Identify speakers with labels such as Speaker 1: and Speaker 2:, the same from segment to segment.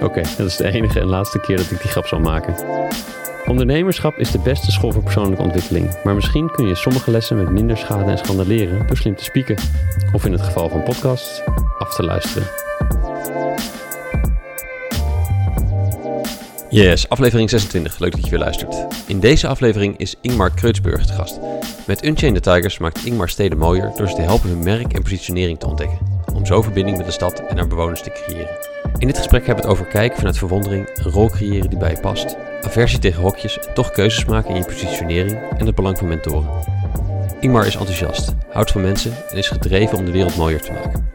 Speaker 1: Oké, dat is de enige en laatste keer dat ik die grap zal maken. Ondernemerschap is de beste school voor persoonlijke ontwikkeling, maar misschien kun je sommige lessen met minder schade en schande leren door slim te spieken. Of in het geval van podcasts, af te luisteren. Yes, aflevering 26. Leuk dat je weer luistert. In deze aflevering is Ingmar Kreutzburg te gast. Met Unchained the Tigers maakt Ingmar steden mooier door ze te helpen hun merk en positionering te ontdekken. Om zo verbinding met de stad en haar bewoners te creëren. In dit gesprek hebben we het over kijken vanuit verwondering, een rol creëren die bij je past, aversie tegen hokjes toch keuzes maken in je positionering en het belang van mentoren. Ingmar is enthousiast, houdt van mensen en is gedreven om de wereld mooier te maken.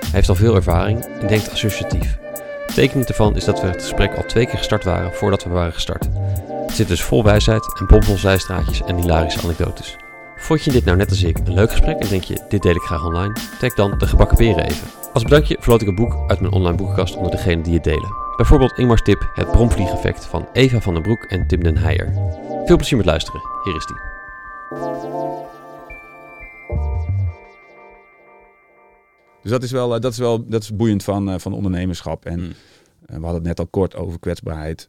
Speaker 1: Hij heeft al veel ervaring en denkt associatief. Tekenend ervan is dat we het gesprek al twee keer gestart waren voordat we waren gestart. Het zit dus vol wijsheid en bomvol zijstraatjes en hilarische anekdotes. Vond je dit nou net als ik een leuk gesprek en denk je, dit deel ik graag online? Tag dan de gebakken peren even. Als bedankje verloot ik een boek uit mijn online boekenkast onder degenen die het delen. Bijvoorbeeld Ingmar's tip Het bromvliegeffect van Eva van den Broek en Tim den Heijer. Veel plezier met luisteren, hier is die.
Speaker 2: Dus dat is wel, eh, dat is wel dat is boeiend van, eh, van ondernemerschap. En
Speaker 1: Hmm.
Speaker 2: eh, we hadden het net al kort over kwetsbaarheid.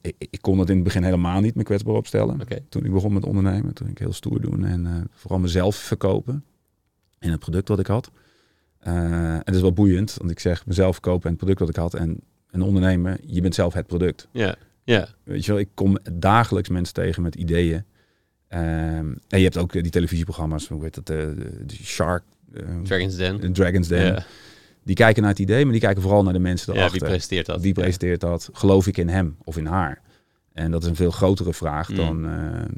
Speaker 2: Ik, ik kon het in het begin helemaal niet me kwetsbaar opstellen. Toen ik begon met ondernemen, toen ik heel stoer doen en vooral mezelf verkopen in het product wat ik had. Eh, en dat is wel boeiend, want ik zeg mezelf verkopen en het product wat ik had. En een ondernemer, je bent zelf het product.
Speaker 1: Ja, ja,
Speaker 2: Weet je wel, ik kom dagelijks mensen tegen met ideeën. Ehm, en je hebt ook eh, die televisieprogramma's, hoe heet dat, eh, de, de Shark,
Speaker 1: Dragon's Den.
Speaker 2: Dragons Den.
Speaker 1: Ja,
Speaker 2: Die kijken naar het idee, maar die kijken vooral naar de mensen
Speaker 1: ja
Speaker 2: erachter.
Speaker 1: wie presenteert dat?
Speaker 2: Wie presenteert dat? Geloof ik in hem of in haar? En dat is een veel grotere vraag
Speaker 1: Mm.
Speaker 2: dan.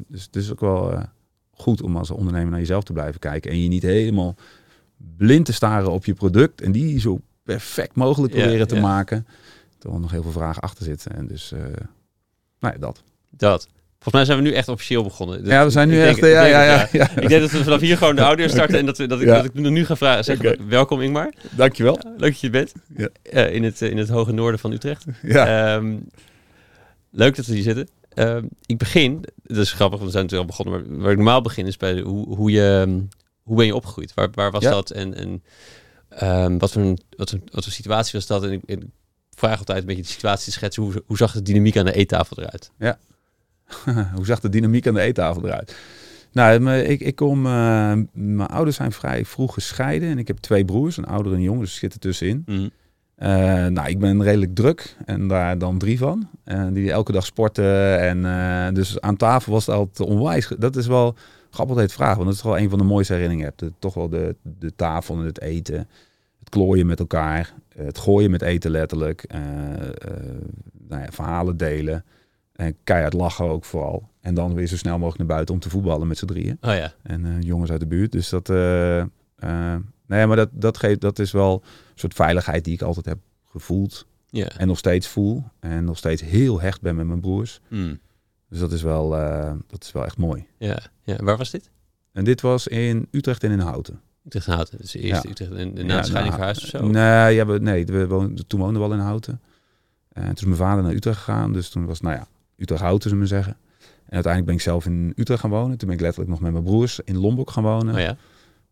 Speaker 2: dus het is ook wel goed om als ondernemer naar jezelf te blijven kijken. En je niet helemaal blind te staren op je product. En die zo perfect mogelijk proberen te maken. Terwijl er nog heel veel vragen achter zitten. En dus, eh nou ja, dat.
Speaker 1: Dat. Volgens mij zijn we nu echt officieel begonnen. Dus
Speaker 2: ja, we zijn nu
Speaker 1: denk-
Speaker 2: echt. ja, ja, ja, ja.
Speaker 1: Ik denk dat we vanaf hier gewoon de audio starten en dat, we, dat, ik, dat ik nu ga vragen. Welkom Ingmar.
Speaker 2: Dankjewel.
Speaker 1: Leuk dat je bent.
Speaker 2: Ja.
Speaker 1: Eh, in, het, eh, in het hoge noorden van Utrecht.
Speaker 2: Ja.
Speaker 1: Ehm, leuk dat we hier zitten. Ehm, ik begin, dat is grappig, want we zijn natuurlijk al begonnen, maar waar ik normaal begin is bij hoe, hoe, je, ehm, hoe ben je opgegroeid? Waar, waar was
Speaker 2: Ja.
Speaker 1: dat? En, en ehm, wat, voor een, wat, voor, wat voor situatie was dat? En ik, ik vraag altijd een beetje de situatie schetsen. Hoe, hoe zag de dynamiek aan de eettafel eruit?
Speaker 2: Hoe zag de dynamiek aan de eettafel eruit? Nou, ik, ik kom, eh, mijn ouders zijn vrij vroeg gescheiden en ik heb twee broers, een ouder en een jonger, dus zit er tussenin.
Speaker 1: Mhm.
Speaker 2: Eh, nou, ik ben redelijk druk en daar dan drie van. En die elke dag sporten en eh, dus aan tafel was het altijd onwijs. Dat is wel grappig dat vraagt, want dat is wel een van de mooiste herinneringen. Je hebt de- toch wel de, de tafel en het eten, het klooien met elkaar, het gooien met eten letterlijk, eh, eh, nou ja, verhalen delen. En keihard lachen ook vooral. En dan weer zo snel mogelijk naar buiten om te voetballen met z'n drieën.
Speaker 1: Oh ja.
Speaker 2: En eh, jongens uit de buurt. Dus dat, eh, eh, nee, maar dat, dat, geeft, dat is wel een soort veiligheid die ik altijd heb gevoeld.
Speaker 1: ja.
Speaker 2: En nog steeds voel. En nog steeds heel hecht ben met mijn broers.
Speaker 1: Mm.
Speaker 2: Dus dat is wel, eh, dat is wel echt mooi.
Speaker 1: ja. ja. Waar was dit?
Speaker 2: En dit was in Utrecht en in Houten.
Speaker 1: Utrecht en Houten. Dus eerst
Speaker 2: Ja.
Speaker 1: Utrecht en, na de scheiding verhuisd of zo?
Speaker 2: Nee, ja, we, nee we woonden, toen woonden we al in Houten. En toen is mijn vader naar Utrecht gegaan. Dus toen was, nou ja, Utrecht-Houten, zullen we zeggen. En uiteindelijk ben ik zelf in Utrecht gaan wonen. Toen ben ik letterlijk nog met mijn broers in Lombok gaan wonen.
Speaker 1: Oh ja.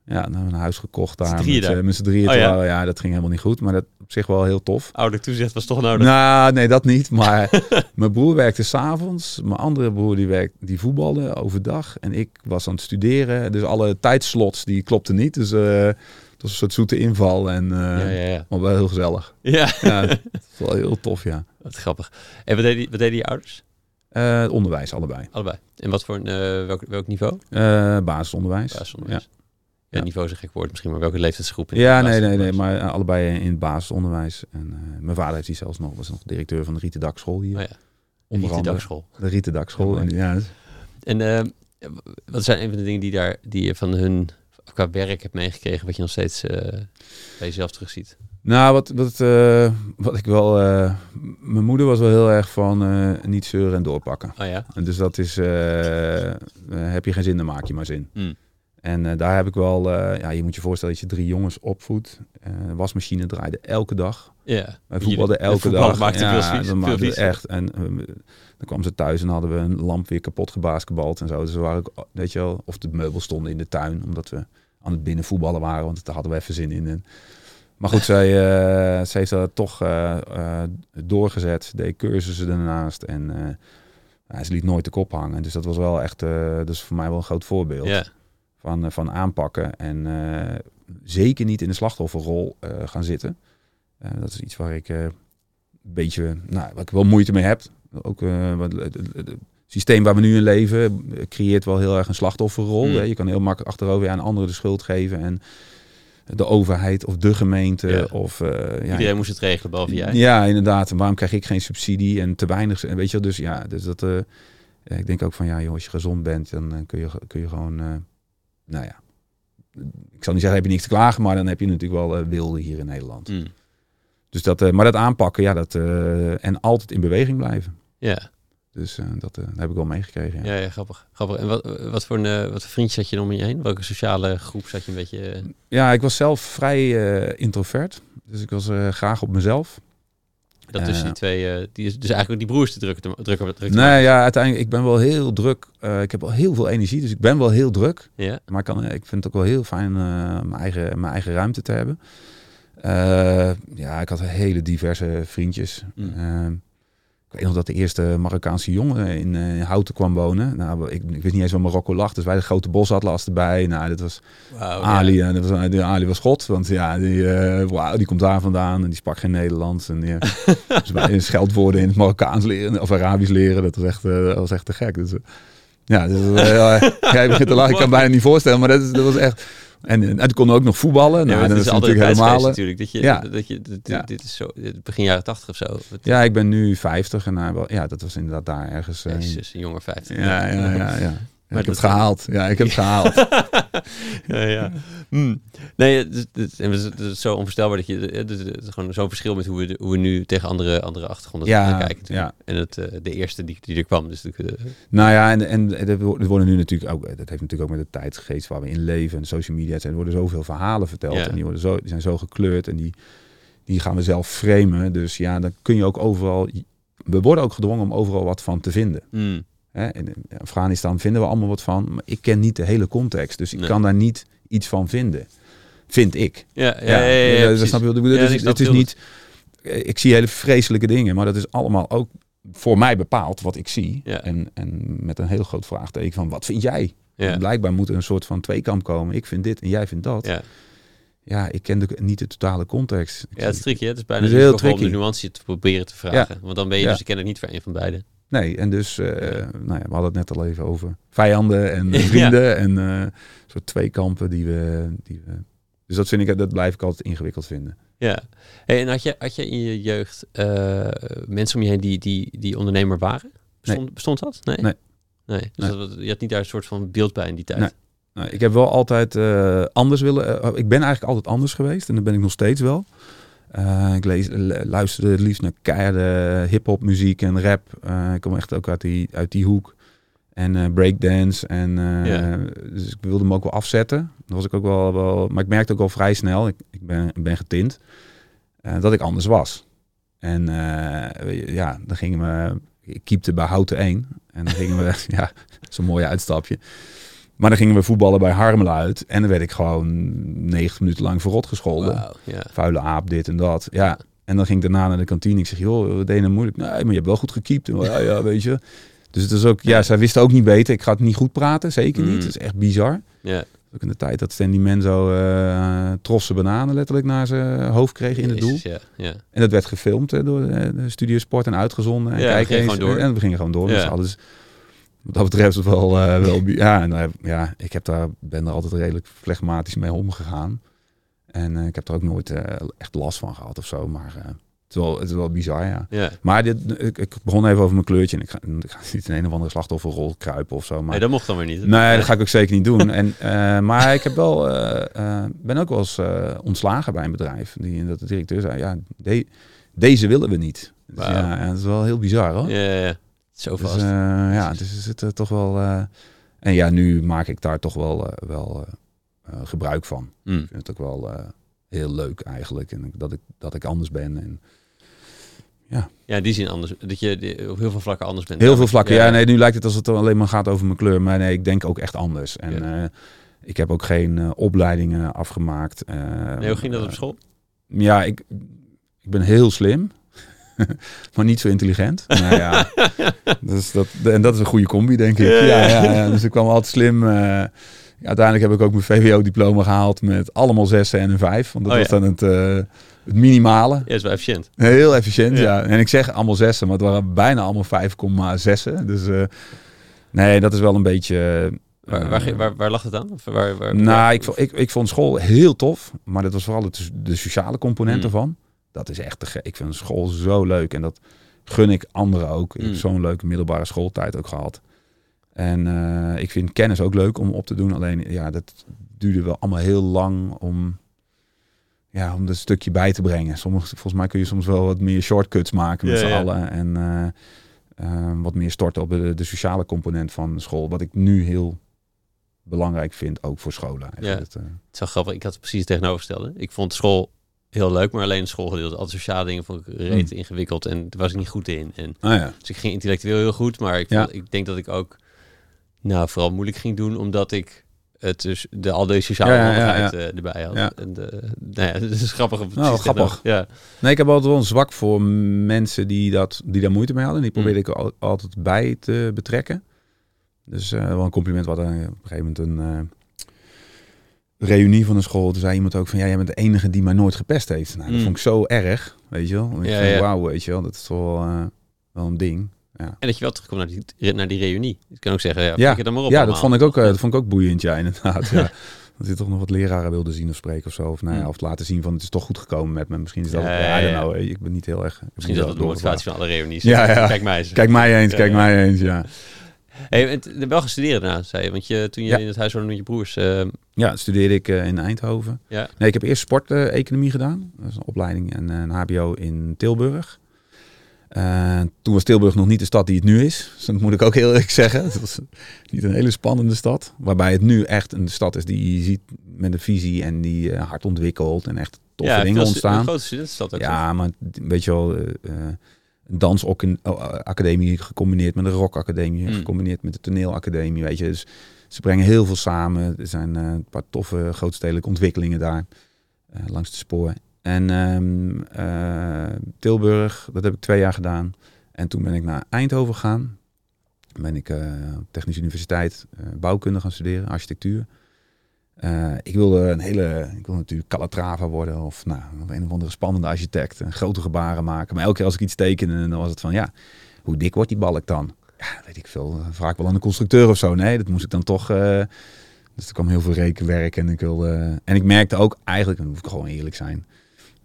Speaker 2: Ja, dan hebben we een huis gekocht daar.
Speaker 1: drieën
Speaker 2: met, z'n drieën.
Speaker 1: Oh, ja?
Speaker 2: ja, dat ging helemaal niet goed. Maar dat op zich wel heel tof.
Speaker 1: Ouderlijk toezicht was toch nodig.
Speaker 2: Nou, nee, dat niet. Maar mijn broer werkte s'avonds. Mijn andere broer die, werkt, die voetbalde overdag. En ik was aan het studeren. Dus alle tijdslots die klopten niet. Dus eh, het was een soort zoete inval. En,
Speaker 1: ja, ja, ja.
Speaker 2: Maar wel heel gezellig.
Speaker 1: Ja,
Speaker 2: Ja, het is wel heel tof, ja.
Speaker 1: wat grappig. En wat deden, wat deden je ouders?
Speaker 2: Het onderwijs, allebei.
Speaker 1: Allebei. En wat voor een, welk, welk niveau?
Speaker 2: Basisonderwijs.
Speaker 1: Basisonderwijs. Ja. Niveau is een gek woord misschien, maar welke leeftijdsgroep? in
Speaker 2: Ja, nee, nee, nee, maar eh, allebei in het basisonderwijs. En eh, mijn vader heeft die zelfs nog, was nog directeur van de Rieten Dakschool hier.
Speaker 1: Oh ja,
Speaker 2: onder. De Rieten Dakschool.
Speaker 1: Ja,
Speaker 2: en, ja,
Speaker 1: En eh, wat zijn een van de dingen die, daar, die je van hun qua werk hebt meegekregen, wat je nog steeds eh, bij jezelf terugziet?
Speaker 2: Nou, wat, wat, wat ik wel... mijn moeder was wel heel erg van niet zeuren en doorpakken.
Speaker 1: Oh ja.
Speaker 2: En dus dat is... heb je geen zin, dan maak je maar zin.
Speaker 1: Mm.
Speaker 2: En eh, daar heb ik wel... eh, ja, je moet je voorstellen dat je drie jongens opvoedt. De wasmachine draaide elke dag.
Speaker 1: Ja.
Speaker 2: Wij voetbalden elke
Speaker 1: voetballen
Speaker 2: dag.
Speaker 1: maakte
Speaker 2: dan
Speaker 1: veel
Speaker 2: echt. En dan kwam ze thuis en hadden we een lamp weer kapot gebasketbald en zo. Dus we waren ook, weet je wel, of de meubels stonden in de tuin, omdat we aan het binnen voetballen waren, want daar hadden we even zin in. En, maar goed, zij, zij heeft dat toch doorgezet, deed cursussen daarnaast en ja, ze liet nooit de kop hangen. Dus dat was wel echt, dat is voor mij wel een groot voorbeeld
Speaker 1: Ja.
Speaker 2: Van, eh, van aanpakken. En eh, zeker niet in de slachtofferrol eh, gaan zitten. Dat is iets waar ik een beetje, nou, waar ik wel moeite mee heb. Ook wat- het, systeem waar we nu in leven creëert wel heel erg een slachtofferrol.
Speaker 1: Mm.
Speaker 2: Hè. Je kan heel makkelijk achterover aan anderen de schuld geven. En de overheid of de gemeente.
Speaker 1: Ja.
Speaker 2: Of, ja,
Speaker 1: Iedereen moest het regelen, behalve jij.
Speaker 2: ja, inderdaad. En waarom krijg ik geen subsidie en te weinig? en Weet je, dus ja, dus dat. ik denk ook van ja, joh, als je gezond bent, dan kun, je, kun je gewoon, nou ja, ik zal niet zeggen heb je niks te klagen, maar dan heb je natuurlijk wel eh, wilde hier in Nederland.
Speaker 1: Mm.
Speaker 2: Dus dat, eh, maar dat aanpakken, ja, dat eh, en altijd in beweging blijven.
Speaker 1: Ja.
Speaker 2: Dus dat, dat heb ik wel meegekregen. Ja.
Speaker 1: Ja, ja, grappig. grappig. En wat, wat, voor een, wat voor vriendjes had je om je heen? Welke sociale groep zat je een beetje...
Speaker 2: Ja, ik was zelf vrij introvert, dus ik was graag op mezelf.
Speaker 1: Dat tussen die
Speaker 2: Eh.
Speaker 1: twee... eh, die, is- dus eigenlijk die broers te drukken, te, drukken,
Speaker 2: Nee,
Speaker 1: maken.
Speaker 2: ja, uiteindelijk, ik ben wel heel druk. Eh, ik heb wel heel veel energie, dus ik ben wel heel druk.
Speaker 1: Ja.
Speaker 2: Maar ik, kan, ik vind het ook wel heel fijn eh, mijn, eigen, mijn eigen ruimte te hebben. Ja, ik had hele diverse vriendjes.
Speaker 1: Mm.
Speaker 2: Eh, ik weet nog dat de eerste Marokkaanse jongen in eh, Houten kwam wonen. Nou, ik, ik wist niet eens waar Marokko lag. Dus wij de grote bosatlas erbij. Nou, dat was
Speaker 1: Wauw,
Speaker 2: Ali.
Speaker 1: ja.
Speaker 2: En dat was, die Ali was God. Want ja, die, eh, wauw, die komt daar vandaan. En die sprak geen Nederlands. En die, dus wij scheldwoorden in het Marokkaans leren. Of Arabisch leren. Dat was echt, eh, dat was echt te gek. Dus, eh, ja, dus, eh, ja, jij begint te lachen. Ik kan bijna niet voorstellen. Maar dat, is, dat was echt... En, en toen kon ook nog voetballen. Nou, dat is
Speaker 1: is altijd
Speaker 2: natuurlijk helemaal...
Speaker 1: natuurlijk. Dat je,
Speaker 2: Ja.
Speaker 1: dat je, dit,
Speaker 2: Ja.
Speaker 1: dit is zo, begin jaren tachtig of zo.
Speaker 2: Ja, ik ben nu 50 en nou, ja, dat was inderdaad daar ergens. eh,
Speaker 1: Jezus, een jonge 50.
Speaker 2: ja, ja, ja, ja.
Speaker 1: Maar
Speaker 2: ik heb het gehaald. Ja, ik heb het gehaald.
Speaker 1: ja, ja. Hmm. Nee, het, is- het, zo onvoorstelbaar dat je... Het is, het is gewoon zo'n verschil met hoe we, hoe we nu tegen andere, andere achtergronden
Speaker 2: Ja,
Speaker 1: gaan kijken.
Speaker 2: ja.
Speaker 1: En het, eh, de eerste die, die er kwam. Dus natuurlijk, eh,
Speaker 2: Nou ja, en, en er wo- worden nu natuurlijk ook, dat heeft natuurlijk ook met de tijdsgeest waar we in leven en social media, er worden zoveel verhalen verteld
Speaker 1: Ja.
Speaker 2: en die, worden zo, die zijn zo gekleurd en die, die gaan we zelf framen. Dus ja, dan kun je ook overal, we worden ook gedwongen om overal wat van te vinden.
Speaker 1: hmm.
Speaker 2: Hè? In Afghanistan vinden we allemaal wat van, maar ik ken niet de hele context, dus ik
Speaker 1: Nee.
Speaker 2: kan daar niet iets van vinden. Vind ik.
Speaker 1: Ja, ja, ja, ja, ja,
Speaker 2: dat snap je Dus het is niet. Ik zie hele vreselijke dingen, maar dat is allemaal ook voor mij bepaald wat ik zie. En, en met een heel groot vraagteken van wat vind jij? Blijkbaar moet er een soort van tweekamp komen. Ik vind dit en jij vindt dat. Ja,
Speaker 1: Ja.
Speaker 2: ik ken de, niet de totale context. Ik
Speaker 1: ja, het is
Speaker 2: zie-
Speaker 1: tricky. hè. Het is bijna
Speaker 2: Het is
Speaker 1: een
Speaker 2: heel
Speaker 1: om de
Speaker 2: tricky.
Speaker 1: nuance te proberen te vragen. Want dan ben je
Speaker 2: Ja.
Speaker 1: dus ken het niet voor een van beiden.
Speaker 2: Nee, en dus, eh, nou ja, we hadden het net al even over vijanden en eh,
Speaker 1: Ja.
Speaker 2: vrienden en eh soort tweekampen die we, die we. Dus dat vind ik, dat blijf ik altijd ingewikkeld vinden.
Speaker 1: Ja. Hey, en had je, had je in je jeugd mensen om je heen die, die, die ondernemer waren? Bestond, bestond dat? Nee.
Speaker 2: Nee.
Speaker 1: Nee. Dus
Speaker 2: Nee.
Speaker 1: Dat, je had niet daar een soort van beeld bij in die tijd.
Speaker 2: Nee. Nou, ik heb wel altijd anders willen. ik ben eigenlijk altijd anders geweest en dat ben ik nog steeds wel. Eh, ik lees, luisterde het liefst naar keiharde hip-hop muziek en rap. Eh, ik kom echt ook uit die, uit die hoek. En eh, breakdance. En. Dus ik wilde hem ook wel afzetten. Dat was ik ook wel, wel. Maar ik merkte ook wel vrij snel. Ik, ik ben, ben getint. dat ik anders was. En ja, dan gingen we. Ik keepte bij Houten 1. En dan gingen we. ja, zo'n mooie uitstapje. Maar dan gingen we voetballen bij Harmelen uit. En dan werd ik gewoon 90 minuten lang verrot gescholden.
Speaker 1: Ja.
Speaker 2: Vuile aap, dit en dat. Ja. En dan ging ik daarna naar de kantine. Ik zeg, joh, wat deed moeilijk? Nee, maar je hebt wel goed gekiept. Ja, ja, weet je. Dus het is ook, ja, zij wisten ook niet beter. Ik ga het niet goed praten, zeker niet.
Speaker 1: Mm.
Speaker 2: Het is echt bizar. Ook in de tijd dat Stanley Menzo eh trosse bananen letterlijk naar zijn hoofd kreeg in het doel. En dat werd gefilmd hè, door de, de Studio Sport en uitgezonden. En
Speaker 1: Ja,
Speaker 2: kijk eens. En we gingen gewoon door. Dus wat dat betreft wel, eh, wel ja, en, daar- ja, ik heb daar, ben er altijd redelijk flegmatisch mee omgegaan. En eh, ik heb er ook nooit eh, echt last van gehad of zo. Maar eh, Het is wel, het is wel bizar, ja.
Speaker 1: Ja.
Speaker 2: Maar dit, ik, ik begon even over mijn kleurtje. En ik ga, ik ga niet in een of andere slachtofferrol kruipen of zo. Maar
Speaker 1: Nee, dat mocht dan weer niet.
Speaker 2: Nee, dat ga ik ook zeker niet doen. En, eh, maar ik heb wel, eh, eh, ben ook wel eens eh, ontslagen bij een bedrijf. Die, dat de directeur zei, ja, de- deze willen we niet. Dus ja, dat is wel heel bizar hoor.
Speaker 1: Ja, ja, ja. Zo
Speaker 2: dus,
Speaker 1: vast.
Speaker 2: eh, ja, dus er er toch wel... eh, en ja, nu maak ik daar toch wel, eh, wel gebruik van.
Speaker 1: Mm.
Speaker 2: Ik vind het ook wel heel leuk eigenlijk. En dat ik, dat ik anders ben. En
Speaker 1: Ja, in die zin anders. Dat je die- op heel veel vlakken anders bent.
Speaker 2: Heel veel vlakken. Ja, nee, nu lijkt het alsof het alleen maar gaat over mijn kleur. Maar nee, ik denk ook echt anders. En
Speaker 1: Ja.
Speaker 2: ik heb ook geen opleidingen afgemaakt.
Speaker 1: Nee, hoe ging dat op school?
Speaker 2: Ja, ik, ik ben heel slim. maar niet zo intelligent. Nou ja, dus dat, en dat is een goede combi, denk ik.
Speaker 1: Ja,
Speaker 2: Ja,
Speaker 1: ja.
Speaker 2: dus ik kwam altijd slim. eh, uiteindelijk heb ik ook mijn VWO-diploma gehaald met allemaal zessen en een vijf. Want dat
Speaker 1: Oh,
Speaker 2: was dan het, eh, het minimale.
Speaker 1: Ja, is wel efficiënt.
Speaker 2: Heel efficiënt,
Speaker 1: Ja.
Speaker 2: En ik zeg allemaal zessen, maar het waren bijna allemaal 5,6. Dus eh, nee, dat is wel een beetje...
Speaker 1: Waar, waar, ging- waar, waar lag het aan? Of waar, waar,
Speaker 2: nou, ik, vond- ik, ik vond school heel tof, maar dat was vooral het, de sociale component
Speaker 1: Mm.
Speaker 2: ervan. Dat is echt te gek. Ik vind school zo leuk en dat gun ik anderen ook. Ik
Speaker 1: Mm.
Speaker 2: heb zo'n leuke middelbare schooltijd ook gehad. En eh, ik vind kennis ook leuk om op te doen. Alleen, ja, dat duurde wel allemaal heel lang om, ja, om dat stukje bij te brengen. Sommige, volgens mij kun je soms wel wat meer shortcuts maken met
Speaker 1: Ja,
Speaker 2: z'n
Speaker 1: ja.
Speaker 2: allen. En eh, eh, wat meer storten op de, de sociale component van school. Wat ik nu heel belangrijk vind, ook voor scholen. eigenlijk. Het,
Speaker 1: Het is wel grappig. Ik had het precies tegenovergestelde. Ik vond school heel leuk, maar alleen het schoolgedeelte. Al sociale dingen vond ik reet
Speaker 2: Mm.
Speaker 1: ingewikkeld en daar was ik niet goed in. En,
Speaker 2: ah ja.
Speaker 1: dus ik ging intellectueel heel goed, maar ik, vond- ik denk dat ik ook nou, vooral moeilijk ging doen, omdat ik het dus de, al deze sociale
Speaker 2: Ja, ja,
Speaker 1: eh, erbij had.
Speaker 2: Ja.
Speaker 1: En de, nou ja, het is grappig.
Speaker 2: Nou, grappig.
Speaker 1: Ja.
Speaker 2: Nee, ik heb altijd wel een zwak voor mensen die, dat, die daar moeite mee hadden. Die probeerde
Speaker 1: Mm.
Speaker 2: ik al- altijd bij te betrekken. Dus eh, wel een compliment. We hadden op een gegeven moment een eh, reunie van een school. Toen zei iemand ook van, ja, jij bent de enige die mij nooit gepest heeft. Nou, dat
Speaker 1: Mm.
Speaker 2: vond ik zo erg, weet je wel. Ik
Speaker 1: Ja.
Speaker 2: Wauw, weet je wel. Dat is toch wel, eh, wel een ding. Ja,
Speaker 1: En dat je wel terugkomt naar die, naar die reunie. Je kan ook zeggen, ja,
Speaker 2: Ja.
Speaker 1: er maar op
Speaker 2: ja dat, vond ik ook, eh, dat vond ik ook boeiend, ja, inderdaad. ja. Dat je toch nog wat leraren wilde zien of spreken of zo. Of, nou ja,
Speaker 1: Mm.
Speaker 2: of laten zien van, het is toch goed gekomen met me. Misschien is dat,
Speaker 1: Ja,
Speaker 2: ja, know. Ik ben niet heel erg... ik
Speaker 1: Misschien is dat de motivatie van alle reunies.
Speaker 2: Ja.
Speaker 1: Kijk mij eens.
Speaker 2: Kijk mij eens, kijk mij eens, ja.
Speaker 1: Hey, en t- wel gestudeerd daarna, zei je. Want je, toen je
Speaker 2: Ja.
Speaker 1: in het huis woonde met je broers... eh,
Speaker 2: Ja, studeerde ik eh, in Eindhoven.
Speaker 1: ja.
Speaker 2: Nee, ik heb eerst sporteconomie gedaan. Dat is een opleiding en eh, een HBO in Tilburg. Eh, toen was Tilburg nog niet de stad die het nu is. Dus dat moet ik ook heel eerlijk zeggen. Het was niet een hele spannende stad. Waarbij het nu echt een stad is die je ziet met een visie en die eh, hard ontwikkelt en echt toffe
Speaker 1: ja,
Speaker 2: dingen ontstaan.
Speaker 1: Een grote studentenstad ook.
Speaker 2: Ja, maar weet je wel, eh, eh, dansacademie gecombineerd met een rockacademie,
Speaker 1: Mm.
Speaker 2: gecombineerd met de toneelacademie, weet je. Dus ze brengen heel veel samen. Er zijn eh, een paar toffe grootstedelijke ontwikkelingen daar eh, langs de spoor. En ehm, eh, Tilburg, dat heb ik twee jaar gedaan. En toen ben ik naar Eindhoven gegaan. Ben ik eh, op Technische Universiteit eh, bouwkunde gaan studeren, architectuur. Eh, ik wilde een hele, ik wilde natuurlijk Calatrava worden of nou, een of andere spannende architect. En grote gebaren maken. Maar elke keer als ik iets tekende, dan was het van ja, hoe dik wordt die balk dan? Ja, weet ik veel. Vraag ik wel aan de constructeur of zo. Nee, dat moest ik dan toch. eh, dus er kwam heel veel rekenwerk en ik wilde. En ik merkte ook eigenlijk, dan moet ik gewoon eerlijk zijn,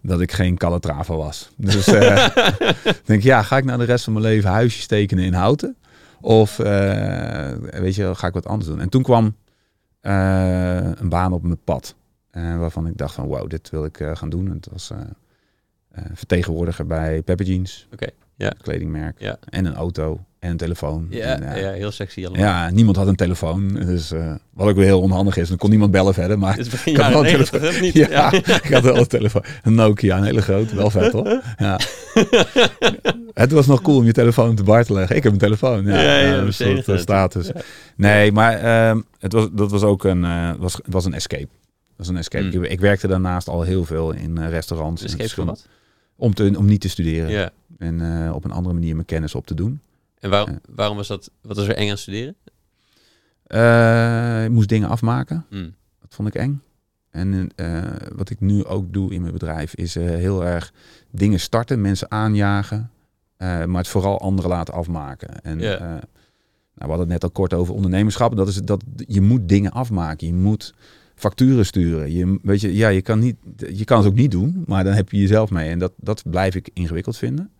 Speaker 2: dat ik geen Calatrava was. Dus eh, ik denk ja, ga ik nou de rest van mijn leven huisjes tekenen in houten? Of weet je, ga ik wat anders doen? En toen kwam een baan op mijn pad. eh, waarvan ik dacht van wow, dit wil ik eh, gaan doen. En het was eh, eh, vertegenwoordiger bij Pepper Jeans.
Speaker 1: Oké, ja.
Speaker 2: Kledingmerk.
Speaker 1: Ja.
Speaker 2: En een auto. En een telefoon.
Speaker 1: Ja,
Speaker 2: En,
Speaker 1: ja, heel sexy allemaal.
Speaker 2: ja, niemand had een telefoon. Dus, eh, wat ook weer heel onhandig is. Dan kon niemand bellen verder. Maar Ik had wel een
Speaker 1: 90, hè, niet?
Speaker 2: ja, ik had wel een telefoon. Een Nokia, een hele grote. Wel vet hoor. Ja. Het was nog cool om je telefoon te leggen. Ik heb een telefoon. Ja,
Speaker 1: Ja, ja,
Speaker 2: een soort eh, status. Nee, maar ehm, het was, dat was ook een, eh, was, was een escape. Dat was een escape.
Speaker 1: Mm.
Speaker 2: Ik, ik werkte daarnaast al heel veel in restaurants.
Speaker 1: Geef van wat?
Speaker 2: Om, te, om niet te studeren. En op een andere manier mijn kennis op te doen.
Speaker 1: En waarom,
Speaker 2: Ja.
Speaker 1: waarom was dat... Wat was er eng aan studeren?
Speaker 2: Eh, ik moest dingen afmaken.
Speaker 1: Hmm.
Speaker 2: Dat vond ik eng. En eh, wat ik nu ook doe in mijn bedrijf is eh, heel erg dingen starten, mensen aanjagen, maar het vooral anderen laten afmaken. En nou, we hadden het net al kort over ondernemerschap. Dat is dat je moet dingen afmaken. Je moet facturen sturen. Je, weet je, ja, je, kan niet, je kan het ook niet doen, maar dan heb je jezelf mee. En dat, dat blijf ik ingewikkeld vinden.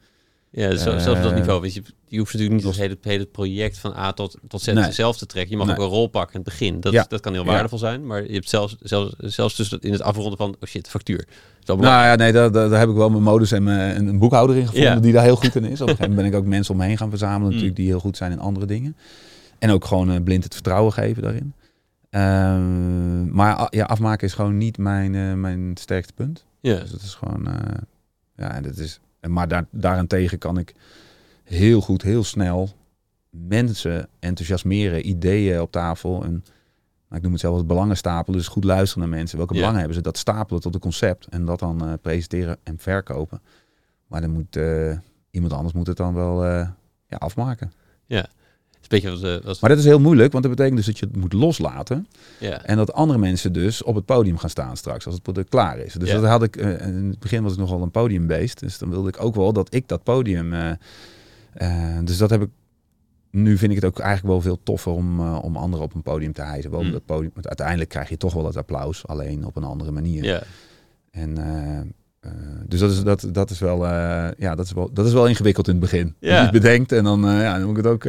Speaker 1: Ja, zelfs op dat niveau. Weet je, je hoeft natuurlijk niet het hele, project van A tot, tot Z
Speaker 2: Nee.
Speaker 1: zelf te trekken. Je mag
Speaker 2: Nee.
Speaker 1: ook een rol pakken in het begin. Dat,
Speaker 2: Ja.
Speaker 1: dat kan heel
Speaker 2: Ja.
Speaker 1: waardevol zijn. Maar je hebt zelfs, zelfs, zelfs dus in het afronden van, oh shit, factuur. Dat
Speaker 2: Nou ja, nee, daar, daar, heb ik wel mijn modus en, mijn, een boekhouder in gevonden
Speaker 1: Ja.
Speaker 2: die daar heel goed in is. Op een gegeven moment ben ik ook mensen om me heen gaan verzamelen
Speaker 1: Mm.
Speaker 2: natuurlijk die heel goed zijn in andere dingen. En ook gewoon eh, blind het vertrouwen geven daarin. Ehm, maar ja, afmaken is gewoon niet mijn, eh, mijn sterkste punt.
Speaker 1: ja.
Speaker 2: Dus dat is gewoon, eh, ja, en dat is, en maar daar, daarentegen kan ik heel goed, heel snel mensen enthousiasmeren, ideeën op tafel. En nou, ik noem het zelf als belangen stapelen. Dus goed luisteren naar mensen. Welke
Speaker 1: Ja.
Speaker 2: belangen hebben ze? Dat stapelen tot een concept en dat dan eh, presenteren en verkopen. Maar dan moet eh, iemand anders moet het dan wel eh, ja, afmaken.
Speaker 1: Het is een beetje wat, eh,
Speaker 2: Maar dat is heel moeilijk, want dat betekent dus dat je het moet loslaten.
Speaker 1: ja.
Speaker 2: En dat andere mensen dus op het podium gaan staan straks als het product klaar is. Dus
Speaker 1: Ja.
Speaker 2: dat had ik, eh, in het begin was ik nogal een podiumbeest. Dus dan wilde ik ook wel dat ik dat podium. eh, dus dat heb ik. Nu vind ik het ook eigenlijk wel veel toffer om, om anderen op een podium te hijsen. Wel
Speaker 1: Mm.
Speaker 2: dat podium, want uiteindelijk krijg je toch wel het applaus, alleen op een andere manier.
Speaker 1: ja.
Speaker 2: En, dus dat is, dat, dat, is wel, ja, dat, is wel, dat is wel ingewikkeld in het begin.
Speaker 1: Ja.
Speaker 2: Dat je bedenkt en dan, eh, ja, dan moet ik het ook.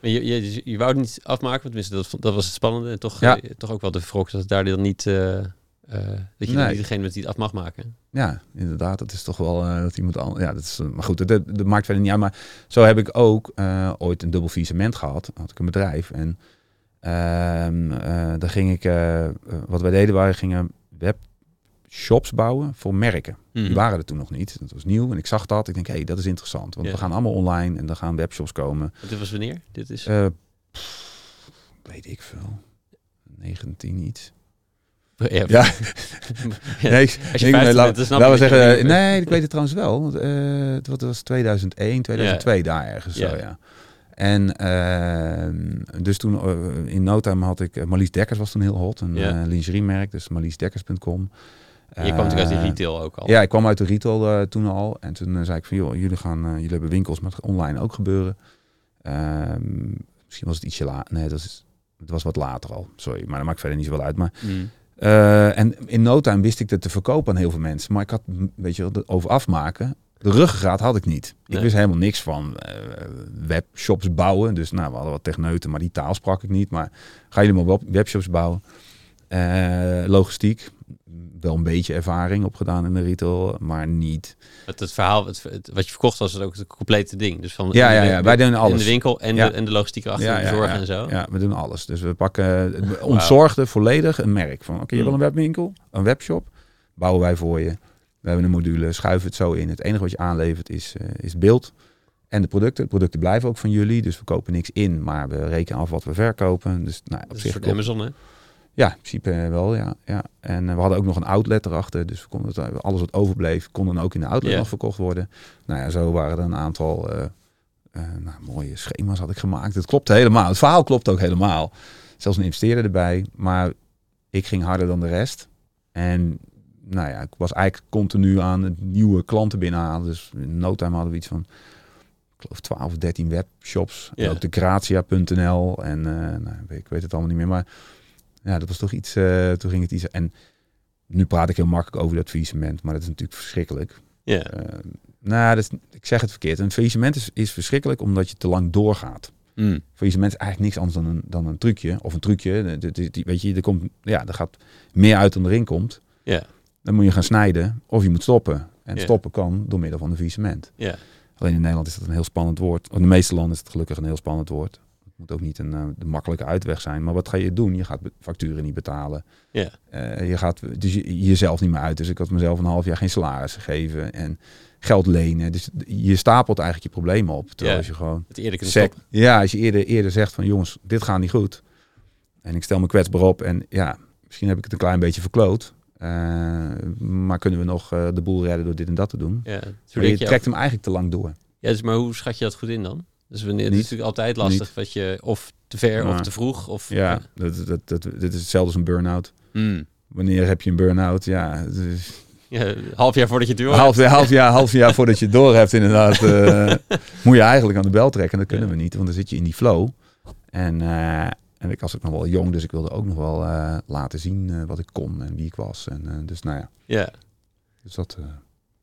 Speaker 1: Maar je, je, je wou het niet afmaken, want tenminste, dat, dat was het spannende. En toch,
Speaker 2: Ja.
Speaker 1: eh, toch ook wel de wrok dat het daar dan niet... eh, eh, dat je
Speaker 2: Nee.
Speaker 1: niet degene bent die het af mag maken.
Speaker 2: Ja, inderdaad. Dat is toch wel dat iemand anders. Ja, dat is. maar goed, dat, dat, dat maakt verder niet uit. Maar zo heb ik ook ooit een dubbel visement gehad. Had ik een bedrijf. En ehm eh, daar ging ik. wat wij deden, wij gingen webshops bouwen voor merken.
Speaker 1: Mhm.
Speaker 2: Die waren er toen nog niet. Dat was nieuw. En ik zag dat. Ik denk, hé, hey, dat is interessant. Want
Speaker 1: Ja.
Speaker 2: we gaan allemaal online en dan gaan webshops komen.
Speaker 1: Dit was wanneer? Dit is...
Speaker 2: Eh, pff, weet ik veel. 19 iets.
Speaker 1: ja,
Speaker 2: Ja, nee,
Speaker 1: Als je
Speaker 2: ik-
Speaker 1: 50
Speaker 2: laat-
Speaker 1: bent, dan snap
Speaker 2: laten we
Speaker 1: je je
Speaker 2: zeggen, nee, ik weet het trouwens wel. Want, eh, het was- het was 2001, 2002 daar ergens
Speaker 1: Ja.
Speaker 2: zo, ja. En ehm, dus toen eh, in no time had ik, Marlies Dekkers was toen heel hot, een lingeriemerk, dus marliesdekkers.com.
Speaker 1: Je kwam natuurlijk uit die
Speaker 2: Eh,
Speaker 1: retail ook al.
Speaker 2: Ja, ik kwam uit de retail eh, toen al. En toen eh, zei ik van, joh, jullie, gaan, eh, jullie hebben winkels, maar het online ook gebeuren. Ehm, misschien was het ietsje later. Nee, dat is, het was wat later al. Sorry, maar dat maakt verder niet zoveel uit. Maar
Speaker 1: Mm.
Speaker 2: eh, en in no time wist ik dat te verkopen aan heel veel mensen. Maar ik had, weet je, de- over afmaken. De ruggengraat had ik niet.
Speaker 1: Nee.
Speaker 2: Ik wist helemaal niks van eh, webshops bouwen. Dus nou, we hadden wat techneuten, maar die taal sprak ik niet. Maar ga jullie maar web- webshops bouwen? Eh, logistiek, wel een beetje ervaring opgedaan in de retail, maar niet.
Speaker 1: Het, het verhaal, het, het- wat je verkocht was het ook het complete ding. Dus van
Speaker 2: Ja,
Speaker 1: in
Speaker 2: ja, ja, wij doen
Speaker 1: In
Speaker 2: alles.
Speaker 1: de winkel en,
Speaker 2: Ja.
Speaker 1: de, en de logistiek erachter,
Speaker 2: Ja,
Speaker 1: de zorg en zo.
Speaker 2: Ja, we doen alles. Dus we pakken, we ontzorgden volledig een merk. Van oké, je wil een webwinkel, een webshop, bouwen wij voor je. We hebben een module, schuiven het zo in. Het enige wat je aanlevert is, eh, is beeld en de producten. De producten blijven ook van jullie, dus we kopen niks in, maar we rekenen af wat we verkopen. Dus nou, op zich klopt-
Speaker 1: Amazon, hè?
Speaker 2: Ja, in principe eh, wel, ja. ja. En eh, we hadden ook nog een outlet erachter. Dus we konden het, alles wat overbleef, kon dan ook in de outlet nog verkocht worden. Nou ja, zo waren er een aantal eh, eh, nou, mooie schema's had ik gemaakt. Het klopte helemaal. Het verhaal klopt ook helemaal. Zelfs een investeerder erbij. Maar ik ging harder dan de rest. En nou ja, ik was eigenlijk continu aan het nieuwe klanten binnenhalen. Dus in no time hadden we iets van, ik geloof 12 of 13 webshops. En ook de Gratia.nl. En eh, nou, ik weet het allemaal niet meer. Maar ja, dat was toch iets, eh, toen ging het iets. En nu praat ik heel makkelijk over dat faillissement, maar dat is natuurlijk verschrikkelijk.
Speaker 1: Ja.
Speaker 2: Eh, nou, dat is, ik zeg het verkeerd. Een faillissement is, is verschrikkelijk omdat je te lang doorgaat.
Speaker 1: Mm.
Speaker 2: Faillissement is eigenlijk niks anders dan een, dan een trucje. Of een trucje. De- de- weet je, er, komt, ja, er gaat meer uit dan erin komt.
Speaker 1: Ja.
Speaker 2: Dan moet je gaan snijden of je moet stoppen. En
Speaker 1: Ja.
Speaker 2: stoppen kan door middel van een faillissement.
Speaker 1: Ja.
Speaker 2: Alleen in Nederland is dat een heel spannend woord. In de meeste landen is het gelukkig een heel spannend woord. Het moet ook niet een eh, de makkelijke uitweg zijn. Maar wat ga je doen? Je gaat facturen niet betalen.
Speaker 1: Ja.
Speaker 2: Eh, je gaat dus je, jezelf niet meer uit. Dus ik had mezelf een half jaar geen salaris gegeven en geld lenen. Dus je stapelt eigenlijk je problemen op. Terwijl
Speaker 1: Ja.
Speaker 2: als je gewoon
Speaker 1: Het eerder
Speaker 2: sec-
Speaker 1: stoppen.
Speaker 2: ja, als je eerder, eerder zegt van jongens, dit gaat niet goed. En ik stel me kwetsbaar op en ja, misschien heb ik het een klein beetje verkloot. Eh, maar kunnen we nog de boel redden door dit en dat te doen?
Speaker 1: Ja.
Speaker 2: Je trekt hem eigenlijk te lang door.
Speaker 1: Ja, dus, maar hoe schat je dat goed in dan? Dus wanneer, het is
Speaker 2: Niet.
Speaker 1: natuurlijk altijd lastig wat je of te ver of te vroeg of
Speaker 2: Ja, dat, dat, dat, dit is hetzelfde als een burn-out.
Speaker 1: Mm.
Speaker 2: Wanneer heb je een burn-out? Ja, is-
Speaker 1: Ja, half jaar voordat je het door
Speaker 2: half, half, jaar, half jaar voordat je het door hebt inderdaad, eh, moet je eigenlijk aan de bel trekken. En dat kunnen
Speaker 1: Ja.
Speaker 2: we niet, want dan zit je in die flow. En, eh, En ik was ook nog wel jong, dus ik wilde ook nog wel eh, laten zien wat ik kon en wie ik was. En, dus nou ja,
Speaker 1: Ja.
Speaker 2: dus dat...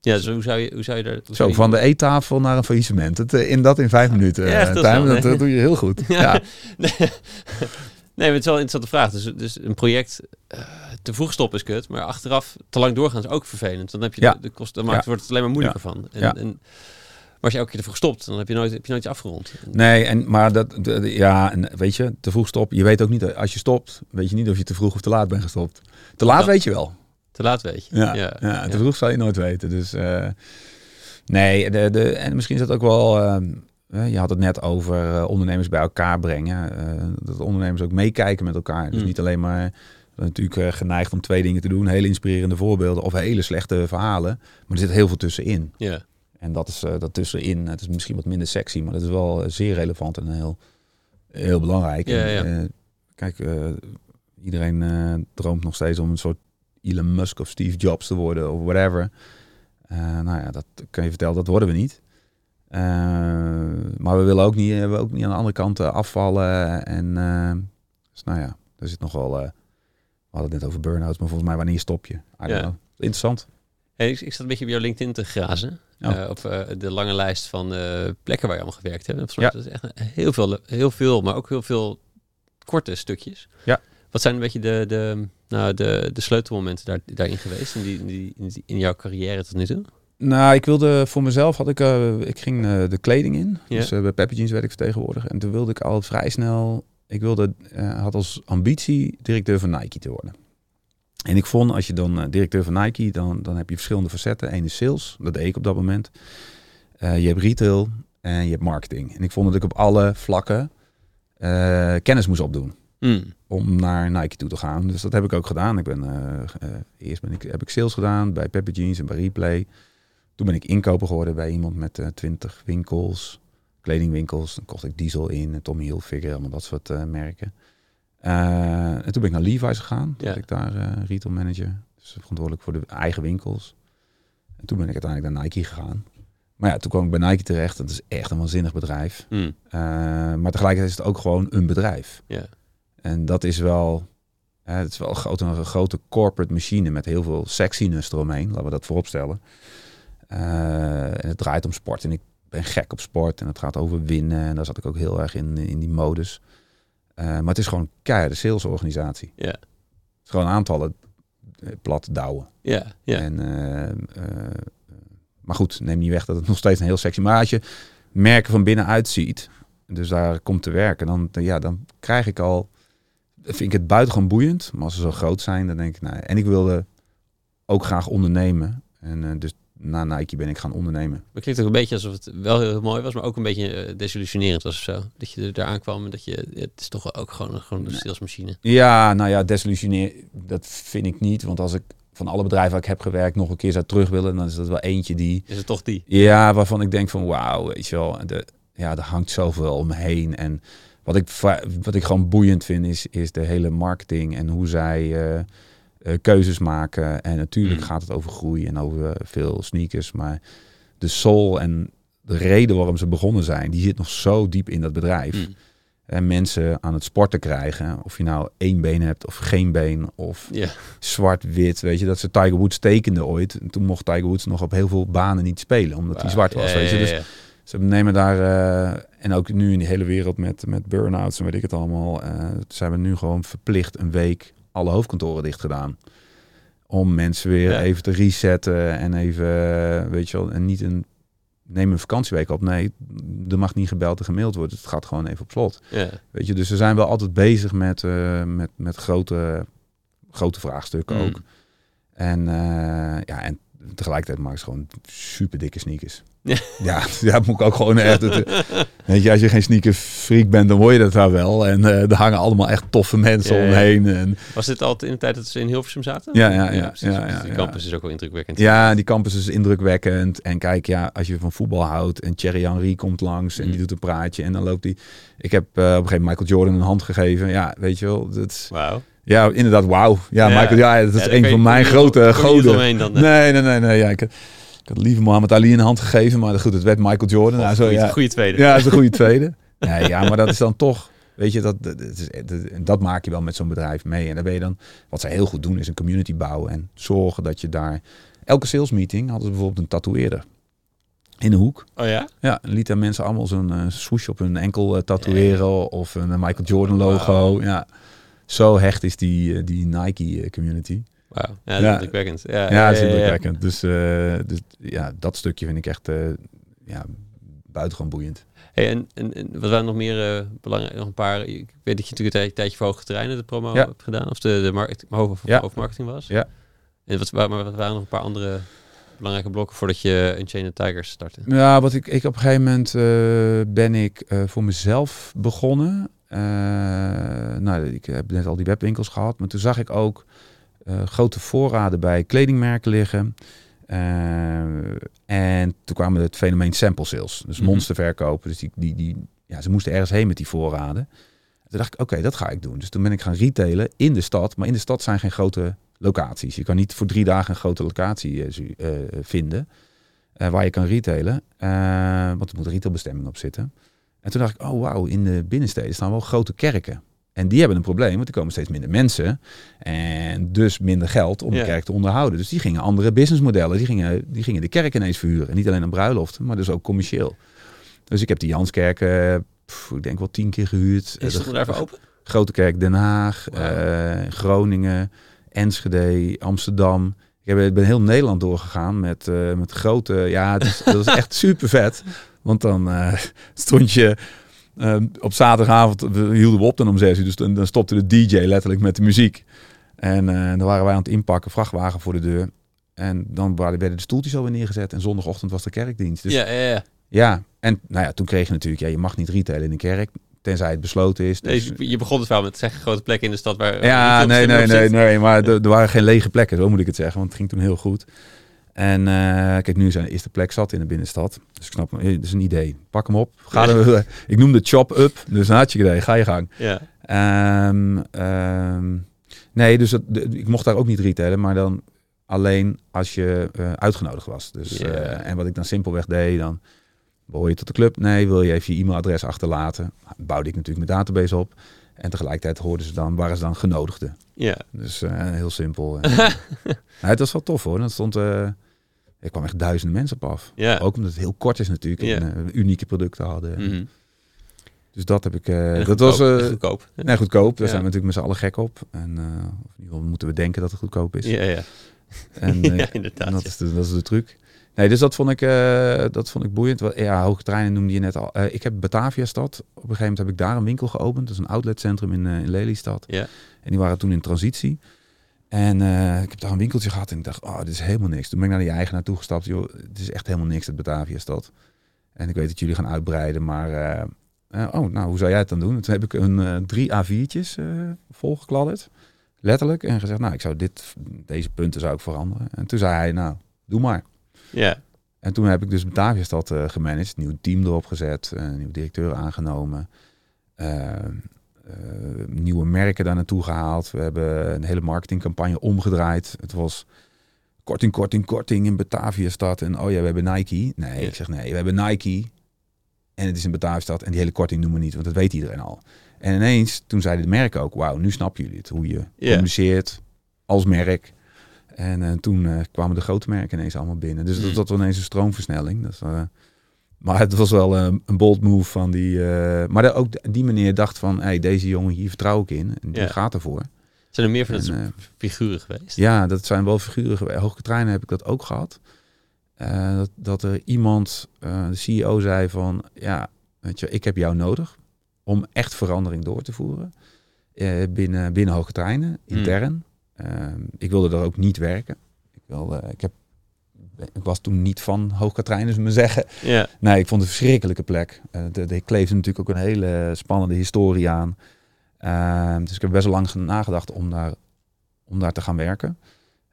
Speaker 2: eh,
Speaker 1: Ja, zo hoe zou je, hoe zou je daar...
Speaker 2: zo,
Speaker 1: je-
Speaker 2: van de eettafel naar een faillissement. Het, eh, in dat in vijf minuten.
Speaker 1: Ja,
Speaker 2: eh,
Speaker 1: echt, dat wel,
Speaker 2: dat,
Speaker 1: nee.
Speaker 2: dat doe je heel goed.
Speaker 1: Ja. Nee, maar het is wel een interessante vraag. Dus, dus een project eh, te vroeg stoppen is kut, maar achteraf te lang doorgaan is ook vervelend. Dan heb je
Speaker 2: Ja.
Speaker 1: de, de kosten, dan maakt, wordt het alleen maar moeilijker van. En,
Speaker 2: Ja.
Speaker 1: en, maar als je elke keer te vroeg stopt, dan heb je nooit, heb je nooit iets afgerond.
Speaker 2: Nee, en, maar dat, de- de- ja, en weet je, te vroeg stoppen. Je weet ook niet, als je stopt, weet je niet of je te vroeg of te laat bent gestopt. Te laat weet je wel.
Speaker 1: Te laat weet je.
Speaker 2: Ja,
Speaker 1: ja,
Speaker 2: ja, te vroeg zal je nooit weten. Dus eh, nee, de, de, en misschien is dat ook wel. eh, eh, je had het net over eh, ondernemers bij elkaar brengen. eh, dat ondernemers ook meekijken met elkaar. Dus
Speaker 1: Mm.
Speaker 2: niet alleen maar natuurlijk geneigd om twee dingen te doen. Hele inspirerende voorbeelden of hele slechte verhalen. Maar er zit heel veel tussenin.
Speaker 1: Ja.
Speaker 2: En dat is dat tussenin. Het is misschien wat minder sexy, maar dat is wel zeer relevant en heel, heel belangrijk.
Speaker 1: Ja,
Speaker 2: En,
Speaker 1: ja.
Speaker 2: kijk, iedereen droomt nog steeds om een soort Elon Musk of Steve Jobs te worden of whatever. Eh, nou ja, dat kan je vertellen, dat worden we niet. Eh, maar we willen ook niet, we ook niet aan de andere kant eh, afvallen. En dus nou ja, er zit nog wel. eh, we hadden het net over burn-outs, maar volgens mij wanneer stop je?
Speaker 1: Ja.
Speaker 2: Interessant.
Speaker 1: Hey, ik, ik zat een beetje op jouw LinkedIn te grazen.
Speaker 2: Oh.
Speaker 1: op de lange lijst van plekken waar je allemaal gewerkt hebt. En volgens mij
Speaker 2: Ja.
Speaker 1: is echt heel veel, heel veel, maar ook heel veel korte stukjes.
Speaker 2: Ja.
Speaker 1: Wat zijn een beetje de, de, nou, de, de sleutelmomenten daar, daarin geweest in, die, in, die, in, die- in jouw carrière tot nu toe?
Speaker 2: Nou, ik wilde voor mezelf had ik, eh, ik ging eh, de kleding in. Dus eh, bij Pepper Jeans werd ik vertegenwoordiger. En toen wilde ik al vrij snel, ik wilde, had als ambitie directeur van Nike te worden. En ik vond, als je dan directeur van Nike, dan, dan heb je verschillende facetten. Eén is sales, dat deed ik op dat moment. Je hebt retail en je hebt marketing. En ik vond dat ik op alle vlakken kennis moest opdoen
Speaker 1: Hmm.
Speaker 2: om naar Nike toe te gaan. Dus dat heb ik ook gedaan. Ik ben, eh, eh, eerst ben ik, heb ik sales gedaan bij Pepper Jeans en bij Replay. Toen ben ik inkoper geworden bij iemand met eh 20 winkels, kledingwinkels. Dan kocht ik Diesel in, en Tommy Hilfiger, allemaal dat soort merken. En toen ben ik naar Levi's gegaan. Toen
Speaker 1: Ja.
Speaker 2: was ik daar retail manager. Dus verantwoordelijk voor de eigen winkels. En toen ben ik uiteindelijk naar Nike gegaan. Maar ja, toen kwam ik bij Nike terecht. Dat is echt een waanzinnig bedrijf.
Speaker 1: Hmm.
Speaker 2: Maar tegelijkertijd is het ook gewoon een bedrijf.
Speaker 1: Ja.
Speaker 2: En dat is wel, hè, het is wel een grote, een grote corporate machine met heel veel sexiness eromheen. Laten we dat vooropstellen. Eh, en het draait om sport. En ik ben gek op sport. En het gaat over winnen. En daar zat ik ook heel erg in, in die modus. Eh, maar het is gewoon een keiharde salesorganisatie.
Speaker 1: Ja.
Speaker 2: Het is gewoon aantallen eh, plat douwen.
Speaker 1: Ja, ja.
Speaker 2: En, maar goed, neem niet weg dat het nog steeds een heel sexy... Maar als je merken van binnenuit ziet, dus daar komt te werken, dan, ja, dan krijg ik al... Vind ik het buitengewoon boeiend, maar als ze zo groot zijn, dan denk ik... Nou, en ik wilde ook graag ondernemen. En eh, dus na Nike ben ik gaan ondernemen.
Speaker 1: Maar het klinkt ook een beetje alsof het wel heel mooi was, maar ook een beetje eh, desillusionerend was of zo. Dat je er aankwam en dat je, het is toch ook gewoon, een- gewoon een salesmachine.
Speaker 2: Ja, nou ja, desillusioneer, dat vind ik niet. Want als ik van alle bedrijven waar ik heb gewerkt nog een keer zou terug willen, dan is dat wel eentje die...
Speaker 1: Is het toch die?
Speaker 2: Ja, waarvan ik denk van wauw, weet je wel, de, ja, er hangt zoveel om me heen. En wat ik, wat ik gewoon boeiend vind is, is de hele marketing en hoe zij eh, eh, keuzes maken. En natuurlijk
Speaker 1: Mm.
Speaker 2: gaat het over groei en over veel sneakers, maar de soul en de reden waarom ze begonnen zijn, die zit nog zo diep in dat bedrijf.
Speaker 1: Hmm.
Speaker 2: En mensen aan het sporten krijgen, of je nou één been hebt of geen been, of zwart-wit, weet je, dat ze Tiger Woods tekenden ooit. En toen mocht Tiger Woods nog op heel veel banen niet spelen, omdat hij zwart was, weet je. Dus. Ze nemen daar, eh, en ook nu in die hele wereld met, met burn-outs en weet ik het allemaal, eh, zijn we nu gewoon verplicht een week alle hoofdkantoren dicht gedaan. Om mensen weer
Speaker 1: Ja.
Speaker 2: even te resetten en even, eh, weet je wel, en niet een, neem een vakantieweek op. Nee, er mag niet gebeld en gemaild worden. Het gaat gewoon even op slot.
Speaker 1: Ja.
Speaker 2: Weet je, dus ze zijn wel altijd bezig met, met, met grote, grote vraagstukken
Speaker 1: Mm.
Speaker 2: ook. En, ja, en tegelijkertijd maken ze gewoon super dikke sneakers.
Speaker 1: Ja.
Speaker 2: Ja, ja, moet ik ook gewoon echt. Het, weet je, als je geen sneaker freak bent, dan hoor je dat daar wel. En eh er hangen allemaal echt toffe mensen
Speaker 1: Ja, ja.
Speaker 2: omheen. En,
Speaker 1: Was dit altijd in de tijd dat ze in Hilversum zaten?
Speaker 2: Ja, ja, ja, ja,
Speaker 1: Dus
Speaker 2: ja,
Speaker 1: die campus is ook wel indrukwekkend.
Speaker 2: ja, die campus is indrukwekkend. En kijk, ja, als je van voetbal houdt en Thierry Henry komt langs en
Speaker 1: Mm.
Speaker 2: die doet een praatje en dan loopt hij. Ik heb eh, op een gegeven moment Michael Jordan een hand gegeven. Ja, weet je wel, dat
Speaker 1: Wauw.
Speaker 2: Ja, inderdaad, wauw. Ja,
Speaker 1: Ja.
Speaker 2: Michael, ja, dat is
Speaker 1: Ja,
Speaker 2: een van mijn grote goden.
Speaker 1: dan,
Speaker 2: nee, nee, nee, nee. Ja, ik, ik had liever Mohammed Ali een hand gegeven, maar goed, het werd Michael Jordan. Nou, zo, ja,
Speaker 1: goeie tweede.
Speaker 2: ja, dat is een goede tweede. Nee, ja, maar dat is dan toch... Weet je, dat, dat, is, dat, dat maak je wel met zo'n bedrijf mee. En dan ben je dan, wat zij heel goed doen, is een community bouwen en zorgen dat je daar. Elke sales meeting hadden ze bijvoorbeeld een tatoeëerder in de hoek.
Speaker 1: Oh ja?
Speaker 2: Ja, lieten mensen allemaal zo'n uh, swoosh op hun enkel uh, tatoeëren of een Michael Jordan logo. Wow. Ja, zo hecht is die, die Nike community.
Speaker 1: Ja, dat is ja.
Speaker 2: Ja, ja, dat is indrukwekkend. Dus, uh, dus ja, dat stukje vind ik echt uh, ja, buitengewoon boeiend.
Speaker 1: Hey, en, en, en, wat waren nog meer uh, belangrijk? Nog een paar. Ik weet dat je natuurlijk een tijdje voor hoge terreinen de promo ja. hebt gedaan, of de, de markt, hoofd, ja. hoofdmarketing was.
Speaker 2: Ja.
Speaker 1: En wat, maar wat waren nog een paar andere belangrijke blokken voordat je een Chain Tigers startte?
Speaker 2: Ja, wat ik, ik op een gegeven moment ben ik voor mezelf begonnen. nou, ik heb net al die webwinkels gehad, maar toen zag ik ook uh, grote voorraden bij kledingmerken liggen. Uh, en toen kwam het fenomeen sample sales, dus mm monsterverkopen. Dus die, die, die, ja, ze moesten ergens heen met die voorraden. Toen dacht ik, oké, dat ga ik doen. Dus toen ben ik gaan retailen in de stad. Maar in de stad zijn geen grote locaties. Je kan niet voor drie dagen een grote locatie uh, vinden waar je kan retailen. want er moet een retailbestemming op zitten. En toen dacht ik, oh wauw, in de binnensteden staan wel grote kerken. En die hebben een probleem, want er komen steeds minder mensen. En dus minder geld om de kerk te onderhouden. Dus die gingen andere businessmodellen. Die gingen, die gingen de kerk ineens verhuren. En niet alleen een bruiloft, maar dus ook commercieel. Dus ik heb die Janskerk, uh, ik denk wel tien keer gehuurd.
Speaker 1: Is het daar open?
Speaker 2: Grote Kerk Den Haag, uh, Groningen, Enschede, Amsterdam. Ik heb, ben heel Nederland doorgegaan met, uh, met grote... Ja, is, dat is echt super vet. Want dan stond je uh, op zaterdagavond hielden we op dan om zes uur. Dus dan, dan stopte de DJ letterlijk met de muziek. En uh, dan waren wij aan het inpakken, vrachtwagen voor de deur. En dan werden de stoeltjes alweer neergezet. En zondagochtend was de kerkdienst. Dus,
Speaker 1: ja, ja, ja.
Speaker 2: Ja, en nou ja, toen kreeg je natuurlijk, ja, je mag niet retailen in de kerk. Tenzij het besloten is.
Speaker 1: Dus... Nee, je begon het wel met zeggen grote plekken in de stad waar.
Speaker 2: Ja, nee, nee, nee, nee, maar er waren geen lege plekken, zo moet ik het zeggen. Want het ging toen heel goed. En uh, kijk, nu zijn de eerste plek zat in de binnenstad. Dus ik snap, het is een idee. Pak hem op. Ga ja. er, ik noem de chop up. Dus had je idee, ga je gang.
Speaker 1: Ja.
Speaker 2: Um, um, nee, dus dat, ik mocht daar ook niet retailen, maar dan alleen als je uh, uitgenodigd was. Dus, yeah. uh, en wat ik dan simpelweg deed, dan behoor je tot de club. Nee, wil je even je e-mailadres achterlaten? Bouwde ik natuurlijk mijn database op. En tegelijkertijd hoorden ze dan, waren ze dan genodigden.
Speaker 1: Ja.
Speaker 2: Dus heel simpel. het was wel tof hoor. Dat stond er kwam echt duizenden mensen op af.
Speaker 1: Ja.
Speaker 2: Ook omdat het heel kort is natuurlijk.
Speaker 1: Ja.
Speaker 2: En uh, unieke producten hadden.
Speaker 1: Mm -hmm.
Speaker 2: Dus dat heb ik... Uh, dat
Speaker 1: goedkoop,
Speaker 2: was...
Speaker 1: Uh, goedkoop.
Speaker 2: Nee, goedkoop. Daar zijn we natuurlijk met z'n allen gek op. En uh, in ieder geval moeten we denken dat het goedkoop is.
Speaker 1: Ja, ja.
Speaker 2: En,
Speaker 1: ja, inderdaad.
Speaker 2: En dat, is de, dat is de truc. Nee, dus dat vond ik, dat vond ik boeiend. Ja, hoge treinen noemde je net al. ik heb Batavia stad. Op een gegeven moment heb ik daar een winkel geopend. Dat is een outletcentrum in, in Lelystad.
Speaker 1: Ja.
Speaker 2: En die waren toen in transitie. En uh, ik heb daar een winkeltje gehad en ik dacht, oh, dit is helemaal niks. Toen ben ik naar die eigenaar toegestapt. Joh, het is echt helemaal niks, het Batavia-stad. En ik weet dat jullie gaan uitbreiden, maar... Uh, uh, oh, nou, hoe zou jij het dan doen? Toen heb ik een drie A4'tjes volgekladderd. Letterlijk. En gezegd, nou, ik zou dit, deze punten zou ik veranderen. En toen zei hij, nou, doe maar.
Speaker 1: Ja.
Speaker 2: En toen heb ik dus Batavia-stad gemanaged. Nieuw team erop gezet. Een nieuwe directeur aangenomen. Uh, nieuwe merken daar naartoe gehaald. We hebben een hele marketingcampagne omgedraaid. Het was korting, korting, korting in Batavia stad. En oh ja, we hebben Nike. Nee, ja. ik zeg nee, we hebben Nike. En het is in Batavia stad. En die hele korting noemen we niet, want dat weet iedereen al. En ineens, toen zeiden de merken ook, wauw, nu snappen jullie het. Hoe je yeah. communiceert als merk. En uh, toen uh, kwamen de grote merken ineens allemaal binnen. Dus dat, dat was ineens een stroomversnelling. Dat is, maar het was wel een, een bold move van die. Uh, maar ook die meneer dacht van, hey, deze jongen hier vertrouw ik in. En die ja. gaat ervoor.
Speaker 1: Zijn er meer van dat uh, figuren geweest?
Speaker 2: Ja, dat zijn wel figuren geweest. Hoge treinen heb ik dat ook gehad. Uh, dat, dat er iemand, de CEO zei van, ja, weet je, ik heb jou nodig om echt verandering door te voeren binnen, binnen hoge treinen, intern. Hmm. ik wilde er ook niet werken. Ik, wilde, ik heb ik was toen niet van Hoogkaterijnen, zullen we zeggen.
Speaker 1: Ja.
Speaker 2: Nee, ik vond het een verschrikkelijke plek. Uh, de, de kleefde natuurlijk ook een hele spannende historie aan. Uh, dus ik heb best wel lang nagedacht om daar, om daar te gaan werken.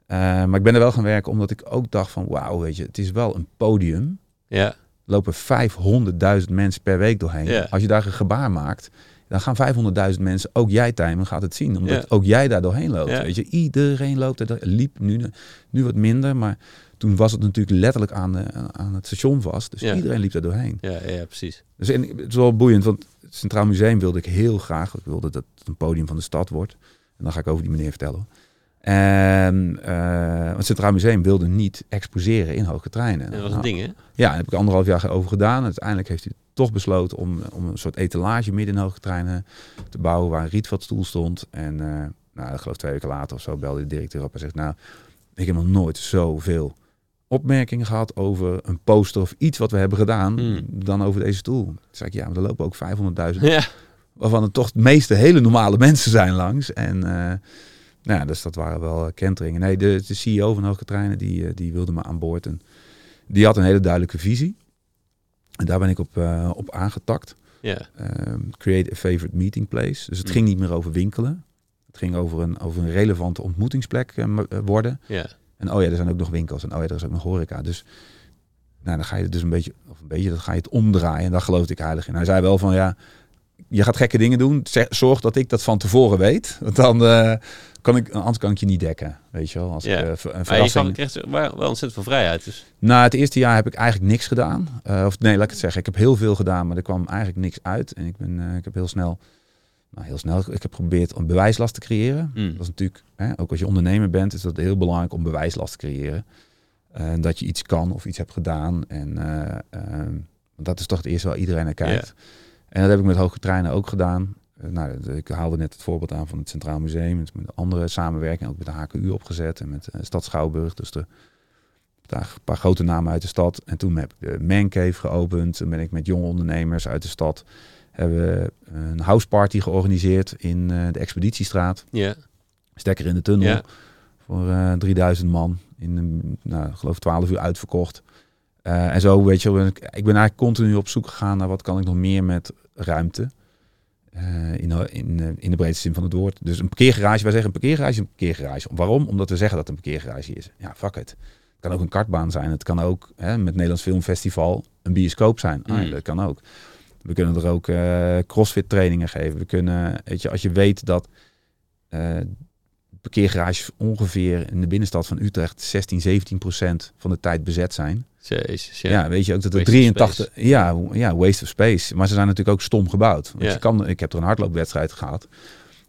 Speaker 2: Uh, maar ik ben er wel gaan werken omdat ik ook dacht van... wauw, weet je, het is wel een podium.
Speaker 1: Ja.
Speaker 2: Lopen 500.000 mensen per week doorheen. Als je daar een gebaar maakt... dan gaan 500.000 mensen, ook jij Tijmen, gaat het zien. Omdat ook jij daar doorheen loopt. Weet je, iedereen loopt er. Liep nu, nu wat minder, maar toen was het natuurlijk letterlijk aan, de, aan het station vast. Dus
Speaker 1: Ja.
Speaker 2: iedereen liep daar doorheen.
Speaker 1: Ja, ja, precies.
Speaker 2: Dus en, het is wel boeiend, want het Centraal Museum wilde ik heel graag. Ik wilde dat het een podium van de stad wordt. En dan ga ik over die meneer vertellen. En uh, het Centraal Museum wilde niet exposeren in hoge treinen.
Speaker 1: Dat was een ding, hè?
Speaker 2: Ja, daar heb ik anderhalf jaar over gedaan. Uiteindelijk heeft hij toch besloten om, om een soort etalage midden in hoge treinen te bouwen waar een rietvatstoel stond. En uh, nou, ik geloof twee weken later of zo belde de directeur op en zegt, nou, ik heb nog nooit zoveel opmerkingen gehad over een poster of iets wat we hebben gedaan
Speaker 1: Mm.
Speaker 2: dan over deze stoel. Toen zei ik, ja, maar er lopen ook 500.000
Speaker 1: Ja.
Speaker 2: waarvan het toch de meeste hele normale mensen zijn langs. En uh, nou ja, dus dat waren wel kenteringen. Nee, de, de CEO van Hoge Treinen, die, die wilde me aan boord. En die had een hele duidelijke visie. En daar ben ik op, uh, op aangetakt.
Speaker 1: Ja.
Speaker 2: Um, create a favorite meeting place. Dus het
Speaker 1: Mm.
Speaker 2: ging niet meer over winkelen. Het ging over een, over een relevante ontmoetingsplek uh, worden.
Speaker 1: Ja.
Speaker 2: En oh ja, er zijn ook nog winkels. En oh ja, er is ook nog horeca. Dus nou, dan ga je het dus een beetje, of een beetje, dan ga je het omdraaien. En daar geloofde ik heilig in. Hij zei wel van ja, je gaat gekke dingen doen. Zorg dat ik dat van tevoren weet. Want dan uh, kan ik, anders kan ik je niet dekken. Weet je wel. Als
Speaker 1: ja.
Speaker 2: ik, uh,
Speaker 1: een verrassing... Maar je kreeg wel ontzettend veel vrijheid. Dus.
Speaker 2: Nou, het eerste jaar heb ik eigenlijk niks gedaan. Uh, of nee, laat ik het zeggen. Ik heb heel veel gedaan, maar er kwam eigenlijk niks uit. En ik, ben, ik heb heel snel, nou heel snel, ik heb geprobeerd een bewijslast te creëren.
Speaker 1: Mm.
Speaker 2: Dat is natuurlijk, hè, ook als je ondernemer bent, is dat heel belangrijk om bewijslast te creëren. Uh, dat je iets kan of iets hebt gedaan. En ehm, dat is toch het eerste waar iedereen naar kijkt. En dat heb ik met hoge treinen ook gedaan. Uh, nou, ik haalde net het voorbeeld aan van het Centraal Museum. Met, met andere samenwerking, ook met de HKU opgezet en met uh, Stad Schouwburg. Dus de, daar een paar grote namen uit de stad. En toen heb ik de Mancave geopend. Toen ben ik met jonge ondernemers uit de stad. Hebben we een houseparty georganiseerd in uh, de Expeditiestraat.
Speaker 1: Ja.
Speaker 2: Stekker in de tunnel. Voor uh, 3000 man. In nou, geloof 12 uur uitverkocht. Uh, en zo, weet je, ik ben eigenlijk continu op zoek gegaan naar wat kan ik nog meer met ruimte. Uh, in, in, in de breedste zin van het woord. Dus een parkeergarage, wij zeggen een parkeergarage is een parkeergarage. Waarom? Omdat we zeggen dat het een parkeergarage is. Ja, fuck it. Het kan ook een kartbaan zijn. Het kan ook hè, met Nederlands Filmfestival een bioscoop zijn. Ah,
Speaker 1: Mm.
Speaker 2: dat kan ook. We kunnen er ook uh, crossfit trainingen geven. We kunnen, weet je, als je weet dat uh, parkeergarages ongeveer in de binnenstad van Utrecht 16, 17 procent van de tijd bezet zijn.
Speaker 1: Jezus, ja.
Speaker 2: ja. weet je ook dat er
Speaker 1: Waste
Speaker 2: 83, ja, ja, waste of space. Maar ze zijn natuurlijk ook stom gebouwd. Want
Speaker 1: Ja.
Speaker 2: je kan, ik heb er een hardloopwedstrijd gehad.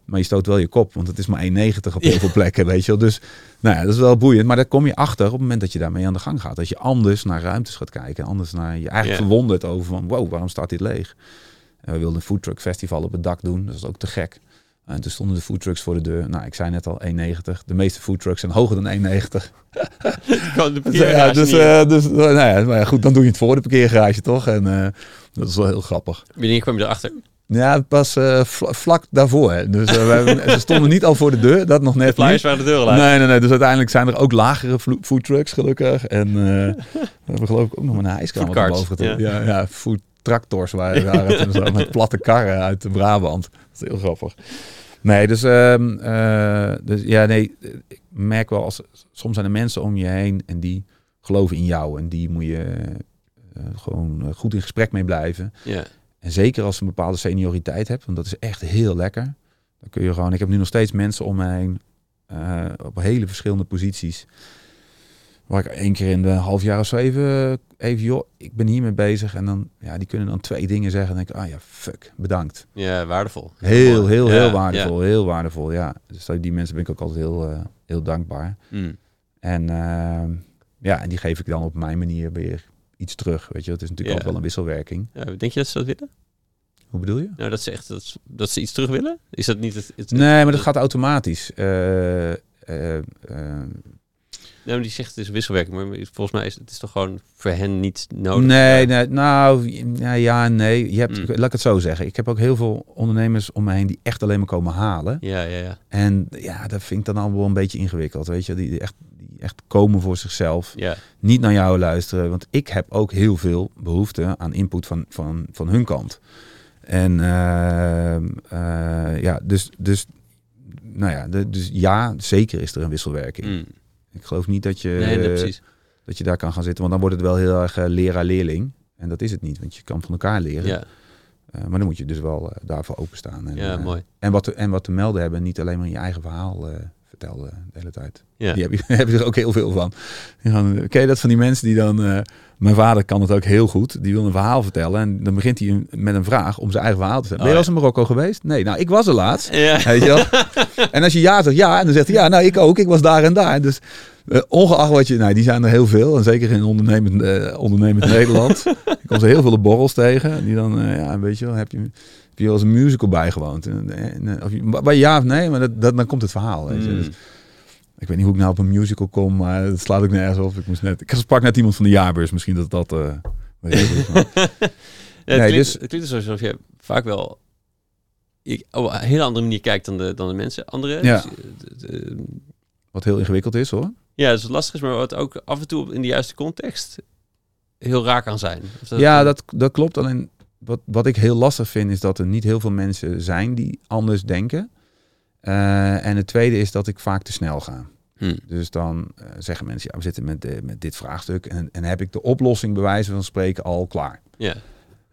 Speaker 2: Maar je stoot wel je kop, want het is maar 1,90 op heel veel plekken, weet je wel. Dus nou ja, dat is wel boeiend. Maar daar kom je achter op het moment dat je daarmee aan de gang gaat. Dat je anders naar ruimtes gaat kijken. Anders naar je eigenlijk verwonderd over van, wow, waarom staat dit leeg? En we wilden een foodtruck festival op het dak doen. Dat is ook te gek. En toen stonden de foodtrucks voor de deur. Nou, ik zei net al 1,90. De meeste foodtrucks zijn hoger dan 1,90.
Speaker 1: Kan de
Speaker 2: Ja, dus, eh, dus nou ja, maar ja, goed, dan doe je het voor de parkeergarage toch? En eh, dat is wel heel grappig.
Speaker 1: Wanneer kwam je erachter?
Speaker 2: Ja, pas eh, vla- vlak daarvoor. Hè. Dus we hebben, ze stonden niet al voor de deur, dat nog
Speaker 1: De
Speaker 2: net
Speaker 1: flyers
Speaker 2: niet.
Speaker 1: waren de deur.
Speaker 2: Nee, nee, nee. Dus uiteindelijk zijn er ook lagere vlo- foodtrucks, gelukkig. En eh, we hebben geloof ik ook nog een
Speaker 1: Foodcarts,
Speaker 2: boven
Speaker 1: ja.
Speaker 2: Ja, ja, foodtractors waren waren het en zo, met platte karren uit de Brabant. Dat is heel grappig. Nee, dus, ehm, eh, dus ja, nee, ik merk wel als soms zijn er mensen om je heen en die geloven in jou en die moet je gewoon goed in gesprek mee blijven.
Speaker 1: Ja.
Speaker 2: En zeker als je een bepaalde senioriteit hebt, want dat is echt heel lekker. Dan kun je gewoon. Ik heb nu nog steeds mensen om me heen eh, op hele verschillende posities. Waar ik één keer in de half jaar of zo even, even joh, ik ben hiermee bezig. En dan, ja, die kunnen dan twee dingen zeggen. En dan denk ik, ah ja, fuck, bedankt.
Speaker 1: ja, waardevol.
Speaker 2: Heel, heel,
Speaker 1: Ja,
Speaker 2: heel waardevol. Heel waardevol, ja. Dus die mensen ben ik ook altijd heel, eh, heel dankbaar.
Speaker 1: ja. Mm.
Speaker 2: En ehm, ja, en die geef ik dan op mijn manier weer iets terug. Weet je, het is natuurlijk
Speaker 1: Ja.
Speaker 2: ook wel een wisselwerking.
Speaker 1: Ja, denk je dat ze dat willen?
Speaker 2: Hoe bedoel je?
Speaker 1: Nou, dat ze echt dat, ze- dat ze iets terug willen? Is dat niet het... het
Speaker 2: Nee, maar dat gaat automatisch.
Speaker 1: Nou, die zegt het is wisselwerking, maar volgens mij is het is toch gewoon voor hen niet nodig.
Speaker 2: nee, nee, nou ja, nee. Je hebt,
Speaker 1: Mm.
Speaker 2: Laat ik het zo zeggen. Ik heb ook heel veel ondernemers om me heen die echt alleen maar komen halen.
Speaker 1: Ja, ja, ja.
Speaker 2: En ja, dat vind ik dan allemaal wel een beetje ingewikkeld. Weet je, die, die echt, echt komen voor zichzelf.
Speaker 1: Ja,
Speaker 2: Niet naar jou luisteren. Want ik heb ook heel veel behoefte aan input van, van, van hun kant. En ehm, eh, ja, dus, dus, nou ja, de, dus ja, zeker is er een wisselwerking.
Speaker 1: Mm.
Speaker 2: Ik geloof niet dat je,
Speaker 1: nee,
Speaker 2: dat je daar kan gaan zitten. Want dan wordt het wel heel erg eh, leraar-leerling. En dat is het niet, want je kan van elkaar leren.
Speaker 1: Ja,
Speaker 2: Eh, maar dan moet je dus wel eh, daarvoor openstaan. En,
Speaker 1: ja
Speaker 2: eh,
Speaker 1: mooi.
Speaker 2: en, wat te, en wat te melden hebben, niet alleen maar in je eigen verhaal eh, vertelde de hele tijd.
Speaker 1: Ja.
Speaker 2: Die heb je, heb je er ook heel veel van. Je dat van die mensen die dan... eh, mijn vader kan het ook heel goed. Die wil een verhaal vertellen. En dan begint hij met een vraag om zijn eigen verhaal te vertellen. ben je
Speaker 1: Oh,
Speaker 2: wel eens in Marokko geweest? Nee, nou, ik was er laatst.
Speaker 1: Ja.
Speaker 2: Weet je wel? en als je ja zegt, ja. En dan zegt hij, ja, nou, ik ook. Ik was daar en daar. Dus eh, ongeacht wat je... Nou, die zijn er heel veel. En zeker in ondernemend, eh, ondernemend Nederland. Ik kom ze heel veel op borrels tegen. Die dan, eh, ja, weet je wel, heb je... Heb je wel eens een musical bijgewoond? En, en, en, of maar ja of nee, maar dat, dat, dan komt het verhaal. Weet je.
Speaker 1: Mm.
Speaker 2: Dus ik weet niet hoe ik nou op een musical kom, maar dat slaat ook nergens op. Ik moest net, ik sprak net iemand van de jaarbeurs, misschien dat dat. eh, weet ik niet, maar-
Speaker 1: Ja, het,
Speaker 2: Nee,
Speaker 1: klinkt,
Speaker 2: dus-
Speaker 1: het klinkt dus alsof je vaak wel ik, op een hele andere manier kijkt dan de, dan de mensen. Andere,
Speaker 2: Ja.
Speaker 1: dus, eh, de- de-
Speaker 2: wat heel ingewikkeld is hoor.
Speaker 1: ja, dus het lastig is, maar wat ook af en toe in de juiste context heel raar kan zijn. Dat-
Speaker 2: ja, dat, dat klopt. Alleen wat, wat ik heel lastig vind, is dat er niet heel veel mensen zijn die anders denken. Eh, en het tweede is dat ik vaak te snel ga.
Speaker 1: Hm.
Speaker 2: Dus dan eh, zeggen mensen, ja, we zitten met, eh, met dit vraagstuk. En, en heb ik de oplossing bij wijze van spreken al klaar.
Speaker 1: Ja,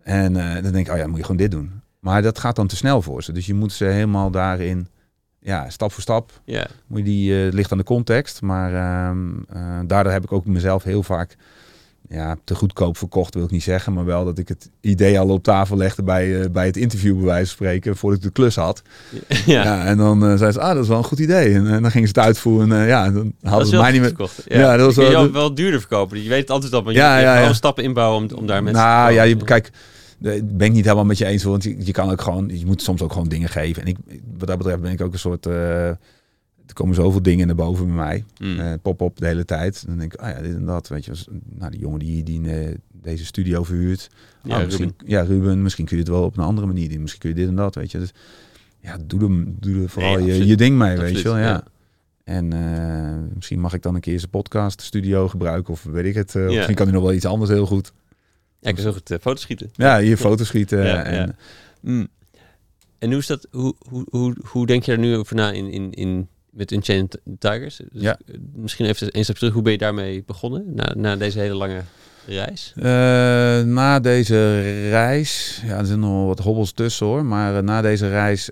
Speaker 2: En dan denk ik, oh ja, moet je gewoon dit doen. Maar dat gaat dan te snel voor ze. Dus je moet ze helemaal daarin, ja, stap voor stap,
Speaker 1: ja,
Speaker 2: moet je die, het ligt aan de context. Maar ehm, eh, daardoor heb ik ook mezelf heel vaak, ja, te goedkoop verkocht wil ik niet zeggen. Maar wel dat ik het idee al op tafel legde bij, eh, bij het interview bij wijze van spreken, voordat ik de klus had.
Speaker 1: ja.
Speaker 2: Ja, en dan eh zei ze, ah, dat is wel een goed idee. En, eh, dan gingen ze het uitvoeren en ja, dan
Speaker 1: Dat
Speaker 2: hadden ze mij niet meer...
Speaker 1: verkocht. Ja,
Speaker 2: Ja, dat was wel-
Speaker 1: wel duurder verkopen. Je weet het altijd al, maar je,
Speaker 2: Ja, ja, ja.
Speaker 1: stappen inbouwen om, om daar mensen
Speaker 2: Nou
Speaker 1: te
Speaker 2: ja, je, kijk, ben ik niet helemaal met je eens, want je, je kan ook gewoon, je moet soms ook gewoon dingen geven. En ik, wat dat betreft ben ik ook een soort, er komen zoveel dingen naar boven bij mij,
Speaker 1: Hm.
Speaker 2: eh, pop-op de hele tijd. Dan denk ik, ah ja, dit en dat, weet je, als, nou die jongen die, die eh, deze studio verhuurt,
Speaker 1: Ja,
Speaker 2: Ah, misschien, ja, Ruben, misschien kun je het wel op een andere manier doen, misschien kun je dit en dat, weet je. Dus ja, doe er, doe er vooral
Speaker 1: Nee,
Speaker 2: je, je ding mee, weet je wel, ja.
Speaker 1: ja.
Speaker 2: En eh, misschien mag ik dan een keer zijn podcast studio gebruiken of weet ik het.
Speaker 1: Ja.
Speaker 2: Misschien kan hij nog wel iets anders heel goed.
Speaker 1: Ja, ik kan zo goed foto's schieten.
Speaker 2: Ja, hier foto's schieten. En,
Speaker 1: ja. Mm. En hoe is dat? Hoe, hoe, hoe, hoe denk je er nu over na in, in, in met Unchained Tigers? Dus,
Speaker 2: Ja.
Speaker 1: eh, Misschien even een stap terug. Hoe ben je daarmee begonnen na, na deze hele lange reis?
Speaker 2: Eh, na deze reis, ja, er zijn nog wat hobbels tussen hoor, maar eh, na deze reis,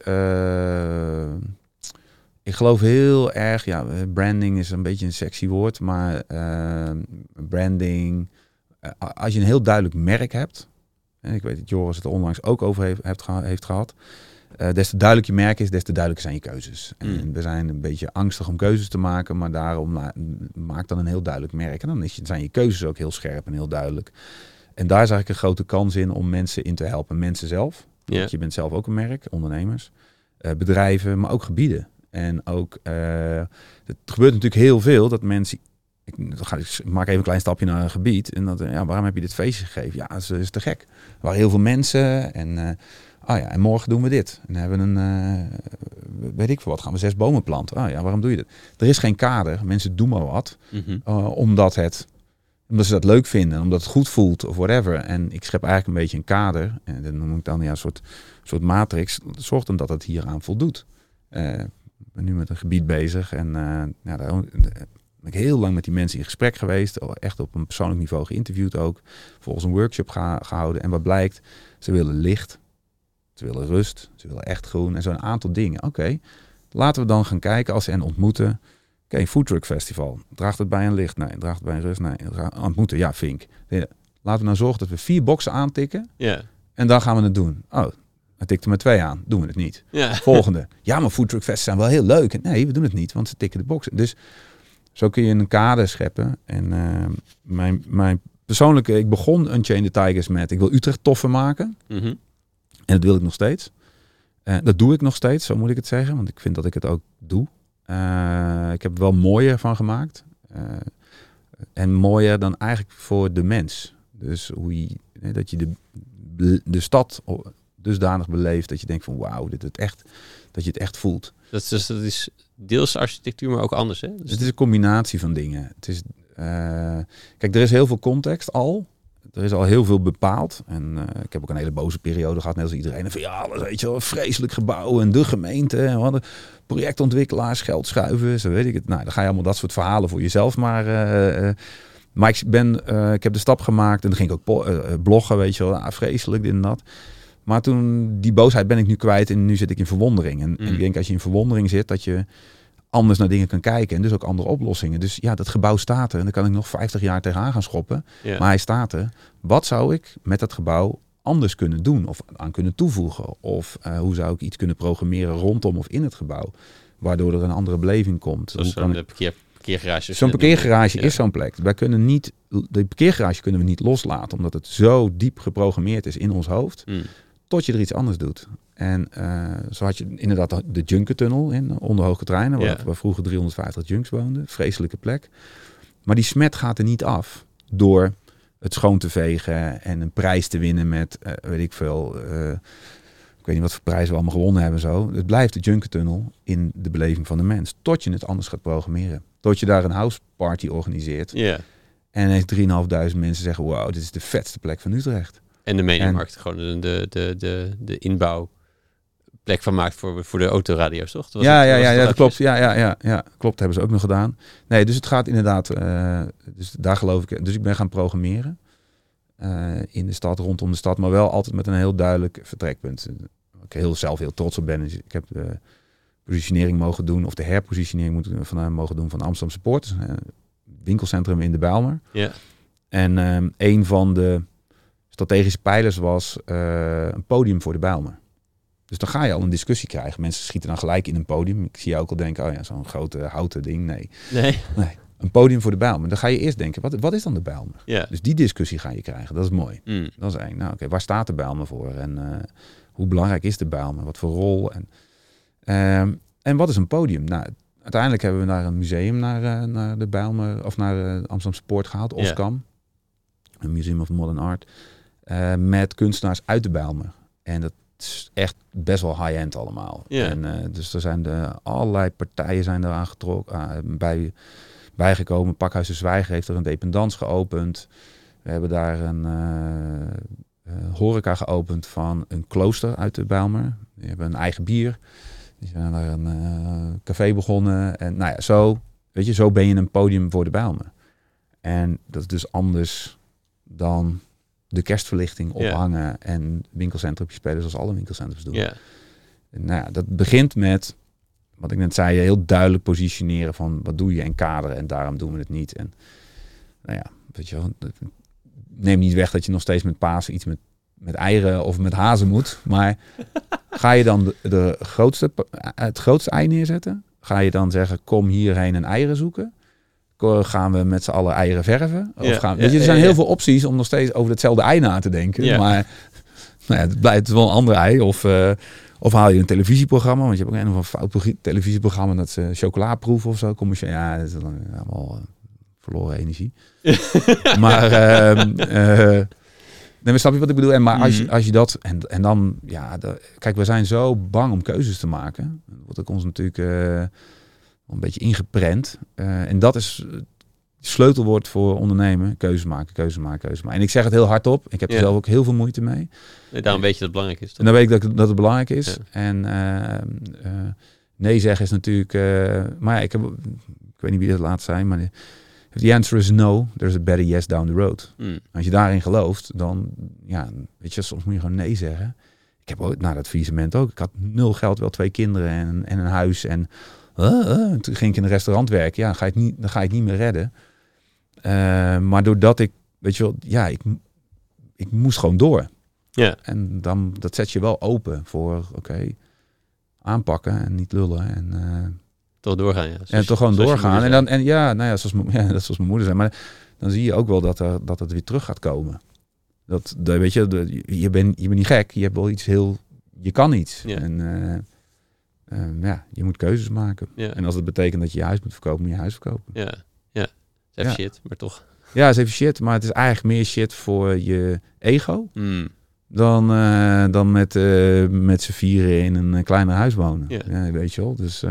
Speaker 2: ik geloof heel erg, ja, branding is een beetje een sexy woord, maar branding, als je een heel duidelijk merk hebt, en ik weet dat Joris het onlangs ook over heeft, heeft, geha- heeft gehad, eh, des te duidelijker je merk is, des te duidelijker zijn je keuzes. En
Speaker 1: Mm.
Speaker 2: we zijn een beetje angstig om keuzes te maken, maar daarom maak dan een heel duidelijk merk. En dan is zijn je keuzes ook heel scherp en heel duidelijk. En daar zag ik een grote kans in om mensen in te helpen. Mensen zelf, want je bent zelf ook een merk, ondernemers, eh, bedrijven, maar ook gebieden. En ook, eh, het gebeurt natuurlijk heel veel dat mensen. Ik, ik maak even een klein stapje naar een gebied. En dat, ja, waarom heb je dit feestje gegeven? Ja, dat is, is te gek. Er waren heel veel mensen. En, ah ja, en morgen doen we dit. En dan hebben we een, eh, weet ik veel wat, gaan we zes bomen planten. Ah ja, waarom doe je dat? Er is geen kader. Mensen doen maar wat. Eh, omdat, het, omdat ze dat leuk vinden, omdat het goed voelt of whatever. En ik schep eigenlijk een beetje een kader. En dan noem ik dan ja, een soort, soort matrix. Zorg dan dat het hieraan voldoet. Eh, ik ben nu met een gebied bezig. En ja, daar ben ik heel lang met die mensen in gesprek geweest. Echt op een persoonlijk niveau geïnterviewd ook. Volgens een workshop gehouden. En wat blijkt, ze willen licht. Ze willen rust. Ze willen echt groen. En zo'n aantal dingen. Oké, laten we dan gaan kijken als ze hen ontmoeten. Oké, Foodtruck Festival. Draagt het bij een licht? Nee. Draagt het bij een rust? Nee. Ontmoeten? Ja, vink. Laten we nou zorgen dat we vier boxen aantikken.
Speaker 1: Ja.
Speaker 2: En dan gaan we het doen. Oh, hij tikte maar twee aan. Doen we het niet.
Speaker 1: Ja.
Speaker 2: Volgende. Ja, maar Foodtruck Fest zijn wel heel leuk. Nee, we doen het niet, want ze tikken de boxen. Dus zo kun je een kader scheppen. En eh, mijn, mijn persoonlijke... Ik begon Unchained the Tigers met... Ik wil Utrecht toffer maken.
Speaker 1: Mhm.
Speaker 2: En dat wil ik nog steeds. Eh, dat doe ik nog steeds, zo moet ik het zeggen. Want ik vind dat ik het ook doe. Eh, ik heb er wel mooier van gemaakt. Eh, en mooier dan eigenlijk voor de mens. Dus hoe je, dat je de, de stad dusdanig beleeft dat je denkt van wauw, dit het echt, dat je het echt voelt.
Speaker 1: Dat, is, dus, dat is deels architectuur, maar ook anders. Hè? Dus
Speaker 2: het is een combinatie van dingen. Het is, kijk, er is heel veel context al. Er is al heel veel bepaald. En uh, ik heb ook een hele boze periode gehad, net als iedereen. En van ja, alles, weet je wel, vreselijk gebouw en de gemeente. En wat projectontwikkelaars, geld schuiven, zo weet ik het. Nou, dan ga je allemaal dat soort verhalen voor jezelf maar... Uh, maar ik, ben, uh, ik heb de stap gemaakt en dan ging ik ook bloggen, weet je wel. Ah, vreselijk, dit en dat. Maar toen, die boosheid ben ik nu kwijt en nu zit ik in verwondering. En, mm. en ik denk als je in verwondering zit, dat je anders naar dingen kan kijken en dus ook andere oplossingen. Dus ja, dat gebouw staat er en daar kan ik nog 50 jaar tegenaan gaan schoppen.
Speaker 1: Ja.
Speaker 2: Maar hij staat er. Wat zou ik met dat gebouw anders kunnen doen of aan kunnen toevoegen? Of eh, hoe zou ik iets kunnen programmeren rondom of in het gebouw? Waardoor er een andere beleving komt.
Speaker 1: Zo'n
Speaker 2: ik-
Speaker 1: eh, parkeer, parkeergarage.
Speaker 2: Zo'n parkeergarage
Speaker 1: Ja.
Speaker 2: is zo'n plek. Wij kunnen niet, de parkeergarage kunnen we niet loslaten, omdat het zo diep geprogrammeerd is in ons hoofd,
Speaker 1: Mm.
Speaker 2: tot je er iets anders doet. En eh, zo had je inderdaad de Junkertunnel in onder hoge treinen, waar,
Speaker 1: Ja.
Speaker 2: waar vroeger 350 junks woonden. Vreselijke plek. Maar die smet gaat er niet af door het schoon te vegen en een prijs te winnen met, eh, weet ik veel, eh, ik weet niet wat voor prijzen we allemaal gewonnen hebben zo. Het blijft de Junkertunnel in de beleving van de mens, tot je het anders gaat programmeren. Tot je daar een house party organiseert
Speaker 1: Ja.
Speaker 2: en ineens 3.500 mensen zeggen, wauw, dit is de vetste plek van Utrecht.
Speaker 1: En de mediamarkt gewoon de, de, de, de inbouw plek van maakt voor, voor de autoradio's, toch? Dat was
Speaker 2: ja,
Speaker 1: het-
Speaker 2: ja, ja, ja, dat klopt. Ja, ja, ja, ja, klopt. Hebben ze ook nog gedaan. Nee, dus het gaat inderdaad. eh, dus daar geloof ik. Dus ik ben gaan programmeren eh, in de stad, rondom de stad, maar wel altijd met een heel duidelijk vertrekpunt. Waar Ik heel zelf heel trots op ben. Ik heb de positionering mogen doen, of de herpositionering moet, van, mogen doen van Amsterdam Support, eh, winkelcentrum in de Bijlmer.
Speaker 1: Ja.
Speaker 2: En ehm, een van de strategische pijlers was een podium voor de Bijlmer. Dus dan ga je al een discussie krijgen. Mensen schieten dan gelijk in een podium. Ik zie jou ook al denken, oh ja, zo'n grote houten ding. Nee,
Speaker 1: Nee.
Speaker 2: een podium voor de Bijlmer. Dan ga je eerst denken, wat, wat is dan de Bijlmer?
Speaker 1: Ja.
Speaker 2: Dus die discussie ga je krijgen. Dat is mooi.
Speaker 1: Mm.
Speaker 2: Dat is één. Nou oké, waar staat de Bijlmer voor? En eh, hoe belangrijk is de Bijlmer? Wat voor rol? En, ehm, en wat is een podium? Nou, uiteindelijk hebben we naar een museum naar, eh, naar de Bijlmer, of naar eh, Amsterdam Sport gehaald. Oskam. Een Museum of Modern Art. met kunstenaars uit de Bijlmer. En dat is echt best wel high-end allemaal.
Speaker 1: Ja.
Speaker 2: En, eh, dus er zijn de, allerlei partijen zijn eraan getrokken, ah, bij, bijgekomen. Pakhuis de Zwijger heeft er een dependance geopend. We hebben daar een eh, eh, horeca geopend van een klooster uit de Bijlmer. Die hebben een eigen bier. Die zijn daar een eh, café begonnen. En nou ja, zo, weet je, zo ben je een podium voor de Bijlmer. En dat is dus anders dan de kerstverlichting ophangen en winkelcentrums spelen zoals alle winkelcentrums doen.
Speaker 1: Ja.
Speaker 2: En Nou ja, dat begint met, wat ik net zei, heel duidelijk positioneren van wat doe je en kaderen en daarom doen we het niet. En nou ja, weet je wel, neem niet weg dat je nog steeds met Pasen iets met, met eieren of met hazen moet. Maar ga je dan de, de grootste, het grootste ei neerzetten? Ga je dan zeggen, kom hierheen en eieren zoeken? Gaan we met z'n allen eieren verven? Of
Speaker 1: Ja,
Speaker 2: gaan,
Speaker 1: ja,
Speaker 2: weet je, er zijn heel veel opties om nog steeds over hetzelfde ei na te denken. Maar nou ja, het blijft wel een ander ei. Of, eh, of haal je een televisieprogramma, want je hebt ook een of ander fout televisieprogramma dat ze chocola proeven of zo. Commercieel, ja, dat is dan allemaal eh, verloren energie. maar, eh, nee, snap je wat ik bedoel? En maar als, je,
Speaker 1: Mhm.
Speaker 2: als je dat, en, en dan, ja, de- kijk, we zijn zo bang om keuzes te maken. Wordt ook ons natuurlijk eh, een beetje ingeprent. Eh, en dat is het sleutelwoord voor ondernemen. Keuzes maken, keuzes maken, keuzes maken. En ik zeg het heel hardop. Ik heb er zelf ook heel veel moeite mee.
Speaker 1: Nee, daarom weet je dat het belangrijk is.
Speaker 2: En dan weet ik dat, dat het belangrijk is.
Speaker 1: Ja.
Speaker 2: En eh, eh, nee zeggen is natuurlijk... eh, maar ja, ik, heb, ik weet niet wie dat laat zijn, maar... If the answer is no, there's a better yes down the road.
Speaker 1: Mm.
Speaker 2: Als je daarin gelooft, dan... Ja, weet je, soms moet je gewoon nee zeggen. Ik heb ook na dat faillissement ook. Ik had nul geld, wel twee kinderen en, en een huis. En toen ging ik in een restaurant werken. Ja, ga het niet, dan ga het niet meer redden. Eh, maar doordat ik... Weet je wel, ja, ik, ik moest gewoon door.
Speaker 1: Ja.
Speaker 2: En dan, dat zet je wel open voor, oké, aanpakken en niet lullen. En, eh,
Speaker 1: Toch doorgaan, ja.
Speaker 2: en toch gewoon doorgaan. En, dan, en ja, nou ja, zoals, ja, dat is zoals mijn moeder zei. Maar dan zie je ook wel dat, er, dat het weer terug gaat komen. Dat, dat weet je, je, bent, je bent niet gek. Je hebt wel iets heel, je kan iets.
Speaker 1: Ja.
Speaker 2: En eh, eh, ja, je moet keuzes maken.
Speaker 1: Ja.
Speaker 2: En als het betekent dat je je huis moet verkopen, moet je je huis verkopen.
Speaker 1: Ja. Ja. Het is shit, maar toch.
Speaker 2: Ja, het is even shit, maar het is eigenlijk meer shit voor je ego.
Speaker 1: Mm.
Speaker 2: dan, eh, dan met, eh, met z'n vieren in een eh, kleiner huis wonen.
Speaker 1: Ja.
Speaker 2: Ja. weet je wel. Dus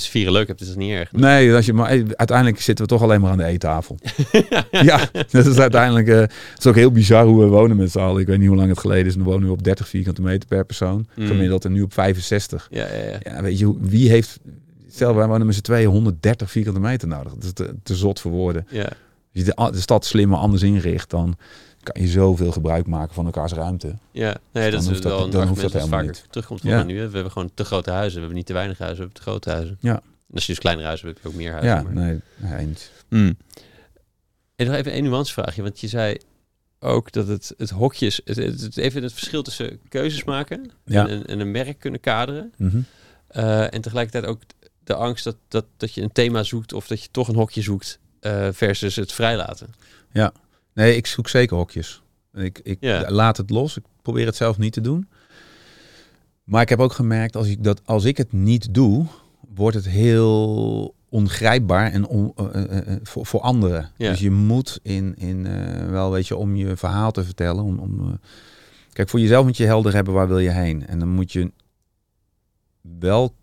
Speaker 1: het vieren leuk hebt, is dat niet erg.
Speaker 2: nee, als je, maar eh, uiteindelijk zitten we toch alleen maar aan de eettafel. ja, dat is uiteindelijk. eh, het is ook heel bizar hoe we wonen met z'n allen. Ik weet niet hoe lang het geleden is. We wonen nu op 30 vierkante meter per persoon.
Speaker 1: Mm.
Speaker 2: Gemiddeld en nu op 65.
Speaker 1: Ja, ja, ja.
Speaker 2: Ja, weet je, wie heeft. Stel, wij wonen met z'n tweeën 130 vierkante meter nodig. Dat is te, te zot voor woorden.
Speaker 1: ja.
Speaker 2: Als je de, de stad slimmer anders inricht, dan kan je zoveel gebruik maken van elkaars ruimte.
Speaker 1: Ja, nee, dat is
Speaker 2: hoeft dat-
Speaker 1: wel een
Speaker 2: dan hoeft dat
Speaker 1: dat
Speaker 2: helemaal niet.
Speaker 1: terugkomt van
Speaker 2: Ja.
Speaker 1: nu. hè. We hebben gewoon te grote huizen. We hebben niet te weinig huizen, we hebben te grote huizen.
Speaker 2: Ja.
Speaker 1: En als je dus kleinere huizen hebt, heb je ook meer huizen.
Speaker 2: Ja,
Speaker 1: maar-
Speaker 2: nee, eens.
Speaker 1: Mm. En nog even een nuancevraagje, want je zei ook dat het, het hokjes, het, het, het- even het verschil tussen keuzes maken
Speaker 2: Ja.
Speaker 1: en, en een merk kunnen kaderen.
Speaker 2: Mhm.
Speaker 1: eh, en tegelijkertijd ook de angst dat, dat, dat je een thema zoekt of dat je toch een hokje zoekt eh, versus het vrijlaten.
Speaker 2: Nee, ik zoek zeker hokjes. Ik, ik
Speaker 1: Ja.
Speaker 2: laat het los. Ik probeer het zelf niet te doen. Maar ik heb ook gemerkt, als ik, dat, als ik het niet doe, wordt het heel ongrijpbaar en on, eh, eh, eh, voor, voor anderen.
Speaker 1: Ja.
Speaker 2: Dus je moet in, in wel, weet je, om je verhaal te vertellen. Om, om, kijk, voor jezelf moet je helder hebben waar wil je heen. En dan moet je wel,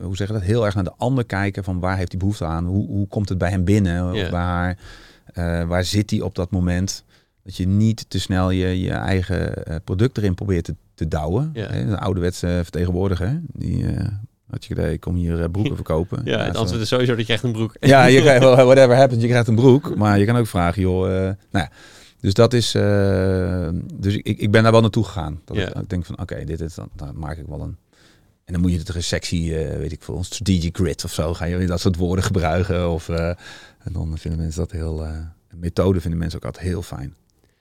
Speaker 2: hoe zeg je dat, heel erg naar de ander kijken van waar heeft hij behoefte aan? Hoe, hoe komt het bij hem binnen?
Speaker 1: Ja.
Speaker 2: Of bij haar? Eh, waar zit hij op dat moment? Dat je niet te snel je, je eigen eh, product erin probeert te, te douwen.
Speaker 1: Ja.
Speaker 2: Hè, Een ouderwetse vertegenwoordiger. Die eh, had je gedaan, ik kom hier broeken verkopen.
Speaker 1: Ja, het
Speaker 2: zo-
Speaker 1: antwoord is sowieso dat je krijgt een broek.
Speaker 2: ja, je krijgt wel whatever happens, je krijgt een broek. Maar je kan ook vragen, joh. nou ja, dus dat is. dus ik, ik ben daar wel naartoe gegaan. Dat
Speaker 1: Ja.
Speaker 2: ik, ik denk van, oké, dit is dan, dan maak ik wel een. En dan moet je het er een sexy, weet ik veel, een strategic grid of zo. Ga je dat soort woorden gebruiken? Of, en dan vinden mensen dat heel. eh, een methode vinden mensen ook altijd heel fijn.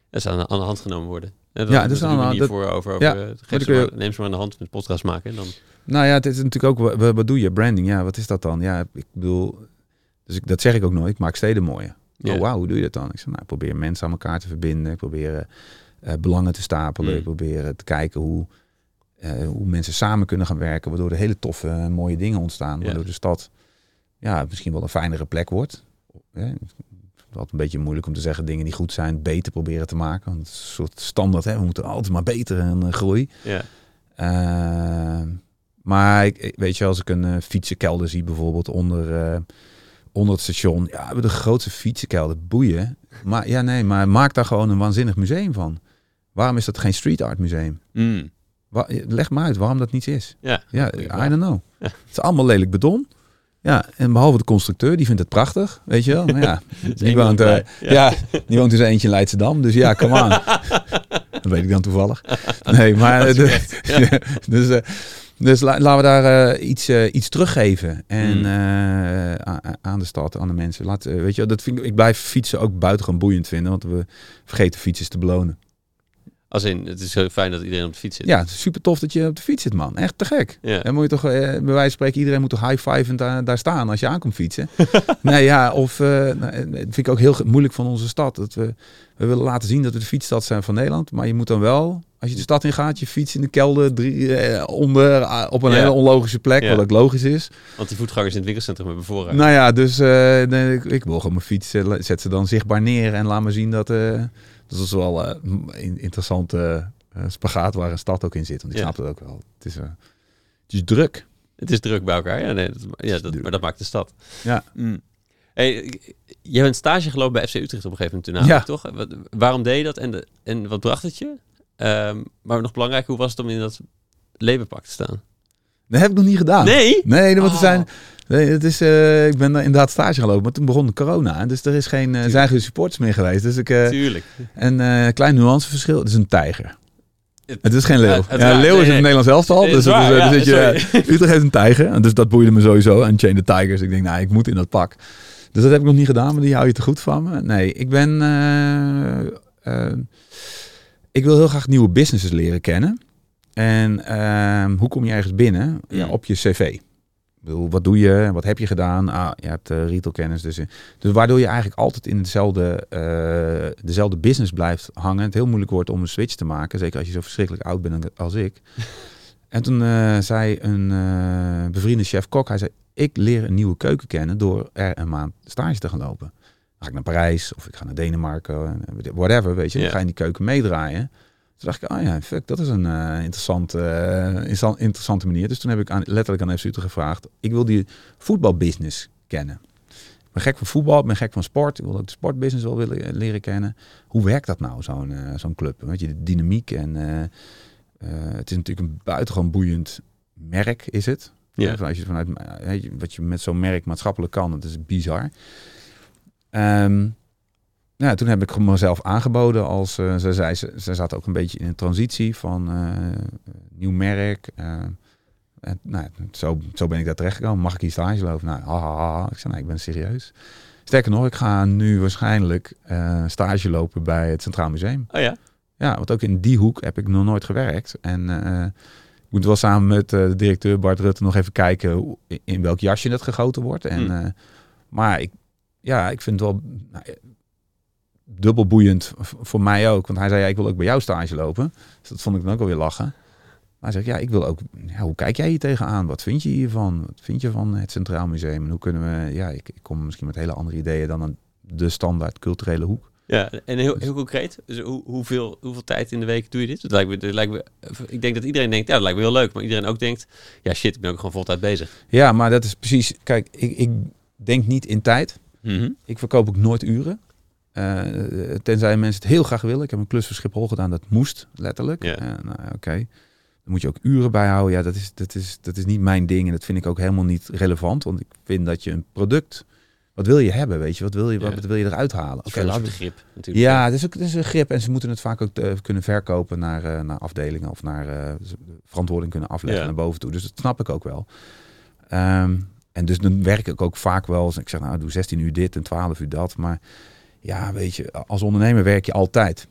Speaker 1: Dat zou aan, de hand genomen worden. Ja,
Speaker 2: Ja, dat is aan de hand.
Speaker 1: Voor over, over
Speaker 2: Ja,
Speaker 1: eh, geef ze maar- neem ze maar aan de hand met podcast maken. En dan,
Speaker 2: Nou ja, het is natuurlijk ook, wat, wat doe je? Branding, ja, wat is dat dan? Ja, ik bedoel, dus ik, dat zeg ik ook nooit, ik maak steden mooier.
Speaker 1: Ja.
Speaker 2: Oh wauw, hoe doe je dat dan? Ik zeg, nou, ik probeer mensen aan elkaar te verbinden, ik probeer eh, eh, belangen te stapelen,
Speaker 1: Mm.
Speaker 2: ik probeer eh, te kijken hoe, eh, hoe mensen samen kunnen gaan werken, waardoor er hele toffe, eh, mooie dingen ontstaan,
Speaker 1: Ja.
Speaker 2: waardoor de stad ja, misschien wel een fijnere plek wordt. Hè? Het is altijd een beetje moeilijk om te zeggen dingen die goed zijn, beter proberen te maken. Want het is een soort standaard, hè? we moeten altijd maar beter en eh, groei.
Speaker 1: ja.
Speaker 2: Uh, maar ik, weet je, als ik een eh, fietsenkelder zie bijvoorbeeld onder, eh, onder het station. Ja, we hebben de grootste fietsenkelder, boeien. Maar ja, nee, maar maak daar gewoon een waanzinnig museum van. Waarom is dat geen street art museum?
Speaker 1: Mm.
Speaker 2: Wa- leg maar uit waarom dat niets is.
Speaker 1: Ja,
Speaker 2: Ja, I don't know.
Speaker 1: Ja.
Speaker 2: Het is allemaal lelijk beton. Ja, en behalve de constructeur, die vindt het prachtig, weet je wel. Maar ja, die woont, eh, ja. die woont dus eentje in Leidschendam. Dus ja, come on. dat weet ik dan toevallig. Nee, maar... De-
Speaker 1: ja.
Speaker 2: dus eh, dus la- laten we daar eh, iets, eh, iets teruggeven. En
Speaker 1: Mm.
Speaker 2: eh, a- aan de stad, aan de mensen. Laat, eh, weet je, dat vind ik, ik blijf fietsen ook buitengewoon boeiend vinden. Want we vergeten fietsers te belonen.
Speaker 1: Als in, het is heel fijn dat iedereen op de fiets zit.
Speaker 2: Ja, het is super tof dat je op de fiets zit, man. Echt te gek.
Speaker 1: Ja.
Speaker 2: Dan moet je toch, eh, bij wijze van spreken, iedereen moet toch high-five daar, daar staan als je aankomt fietsen. nee, ja, of, eh, nou, eh, dat vind ik ook heel moeilijk van onze stad. Dat we, we willen laten zien dat we de fietsstad zijn van Nederland. Maar je moet dan wel, als je de stad in gaat, je fiets in de kelder drie, eh, onder, op een
Speaker 1: Ja.
Speaker 2: hele onlogische plek,
Speaker 1: Ja.
Speaker 2: wat ook logisch is.
Speaker 1: Want die voetgangers in het winkelcentrum hebben voorrang.
Speaker 2: Nou ja, dus nee, ik, ik wil gewoon mijn fiets, zet ze dan zichtbaar neer en laat me zien dat... eh dat is wel eh, een interessante eh, spagaat waar een stad ook in zit. Want ik
Speaker 1: Ja.
Speaker 2: snap het ook wel. Het is, eh, het is druk.
Speaker 1: Het is druk bij elkaar. Ja, nee, dat, ja dat, maar dat maakt de stad.
Speaker 2: Ja.
Speaker 1: Mm. Hey, jij bent stage gelopen bij FC Utrecht op een gegeven moment toen namelijk,
Speaker 2: Ja.
Speaker 1: toch? Wat, waarom deed je dat en, de, en wat bracht het je? Ehm, maar nog belangrijker, hoe was het om in dat levenpak te staan?
Speaker 2: Dat heb ik nog niet gedaan.
Speaker 1: Nee?
Speaker 2: Nee, want er
Speaker 1: Oh.
Speaker 2: zijn... Nee, het is, eh, ik ben inderdaad stage gelopen, maar toen begon de corona. Dus er is geen, eh, zijn geen supporters meer geweest. Dus ik, eh,
Speaker 1: Tuurlijk.
Speaker 2: eh, klein nuanceverschil. Het is een tijger. Het is geen leeuw.
Speaker 1: Ja,
Speaker 2: leeuw
Speaker 1: Nee,
Speaker 2: is in
Speaker 1: nee.
Speaker 2: het Nederlands elftal. Dus
Speaker 1: waar,
Speaker 2: dus
Speaker 1: ja,
Speaker 2: je, Utrecht heeft een tijger. En dus dat boeide me sowieso. En Chain the Tigers. Ik denk, nou, ik moet in dat pak. Dus dat heb ik nog niet gedaan, maar die hou je te goed van me. Nee, ik ben... ik wil heel graag nieuwe businesses leren kennen. En ehm, hoe kom je ergens binnen? Ja,
Speaker 1: Mm.
Speaker 2: op je cv. Bedoel, wat doe je? Wat heb je gedaan? Ah, je hebt eh retailkennis. Dus, eh, dus waardoor je eigenlijk altijd in hetzelfde, eh, dezelfde business blijft hangen. Het heel moeilijk wordt om een switch te maken. Zeker als je zo verschrikkelijk oud bent als ik. En toen zei een bevriende chef-kok, hij zei, ik leer een nieuwe keuken kennen door er een maand stage te gaan lopen. Dan ga ik naar Parijs of ik ga naar Denemarken, whatever, weet je. Dan ga je in die keuken meedraaien. Toen dacht ik, oh ja, fuck, dat is een eh, interessant, eh, interessant- interessante manier. Dus toen heb ik aan, letterlijk aan FC Utrecht gevraagd, ik wil die voetbalbusiness kennen. Ik ben gek van voetbal, ik ben gek van sport. Ik wil ook de sportbusiness wel willen eh, leren kennen. Hoe werkt dat nou, zo'n zo'n club? Weet je, de dynamiek en... het is natuurlijk een buitengewoon boeiend merk, is het.
Speaker 1: Ja.
Speaker 2: Als je vanuit weet je, wat je met zo'n merk maatschappelijk kan, dat is bizar. Ehm, nou, toen heb ik mezelf aangeboden als eh, ze zei, ze, ze zat ook een beetje in een transitie van eh, nieuw merk. eh, En, nou, zo, zo ben ik daar terechtgekomen. Mag ik hier stage lopen? Nou, ha, ha, ha. Ik zei, nee, ik ben serieus. Sterker nog, ik ga nu waarschijnlijk stage lopen bij het Centraal Museum.
Speaker 1: Oh ja?
Speaker 2: Ja, want ook in die hoek heb ik nog nooit gewerkt. En ik moet wel samen met de directeur Bart Rutte nog even kijken hoe, in welk jasje dat gegoten wordt. En,
Speaker 1: Hmm.
Speaker 2: maar ik, ja, ik vind het wel nou, dubbel boeiend voor mij ook. Want hij zei, ja, ik wil ook bij jou stage lopen. Dus dat vond ik dan ook alweer lachen. Maar hij zegt, ja, ik wil ook... Ja, hoe kijk jij hier tegenaan? Wat vind je hiervan? Wat vind je van het Centraal Museum? En hoe kunnen we... Ja, ik, ik kom misschien met hele andere ideeën dan een, de standaard culturele hoek.
Speaker 1: Ja, en heel, heel concreet, dus hoe, hoeveel, hoeveel tijd in de week doe je dit? Dat lijkt me, dat lijkt me, ik denk dat iedereen denkt, ja, dat lijkt me heel leuk. Maar iedereen ook denkt, ja shit, ik ben ook gewoon voltijd bezig.
Speaker 2: Ja, maar dat is precies... Kijk, ik, ik denk niet in tijd.
Speaker 1: Mhm.
Speaker 2: Ik verkoop ook nooit uren. Eh, tenzij mensen het heel graag willen. Ik heb een klus voor Schiphol gedaan, dat moest letterlijk. Eh, nou, Oké, dan moet je ook uren bijhouden. Ja, dat is, dat, is, dat is niet mijn ding en dat vind ik ook helemaal niet relevant. Want ik vind dat je een product... Wat wil je hebben, weet je? Wat wil je, wat wil je eruit halen? Oké, we-
Speaker 1: grip natuurlijk.
Speaker 2: ja, het is, ook, het is een grip en ze moeten het vaak ook eh, kunnen verkopen naar, naar afdelingen of naar verantwoording kunnen afleggen naar boven toe. Dus dat snap ik ook wel. Ehm, en dus dan werk ik ook vaak wel. als Ik zeg nou, doe 16 uur dit en 12 uur dat. Maar ja, weet je, als ondernemer werk je altijd.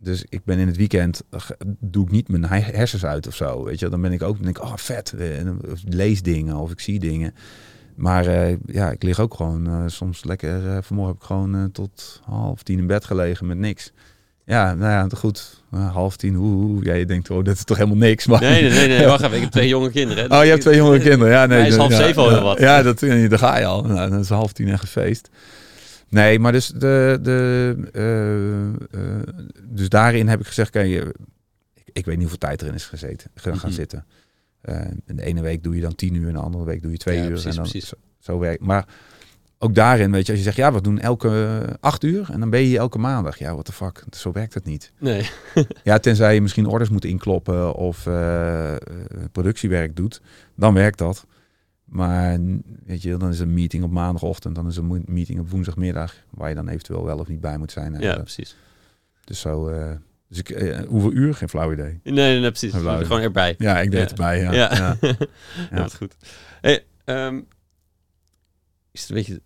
Speaker 2: Dus ik ben in het weekend, doe ik niet mijn he- hersens uit of zo. Weet je, dan ben ik ook, denk ik, oh vet, eh, en of lees dingen of ik zie dingen. Maar eh, ja, ik lig ook gewoon eh, soms lekker. vanmorgen heb ik gewoon tot half tien in bed gelegen met niks. Ja, nou ja, goed. Half tien, hoe. Ja, je denkt, oh, dat is toch helemaal niks. Maar...
Speaker 1: Nee, nee, nee, nee, wacht even, ik heb twee jonge kinderen.
Speaker 2: Oh, je hebt twee jonge kinderen. Ja, nee.
Speaker 1: Hij is half zeven al heel wat.
Speaker 2: Ja, dat, daar ga je al. Nou, dan is half tien echt feest. Nee, maar dus, de, de, eh, eh, dus daarin heb ik gezegd, kijk, je- ik, ik weet niet hoeveel tijd erin is gezeten, gaan gaan
Speaker 1: Mhm.
Speaker 2: zitten. Eh, in de ene week doe je dan tien uur, en de andere week doe je twee
Speaker 1: Ja,
Speaker 2: uur.
Speaker 1: precies,
Speaker 2: en dan
Speaker 1: precies.
Speaker 2: Zo, zo werkt. Maar ook daarin, weet je, als je zegt, ja, we doen elke acht uur en dan ben je elke maandag. Ja, what the fuck, zo werkt het niet.
Speaker 1: Nee.
Speaker 2: Ja, tenzij je misschien orders moet inkloppen of productiewerk doet, dan werkt dat. Maar weet je, dan is een meeting op maandagochtend, dan is een meeting op woensdagmiddag, waar je dan eventueel wel of niet bij moet zijn.
Speaker 1: Ja, precies.
Speaker 2: dus zo, eh, dus ik, eh, hoeveel uur? Geen flauw idee.
Speaker 1: Nee, nee, nee precies. Gewoon erbij.
Speaker 2: Ja, ik deed
Speaker 1: Ja.
Speaker 2: erbij. Ja.
Speaker 1: Ja.
Speaker 2: Ja.
Speaker 1: Ja, dat is goed. Hey, ehm, is het een beetje...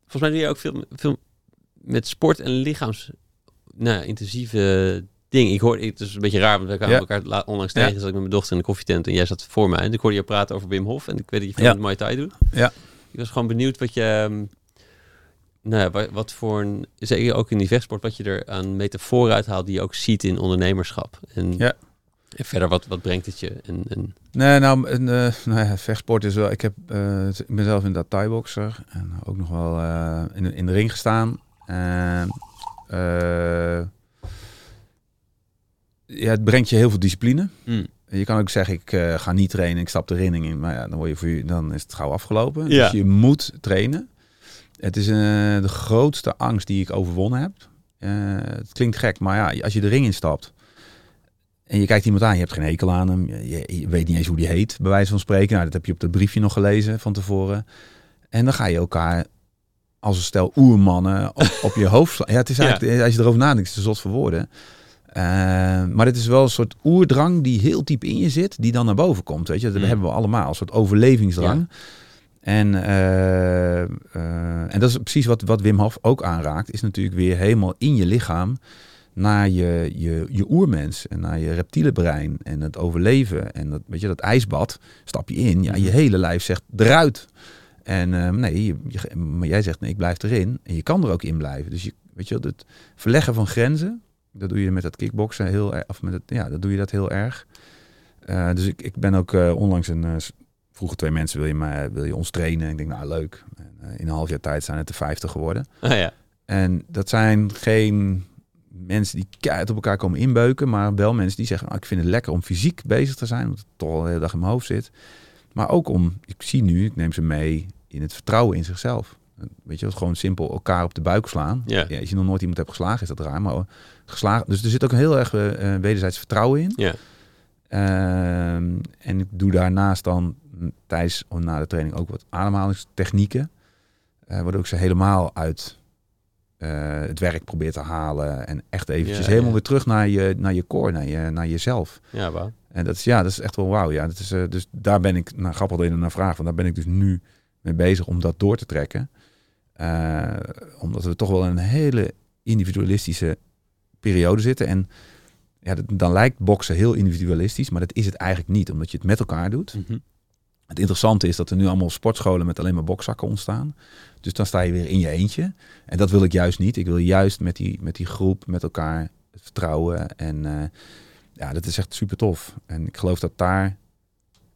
Speaker 1: Volgens mij doe je ook veel, veel met sport en lichaams... Nou, intensieve dingen. Ik hoor, het is een beetje raar, want we kwamen
Speaker 2: Ja.
Speaker 1: elkaar la- onlangs tegen. Zat ik met mijn dochter in de koffietent en jij zat voor mij. En ik hoorde je praten over Wim Hof. En ik weet dat je veel
Speaker 2: Ja.
Speaker 1: met Muay Thai doet.
Speaker 2: Ja.
Speaker 1: Ik was gewoon benieuwd wat je... ehm, nou ja, wat, voor een... Zeker ook in die vechtsport, wat je er aan metaforen uithaalt... die je ook ziet in ondernemerschap. En,
Speaker 2: Ja.
Speaker 1: en verder, wat, wat brengt het je? En, en,
Speaker 2: Nee, nou, een, eh, nou ja, vechtsport is wel. Ik, heb, eh, ik ben zelf inderdaad thai-boxer en ook nog wel eh, in, de- in de ring gestaan. En, ja, het brengt je heel veel discipline.
Speaker 1: Mm.
Speaker 2: Je kan ook zeggen, ik eh, ga niet trainen, ik stap de ring in. Maar ja, dan, word je voor je, dan is het gauw afgelopen.
Speaker 1: Ja.
Speaker 2: Dus je moet trainen. Het is eh, de grootste angst die ik overwonnen heb. Eh, het klinkt gek, maar ja, als je de ring instapt en je kijkt iemand aan, je hebt geen hekel aan hem, je, je weet niet eens hoe die heet, bij wijze van spreken. Nou, dat heb je op dat briefje nog gelezen van tevoren. En dan ga je elkaar als een stel oermannen op, op je hoofd slaan. Ja, het is
Speaker 1: Ja.
Speaker 2: eigenlijk, als je erover nadenkt, is het een zot voor woorden. Eh, maar het is wel een soort oerdrang die heel diep in je zit, die dan naar boven komt. Weet je, dat
Speaker 1: Mm.
Speaker 2: hebben we allemaal, een soort overlevingsdrang. En, eh, eh, en dat is precies wat, wat Wim Hof ook aanraakt, is natuurlijk weer helemaal in je lichaam naar je, je, je oermens en naar je reptiele brein en het overleven. En dat, weet je, dat ijsbad, stap je in, ja, je
Speaker 1: Mhm.
Speaker 2: hele lijf zegt eruit. En nee, je, je- maar jij zegt nee, ik blijf erin. En je kan er ook in blijven. Dus je, weet je, het verleggen van grenzen, dat doe je met dat kickboksen heel erg. Of met het, ja, dat doe je dat heel erg. Eh, dus ik, ik ben ook eh, onlangs een. vroegen twee mensen: wil je, mij, wil je ons trainen? Ik denk, nou leuk. En, in een half jaar tijd zijn het er 50 geworden.
Speaker 1: ah ja.
Speaker 2: En dat zijn geen mensen die keihard op elkaar komen inbeuken, maar wel mensen die zeggen: nou, ik vind het lekker om fysiek bezig te zijn, omdat het toch al de hele dag in mijn hoofd zit. Maar ook om, ik zie nu, ik neem ze mee in het vertrouwen in zichzelf. Weet je, wel, gewoon simpel elkaar op de buik slaan.
Speaker 1: Ja.
Speaker 2: als je nog nooit iemand hebt geslagen, is dat raar. Maar geslagen, dus er zit ook een heel erg eh, eh, wederzijds vertrouwen in.
Speaker 1: Ja.
Speaker 2: Ehm, en ik doe daarnaast dan mm, tijdens of na de training ook wat ademhalingstechnieken. eh waardoor ik ze helemaal uit eh, het werk probeer te halen. En echt eventjes
Speaker 1: Ja,
Speaker 2: helemaal
Speaker 1: ja.
Speaker 2: weer terug naar je, naar je core, naar, je, naar jezelf.
Speaker 1: Ja, wauw.
Speaker 2: En dat is, ja, dat is echt wel wauw. Ja, dat is, eh, dus daar ben ik, nou grappig dat je naar vraagt, want daar ben ik dus nu mee bezig om dat door te trekken. Eh, omdat we toch wel in een hele individualistische periode zitten. En ja, dat- dan lijkt boksen heel individualistisch, maar dat is het eigenlijk niet, omdat je het met elkaar doet.
Speaker 1: Mhm.
Speaker 2: Het interessante is dat er nu allemaal sportscholen met alleen maar bokzakken ontstaan. Dus dan sta je weer in je eentje. En dat wil ik juist niet. Ik wil juist met die, met die groep, met elkaar het vertrouwen. En eh, ja, dat is echt super tof. En ik geloof dat daar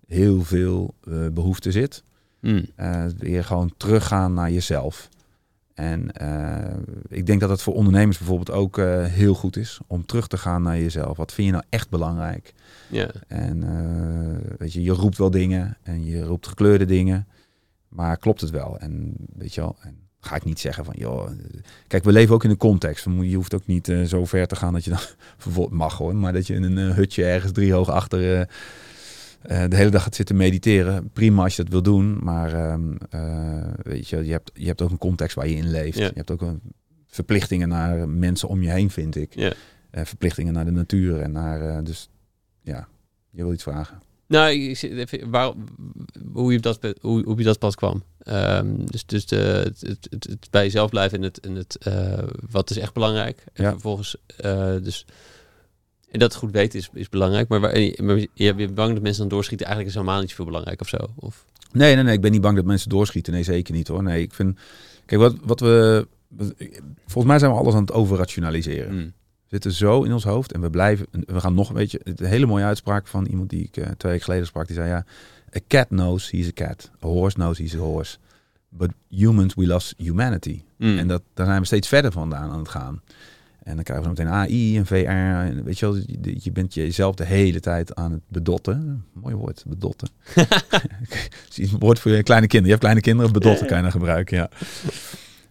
Speaker 2: heel veel eh, behoefte zit.
Speaker 1: Mm.
Speaker 2: Weer gewoon teruggaan naar jezelf. En eh, ik denk dat het voor ondernemers bijvoorbeeld ook eh, heel goed is om terug te gaan naar jezelf. Wat vind je nou echt belangrijk?
Speaker 1: Ja.
Speaker 2: En eh, weet je, je roept wel dingen en je roept gekleurde dingen, maar klopt het wel? En weet je wel, en ga ik niet zeggen van, joh, kijk, we leven ook in een context. Je hoeft ook niet zo ver te gaan dat je dan bijvoorbeeld mag hoor, maar dat je in een hutje ergens driehoog achter eh, de hele dag gaat zitten mediteren. Prima als je dat wil doen, maar ehm, eh, weet je, je hebt, je hebt ook een context waar je in leeft. Je hebt ook een, verplichtingen naar mensen om je heen, vind ik.
Speaker 1: Ja.
Speaker 2: Eh, verplichtingen naar de natuur en naar, dus ja, je wil iets vragen.
Speaker 1: Nou, ik zit even, waar, hoe, je dat, hoe, hoe je dat pad kwam. Ehm, dus dus de, het, het, het, het bij jezelf blijven en het, en het wat is echt belangrijk. En
Speaker 2: Ja.
Speaker 1: vervolgens, dus, en dat goed weten is, is belangrijk. Maar, waar, maar je bent bang dat mensen dan doorschieten. Eigenlijk is helemaal niet zoveel belangrijk of zo. Of,
Speaker 2: Nee, nee, nee. Ik ben niet bang dat mensen doorschieten. Nee, zeker niet hoor. Nee, ik vind... Kijk, wat, wat we... Volgens mij zijn we alles aan het overrationaliseren.
Speaker 1: Mm.
Speaker 2: We zitten zo in ons hoofd en we blijven... We gaan nog een beetje... Een hele mooie uitspraak van iemand die ik eh, twee weken geleden sprak. Die zei, ja... A cat knows he's a cat. A horse knows he's a horse. But humans, we lost humanity.
Speaker 1: Mm.
Speaker 2: En dat, daar zijn we steeds verder vandaan aan het gaan. En dan krijgen we meteen AI en VR. En weet je wel, je, bent jezelf de hele tijd aan het bedotten. Mooi woord, bedotten. Je het woord voor je kleine kinderen. Je hebt kleine kinderen, bedotten kan je dan gebruiken, ja.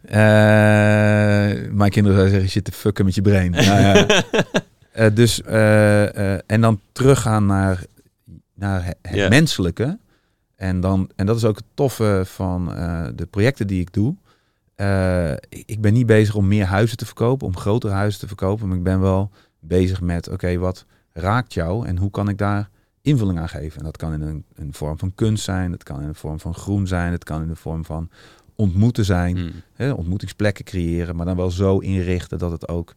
Speaker 2: Eh, mijn kinderen zouden zeggen, je zit te fucken met je brein. Nou ja. Eh, dus, eh, en dan teruggaan naar, naar het, menselijke. En, dan, en dat is ook het toffe van de projecten die ik doe. Eh, ik ben niet bezig om meer huizen te verkopen, om grotere huizen te verkopen. Maar ik ben wel bezig met, oké, wat raakt jou en hoe kan ik daar invulling aan geven? En dat kan in een, een vorm van kunst zijn, dat kan in een vorm van groen zijn, het kan in de vorm van ontmoeten zijn
Speaker 1: Mm.
Speaker 2: hè, ontmoetingsplekken creëren, maar dan wel zo inrichten dat het ook,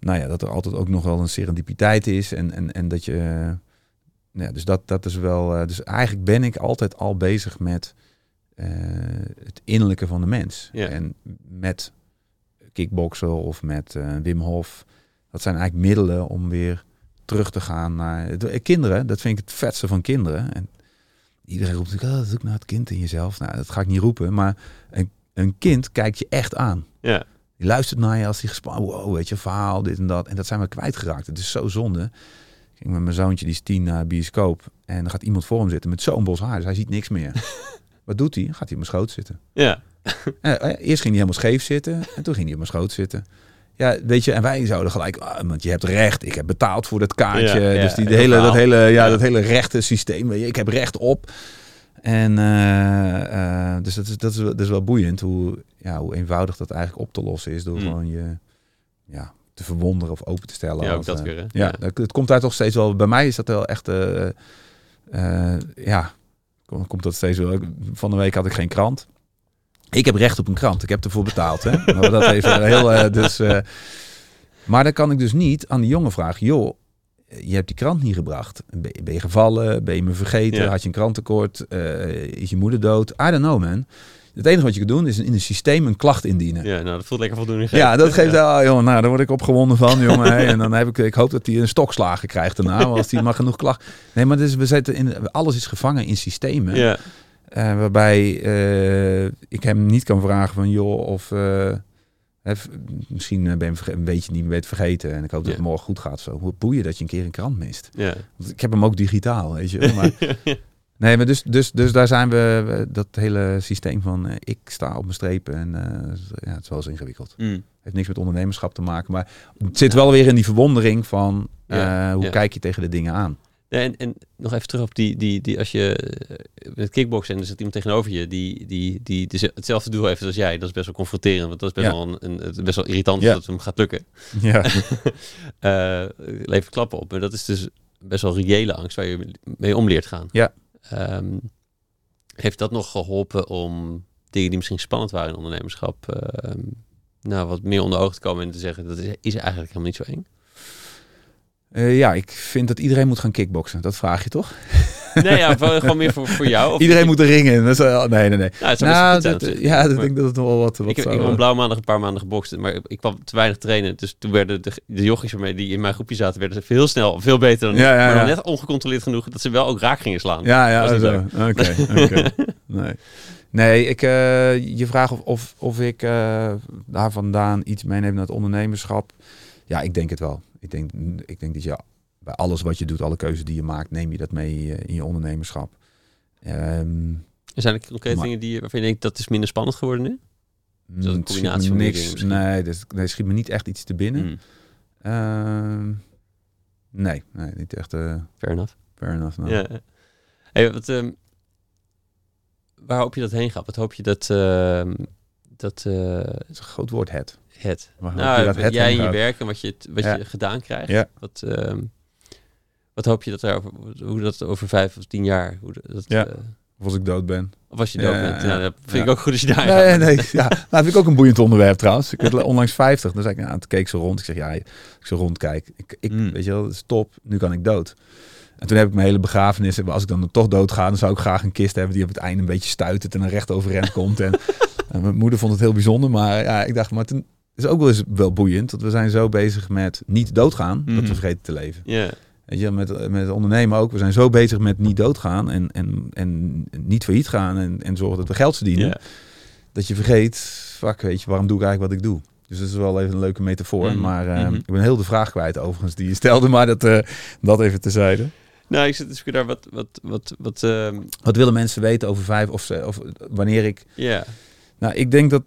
Speaker 2: nou ja, dat er altijd ook nog wel een serendipiteit is en, en, en dat je, eh, ja, dus dat, dat is wel, eh, dus eigenlijk ben ik altijd al bezig met eh, het innerlijke van de mens
Speaker 1: Ja.
Speaker 2: en met kickboksen of met eh, Wim Hof, dat zijn eigenlijk middelen om weer terug te gaan naar de, kinderen. Dat vind ik het vetste van kinderen. En iedereen roept natuurlijk, oh, zoek naar het kind in jezelf. Nou, dat ga ik niet roepen, maar een, een kind kijkt je echt aan.
Speaker 1: Ja.
Speaker 2: Die luistert naar je als hij gespannen, wow, weet je, verhaal, dit en dat. En dat zijn we kwijtgeraakt. Het is zo zonde. Ik ging met mijn zoontje, die is tien, naar bioscoop. En dan gaat iemand voor hem zitten met zo'n bos haar. Dus hij ziet niks meer. Wat doet hij? Gaat hij op mijn schoot zitten.
Speaker 1: Ja.
Speaker 2: Eh, eerst ging hij helemaal scheef zitten. En toen ging hij op mijn schoot zitten. Ja, weet je, en wij zouden gelijk, ah, want je hebt recht, ik heb betaald voor dat kaartje.
Speaker 1: Ja, ja,
Speaker 2: dus die de hele, dat hele, ja,
Speaker 1: Ja.
Speaker 2: dat hele rechte systeem, weet je, ik heb recht op. En eh, eh, dus dat is, dat, is, wel- dat is wel boeiend hoe, ja, hoe eenvoudig dat eigenlijk op te lossen is door
Speaker 1: Mm.
Speaker 2: gewoon je ja, te verwonderen of open te stellen.
Speaker 1: Ja, ook
Speaker 2: Of,
Speaker 1: dat weer. Hè?
Speaker 2: ja, Het, het komt daar toch steeds wel. Bij mij is dat wel echt. ja, kom- komt dat steeds wel. Van de week had ik geen krant. Ik heb recht op een krant. Ik heb ervoor betaald. Hè? Maar dat even heel. eh, dus, eh, maar dan kan ik dus niet aan die jongen vragen: joh, je hebt die krant niet gebracht. Ben je, gevallen? Ben je me vergeten?
Speaker 1: Ja.
Speaker 2: Had je een krantentekort? Eh, is je moeder dood? I don't know, man. Het enige wat je kunt doen is in een systeem een klacht indienen.
Speaker 1: Ja, nou, dat voelt lekker voldoening.
Speaker 2: Ja, dat geeft
Speaker 1: Ja.
Speaker 2: oh, jongen, nou, daar word ik opgewonden van, jongen. En dan heb ik, ik hoop dat hij een stokslagen krijgt daarna, want als hij maar genoeg klacht. Nee, maar dus we zitten in, alles is gevangen in systemen,
Speaker 1: Ja.
Speaker 2: eh, waarbij eh, ik hem niet kan vragen van, joh, of eh, misschien ben je een beetje niet meer vergeten en ik hoop dat
Speaker 1: Ja.
Speaker 2: het morgen goed gaat. Zo, hoe boeien dat je een keer een krant mist.
Speaker 1: Ja.
Speaker 2: Want ik heb hem ook digitaal, weet je. Maar, nee, maar dus, dus, dus daar zijn we, dat hele systeem van, eh, ik sta op mijn strepen en eh, ja, het is wel eens ingewikkeld
Speaker 1: Mm.
Speaker 2: heeft niks met ondernemerschap te maken. Maar het zit wel weer in die verwondering van
Speaker 1: Ja,
Speaker 2: eh, hoe kijk je tegen de dingen aan.
Speaker 1: Ja, en, en nog even terug op die, die, die als je met kickboksen en er zit iemand tegenover je die, die, die, die hetzelfde doel heeft als jij, dat is best wel confronterend, want dat is best,
Speaker 2: Ja.
Speaker 1: wel, een, best wel irritant
Speaker 2: Ja.
Speaker 1: dat het hem gaat lukken.
Speaker 2: Ja,
Speaker 1: Eh levert klappen op. Maar dat is dus best wel reële angst waar je mee om leert gaan.
Speaker 2: Ja.
Speaker 1: Ehm, heeft dat nog geholpen om dingen die misschien spannend waren in ondernemerschap, ehm, nou, wat meer onder ogen te komen en te zeggen dat is, is eigenlijk helemaal niet zo eng?
Speaker 2: Eh, ja, ik vind dat iedereen moet gaan kickboksen. Dat vraag je toch?
Speaker 1: Nee, ja, gewoon meer voor, voor jou. Of
Speaker 2: iedereen moet er ringen. Dat is, uh, nee, nee, nee.
Speaker 1: Nou, het
Speaker 2: Nou, dat, ja, dat
Speaker 1: Maar
Speaker 2: denk ik dat het wel wat, wat
Speaker 1: ik, heb- ik een blauw maandag een paar maanden gebokst, maar ik kwam te weinig trainen. Dus toen werden de, de jochies waarmee die in mijn groepje zaten, werden ze heel snel veel beter dan ik.
Speaker 2: Ja, ja,
Speaker 1: Maar net ongecontroleerd genoeg dat ze wel ook raak gingen slaan.
Speaker 2: Ja, ja, oké. Nee, nee ik, eh, je vraagt of, of, of ik eh, daar vandaan iets meeneem naar het ondernemerschap. Ja, ik denk het wel. Ik denk, ik denk dat je bij alles wat je doet, alle keuzes die je maakt, neem je dat mee eh, in je ondernemerschap. Ehm,
Speaker 1: Er zijn er concrete
Speaker 2: Maar-
Speaker 1: dingen die, waarvan je denkt dat is minder spannend geworden nu? dat een
Speaker 2: schiet
Speaker 1: combinatie van
Speaker 2: niks. Nee, dus, nee, schiet me niet echt iets te binnen.
Speaker 1: Hmm,
Speaker 2: Ehm, nee, nee, niet echt. eh
Speaker 1: fair enough.
Speaker 2: fair enough. nou.
Speaker 1: Ja. Hey, wat, ehm, waar hoop je dat heen gaat? Wat hoop je dat, ehm, dat eh,
Speaker 2: is een groot woord, het.
Speaker 1: het,
Speaker 2: Waar hoop je
Speaker 1: nou,
Speaker 2: dat het
Speaker 1: jij in je werk en wat je, wat
Speaker 2: Ja.
Speaker 1: je gedaan krijgt.
Speaker 2: Ja.
Speaker 1: Wat, ehm, wat hoop je dat er over, hoe dat over vijf of tien jaar, hoe dat,
Speaker 2: Ja.
Speaker 1: eh,
Speaker 2: Of als ik dood ben.
Speaker 1: of als je dood
Speaker 2: ja,
Speaker 1: bent.
Speaker 2: ja.
Speaker 1: Ja, dat vind ik ook goed als je daar
Speaker 2: Nee,
Speaker 1: gaat.
Speaker 2: nee. Ja, nou, dat vind ik ook een boeiend onderwerp trouwens. Ik werd onlangs 50. Dan zei ik, nou, toen keek zo rond. Ik zeg, ja, ik zo rondkijk. Ik, ik,
Speaker 1: Mm.
Speaker 2: Weet je wel, dat is top. Nu kan ik dood. En toen heb ik mijn hele begrafenis. Als ik dan toch dood ga, dan zou ik graag een kist hebben die op het einde een beetje stuitert en dan recht overeind komt. En, en mijn moeder vond het heel bijzonder. Maar ja, ik dacht, maar toen is ook wel eens wel boeiend. Want we zijn zo bezig met niet doodgaan, dat we vergeten te leven.
Speaker 1: Ja,
Speaker 2: Weet je, met, met ondernemen ook. We zijn zo bezig met niet doodgaan en, en, en niet failliet gaan en, en zorgen dat we geld verdienen dat je vergeet, fuck, weet je, waarom doe ik eigenlijk wat ik doe? Dus dat is wel even een leuke metafoor.
Speaker 1: Mhm,
Speaker 2: Maar eh,
Speaker 1: mhm.
Speaker 2: ik ben heel de vraag kwijt overigens die je stelde, maar dat, eh, dat even tezijde.
Speaker 1: Nou, ik zit dus daar wat, wat, wat, wat, ehm,
Speaker 2: Wat willen mensen weten over vijf of, of wanneer ik...
Speaker 1: ja.
Speaker 2: Nou, ik denk dat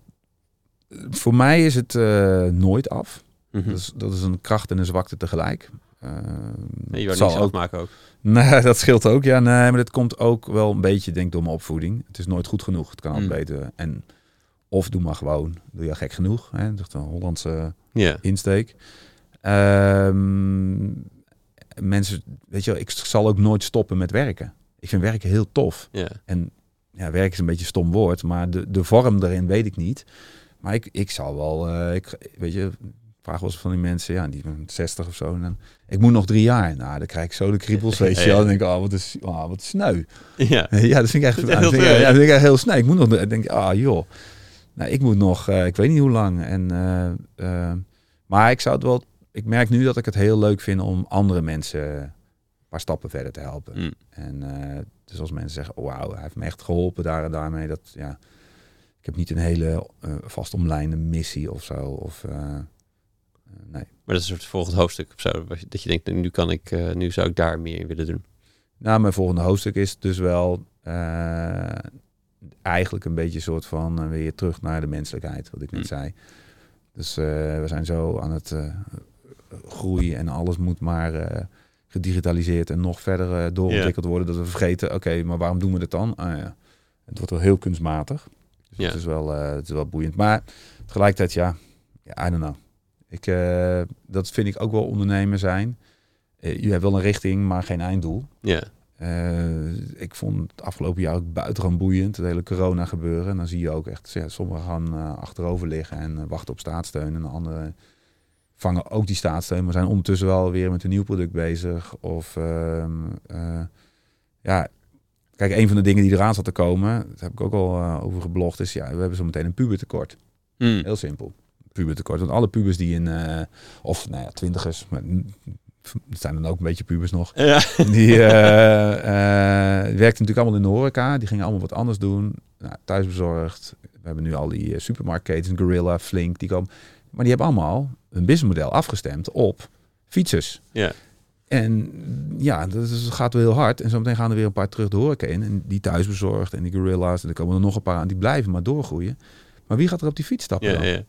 Speaker 2: voor mij is het eh, nooit af.
Speaker 1: Mhm.
Speaker 2: Dat, is, dat is een kracht en een zwakte tegelijk. Eh,
Speaker 1: Nee, je
Speaker 2: zal
Speaker 1: niks
Speaker 2: ook,
Speaker 1: afmaken ook.
Speaker 2: Nee, dat scheelt ook. Ja, nee, maar dat komt ook wel een beetje, denk ik, door mijn opvoeding. Het is nooit goed genoeg. Het kan altijd
Speaker 1: Mm.
Speaker 2: beter. En of doe maar gewoon. Doe je gek genoeg. Hè? Dat is een Hollandse insteek. Ehm, mensen, weet je wel, ik zal ook nooit stoppen met werken. Ik vind werken heel tof.
Speaker 1: Ja.
Speaker 2: En ja, werk is een beetje een stom woord, maar de, de vorm daarin weet ik niet. Maar ik, ik zal wel, eh, ik, weet je, vraag eens van die mensen, ja, die zijn 60 of zo. En dan, ik moet nog drie jaar. Nou, dan krijg ik zo de kriebels, weet je wel.
Speaker 1: ja.
Speaker 2: Dan denk ik, oh, wat is, oh, wat sneu.
Speaker 1: Ja.
Speaker 2: Ja, dat vind ik echt,
Speaker 1: Dat heel
Speaker 2: vind ja,
Speaker 1: ja.
Speaker 2: dat vind ik echt heel snel. Ik moet nog, ik denk, ah joh. Nou, ik moet nog, eh, ik weet niet hoe lang. En, eh, eh, maar ik zou het wel, ik merk nu dat ik het heel leuk vind om andere mensen een paar stappen verder te helpen.
Speaker 1: Mm.
Speaker 2: En dus als mensen zeggen, oh, wauw, hij heeft me echt geholpen daar en daarmee. Dat, ja, ik heb niet een hele eh vastomlijnde missie of zo. Of, nee.
Speaker 1: Maar dat is een soort volgend hoofdstuk of zo. Dat je denkt, nu kan ik, eh, nu zou ik daar meer in willen doen.
Speaker 2: Nou, mijn volgende hoofdstuk is dus wel eh, eigenlijk een beetje een soort van eh, weer terug naar de menselijkheid, wat ik net
Speaker 1: Mm.
Speaker 2: zei. Dus eh, we zijn zo aan het eh, groeien en alles moet maar eh, gedigitaliseerd en nog verder eh, doorontwikkeld worden. Dat we vergeten, oké, maar waarom doen we dit dan? Ah, ja. Het wordt wel heel kunstmatig. Dus het, is wel, eh, het is wel boeiend. Maar tegelijkertijd, ja, ja I don't know. Ik, eh, dat vind ik ook wel ondernemer zijn. Eh, je hebt wel een richting, maar geen einddoel.
Speaker 1: Ja.
Speaker 2: Eh, ik vond het afgelopen jaar ook buitengewoon boeiend, het hele corona gebeuren. En dan zie je ook echt, ja, sommigen gaan achterover liggen en wachten op staatssteun. En de anderen vangen ook die staatssteun, maar zijn ondertussen wel weer met een nieuw product bezig. Of ehm, eh, ja, kijk, een van de dingen die eraan zat te komen, dat heb ik ook al over geblogd, is ja, we hebben zo meteen een pubertekort.
Speaker 1: Mm.
Speaker 2: Heel simpel. Pubertekort. Want alle pubers die in, eh, of nou ja, twintigers, maar zijn dan ook een beetje pubers nog.
Speaker 1: Ja.
Speaker 2: Die werkten natuurlijk allemaal in de horeca. Die gingen allemaal wat anders doen. Nou, thuisbezorgd. We hebben nu al die supermarktketens, Gorilla, Flink, die komen. Maar die hebben allemaal een businessmodel afgestemd op fietsers.
Speaker 1: Ja.
Speaker 2: En ja, dat is, gaat wel heel hard. En zometeen gaan er weer een paar terug de horeca in. En die thuisbezorgd en die Gorilla's. En er komen er nog een paar aan. Die blijven maar doorgroeien. Maar wie gaat er op die fiets stappen
Speaker 1: Ja,
Speaker 2: dan?
Speaker 1: ja.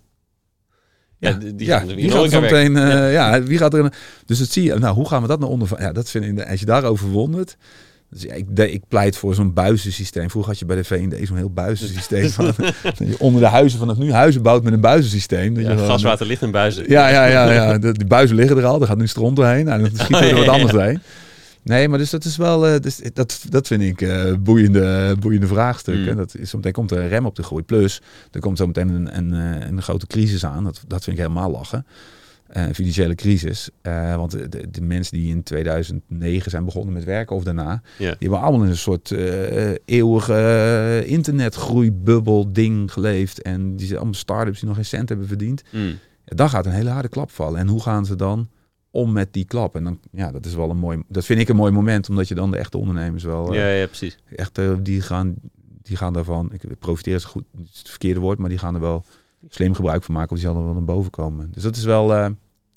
Speaker 2: Ja,
Speaker 1: die, die
Speaker 2: ja,
Speaker 1: gaan
Speaker 2: wie
Speaker 1: in
Speaker 2: gaat er meteen, eh, ja. wie gaat er in, dus dat zie je, nou, hoe gaan we dat nou onder, ja, dat vind ik, als je daarover wondert, dus ja, ik, de- ik pleit voor zo'n buizensysteem. Vroeger had je bij de V&D zo'n heel buizensysteem. van, je onder de huizen vanaf nu huizen bouwt met een buizensysteem. Dat
Speaker 1: Ja,
Speaker 2: je gewoon-
Speaker 1: gaswater ligt in buizen.
Speaker 2: ja, ja, ja, ja. De, die buizen liggen er al. Er gaat nu stront doorheen. Nou, dan schieten we er wat anders heen. Nee, maar dus dat is wel, eh, dus dat, dat vind ik eh, boeiende, boeiende vraagstukken.
Speaker 1: Mm.
Speaker 2: Dat is, zometeen komt er een rem op de groei. Plus, er komt zometeen een, een, eh, een grote crisis aan. Dat, dat vind ik helemaal lachen. Een financiële crisis. Want de, de, mensen die in 2009 zijn begonnen met werken of daarna, die hebben allemaal in een soort eeuwige internetgroeibubbel ding geleefd. En die zijn allemaal start-ups die nog geen cent hebben verdiend.
Speaker 1: Mm.
Speaker 2: Dan gaat een hele harde klap vallen. En hoe gaan ze dan om met die klap? En dan, ja, dat is wel een mooi, dat vind ik een mooi moment, omdat je dan de echte ondernemers wel, eh,
Speaker 1: Ja, ja, precies.
Speaker 2: echt, die gaan, die gaan daarvan, ik profiteren is goed, het is het verkeerde woord, maar die gaan er wel slim gebruik van maken, of die zullen er wel naar boven komen. Dus dat is wel, eh,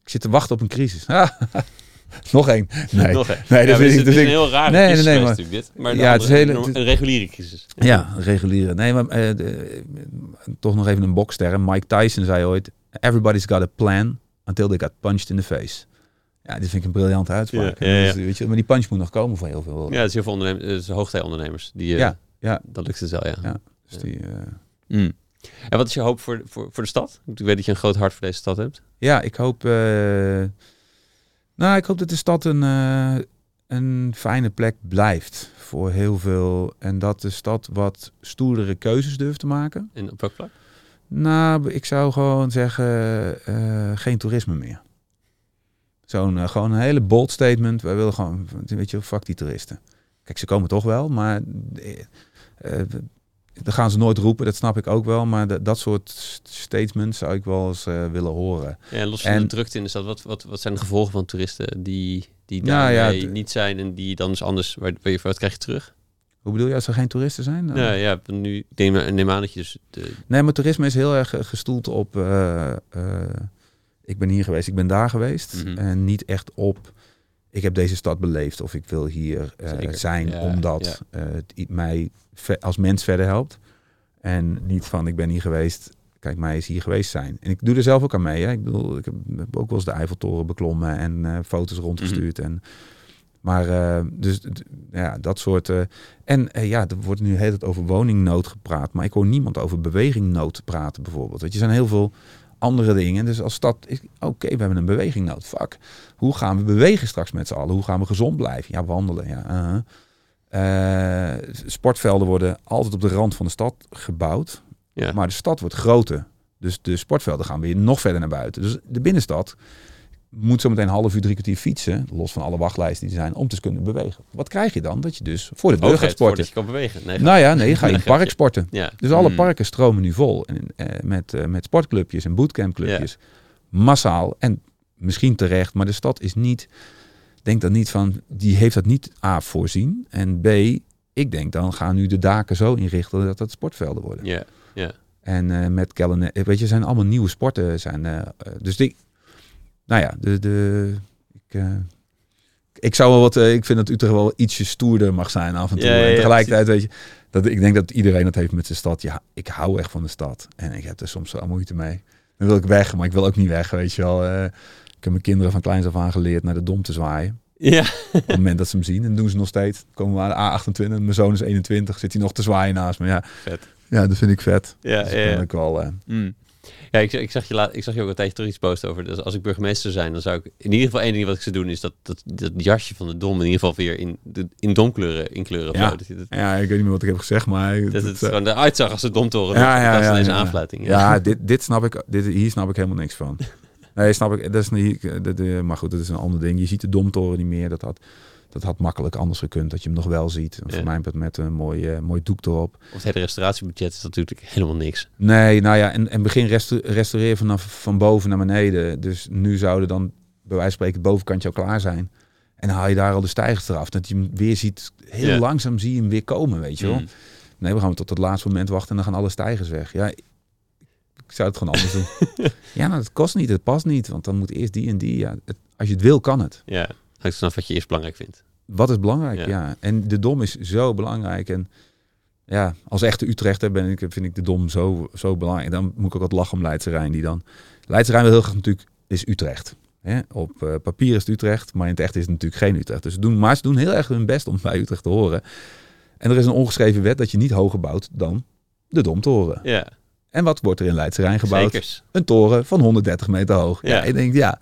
Speaker 2: ik zit te wachten op een crisis. Nog één. Nee.
Speaker 1: Nog.
Speaker 2: Nee, dat
Speaker 1: ja, het
Speaker 2: ik-
Speaker 1: is een heel rare
Speaker 2: Nee, nee,
Speaker 1: crisis
Speaker 2: nee, maar-
Speaker 1: natuurlijk dit. Maar
Speaker 2: Ja, het is hele-
Speaker 1: een, een reguliere crisis.
Speaker 2: Ja, regulieren. Nee, maar eh, de- toch nog even een bokster. Mike Tyson zei ooit: Everybody's got a plan until they got punched in the face. Ja, dit vind ik een briljante uitspraak.
Speaker 1: Ja, ja, ja.
Speaker 2: Dus, weet je, maar die punch moet nog komen voor heel veel.
Speaker 1: Ja, het is heel veel ondernemers, het is hoogtijondernemers. Die, eh,
Speaker 2: Ja, ja.
Speaker 1: Dat lukt het wel, ja.
Speaker 2: Ja. Dus die, eh,
Speaker 1: Mm. En wat is je hoop voor, voor, voor de stad? Ik weet dat je een groot hart voor deze stad hebt.
Speaker 2: ja, ik hoop. eh, nou, ik hoop dat de stad een, eh, een fijne plek blijft voor heel veel. En dat de stad wat stoerdere keuzes durft te maken.
Speaker 1: En op welk vlak?
Speaker 2: Nou, ik zou gewoon zeggen, eh, geen toerisme meer. Zo'n eh, gewoon een hele bold statement. Wij willen gewoon, weet je, fuck die toeristen. Kijk, ze komen toch wel, maar eh, eh, dat gaan ze nooit roepen. Dat snap ik ook wel. Maar dat- dat soort st- statements zou ik wel eens willen horen.
Speaker 1: Ja, en los van
Speaker 2: En-
Speaker 1: de drukte in de stad, wat, wat, wat zijn de gevolgen van toeristen die, die
Speaker 2: Nou ja,
Speaker 1: niet zijn en die dan dus anders, waar, waar je, wat krijg je terug?
Speaker 2: Hoe bedoel je, als er geen toeristen zijn? Dan-
Speaker 1: Ja, ja, nu neem, neem aan dat je dus de,
Speaker 2: Nee, maar toerisme is heel erg gestoeld op. ik ben hier geweest, ik ben daar geweest.
Speaker 1: Mhm.
Speaker 2: En niet echt op. Ik heb deze stad beleefd of ik wil hier eh, zijn
Speaker 1: Ja,
Speaker 2: omdat eh, het mij als mens verder helpt. En niet van ik ben hier geweest, kijk mij eens hier geweest zijn. En ik doe er zelf ook aan mee. Hè. Ik bedoel, ik heb, ook wel eens de Eiffeltoren beklommen en eh, foto's rondgestuurd.
Speaker 1: Mhm.
Speaker 2: En, maar dus ja, dat soort. en ja, er wordt nu heel tijd over woningnood gepraat. Maar ik hoor niemand over bewegingnood praten bijvoorbeeld. Weet je, zijn heel veel andere dingen. Dus als stad, oké, we hebben een bewegingnood. Fuck. Hoe gaan we bewegen straks met z'n allen? Hoe gaan we gezond blijven? Ja, wandelen. Ja, uh-huh. Eh, sportvelden worden altijd op de rand van de stad gebouwd.
Speaker 1: ja.
Speaker 2: Maar de stad wordt groter. Dus de sportvelden gaan weer nog verder naar buiten. Dus de binnenstad moet zometeen een half uur, drie kwartier fietsen. Los van alle wachtlijsten die er zijn. Om te kunnen bewegen. Wat krijg je dan? Dat je dus voor de deur gaat
Speaker 1: Overheid,
Speaker 2: sporten.
Speaker 1: je kan bewegen. Nee,
Speaker 2: Nou ja, nee, ga je in het park sporten.
Speaker 1: ja.
Speaker 2: Dus alle
Speaker 1: Mm.
Speaker 2: parken stromen nu vol. En, eh, met, eh, met sportclubjes en bootcampclubjes. Massaal. En misschien terecht. Maar de stad is niet... Denk dan niet van... Die heeft dat niet A voorzien. En B... Ik denk dan gaan nu de daken zo inrichten dat dat sportvelden worden.
Speaker 1: Ja, ja.
Speaker 2: En eh, met Kellen, weet je, zijn allemaal nieuwe sporten. Zijn, dus die, nou ja, de, de, ik, eh, ik zou wel wat, eh, ik vind dat Utrecht wel ietsje stoerder mag zijn af en toe.
Speaker 1: Ja, ja, ja,
Speaker 2: en tegelijkertijd weet je, dat ik denk dat iedereen dat heeft met zijn stad. Ja, ik hou echt van de stad en ik heb er soms wel moeite mee. Dan wil ik weg, maar ik wil ook niet weg, weet je wel. Eh, ik heb mijn kinderen van kleins af aan geleerd naar de dom te zwaaien.
Speaker 1: Ja,
Speaker 2: Op het moment dat ze hem zien, en doen ze nog steeds. Komen we aan de A28, mijn zoon is 21, zit hij nog te zwaaien naast me. Ja,
Speaker 1: vet.
Speaker 2: ja dat vind ik vet.
Speaker 1: Ja,
Speaker 2: Dus
Speaker 1: ja,
Speaker 2: ik wel...
Speaker 1: Mm. Ja, ik, ik, zag je laat, ik zag je ook een tijdje terug iets posten over. Dus als ik burgemeester zou zijn, dan zou ik in ieder geval één ding wat ik zou doen, is dat, dat, dat jasje van de dom in ieder geval weer in, in domkleuren inkleuren. of
Speaker 2: Ja.
Speaker 1: Dat, dat,
Speaker 2: Ja, ik weet niet meer wat ik heb gezegd, maar...
Speaker 1: dat
Speaker 2: het,
Speaker 1: het
Speaker 2: eh,
Speaker 1: gewoon eruit zag als de domtoren.
Speaker 2: Ja, ja,
Speaker 1: dat is
Speaker 2: ja,
Speaker 1: deze
Speaker 2: ja, ja.
Speaker 1: aanfluiting.
Speaker 2: ja, dit, dit snap ik, dit, hier snap ik helemaal niks van. Nee, snap ik, dat is niet, dat, eh, maar goed, dat is een ander ding. Je ziet de domtoren niet meer, dat had, dat had makkelijk anders gekund, dat je hem nog wel ziet.
Speaker 1: Ja.
Speaker 2: Voor mij met, met een mooi, eh, mooi doek erop.
Speaker 1: Of het restauratiebudget is natuurlijk helemaal niks.
Speaker 2: Nee, nou ja, en, en begin resta- restaureren vanaf van boven naar beneden. Dus nu zouden dan, bij wijze van spreken, het bovenkantje al klaar zijn. En dan haal je daar al de stijgers eraf. Dat je hem weer ziet, heel
Speaker 1: Ja.
Speaker 2: langzaam zie je hem weer komen, weet je wel.
Speaker 1: Mm.
Speaker 2: Nee, we gaan tot het laatste moment wachten en dan gaan alle stijgers weg. Ja, ik ik zou het gewoon anders doen. ja, nou, dat kost niet, het past niet. Want dan moet eerst die en die. Ja, het- als je het wil, kan het.
Speaker 1: Ja, hangt vanaf wat je eerst belangrijk vindt.
Speaker 2: Wat is belangrijk?
Speaker 1: Ja.
Speaker 2: Ja. En de dom is zo belangrijk. En ja, als echte Utrechter ben ik, vind ik de dom zo, zo belangrijk. Dan moet ik ook wat lachen om Leidse Rijn. Die dan... Leidse Rijn wil heel graag natuurlijk, is Utrecht. Hè? Op eh, papier is het Utrecht, maar in het echt is het natuurlijk geen Utrecht. Dus ze doen, maar ze doen heel erg hun best om bij Utrecht te horen. En er is een ongeschreven wet dat je niet hoger bouwt dan de Domtoren.
Speaker 1: Ja,
Speaker 2: En wat wordt er in Leidse Rijn gebouwd?
Speaker 1: zekers.
Speaker 2: Een toren van 130 meter hoog. Ja,
Speaker 1: Ja.
Speaker 2: ik denk, ja.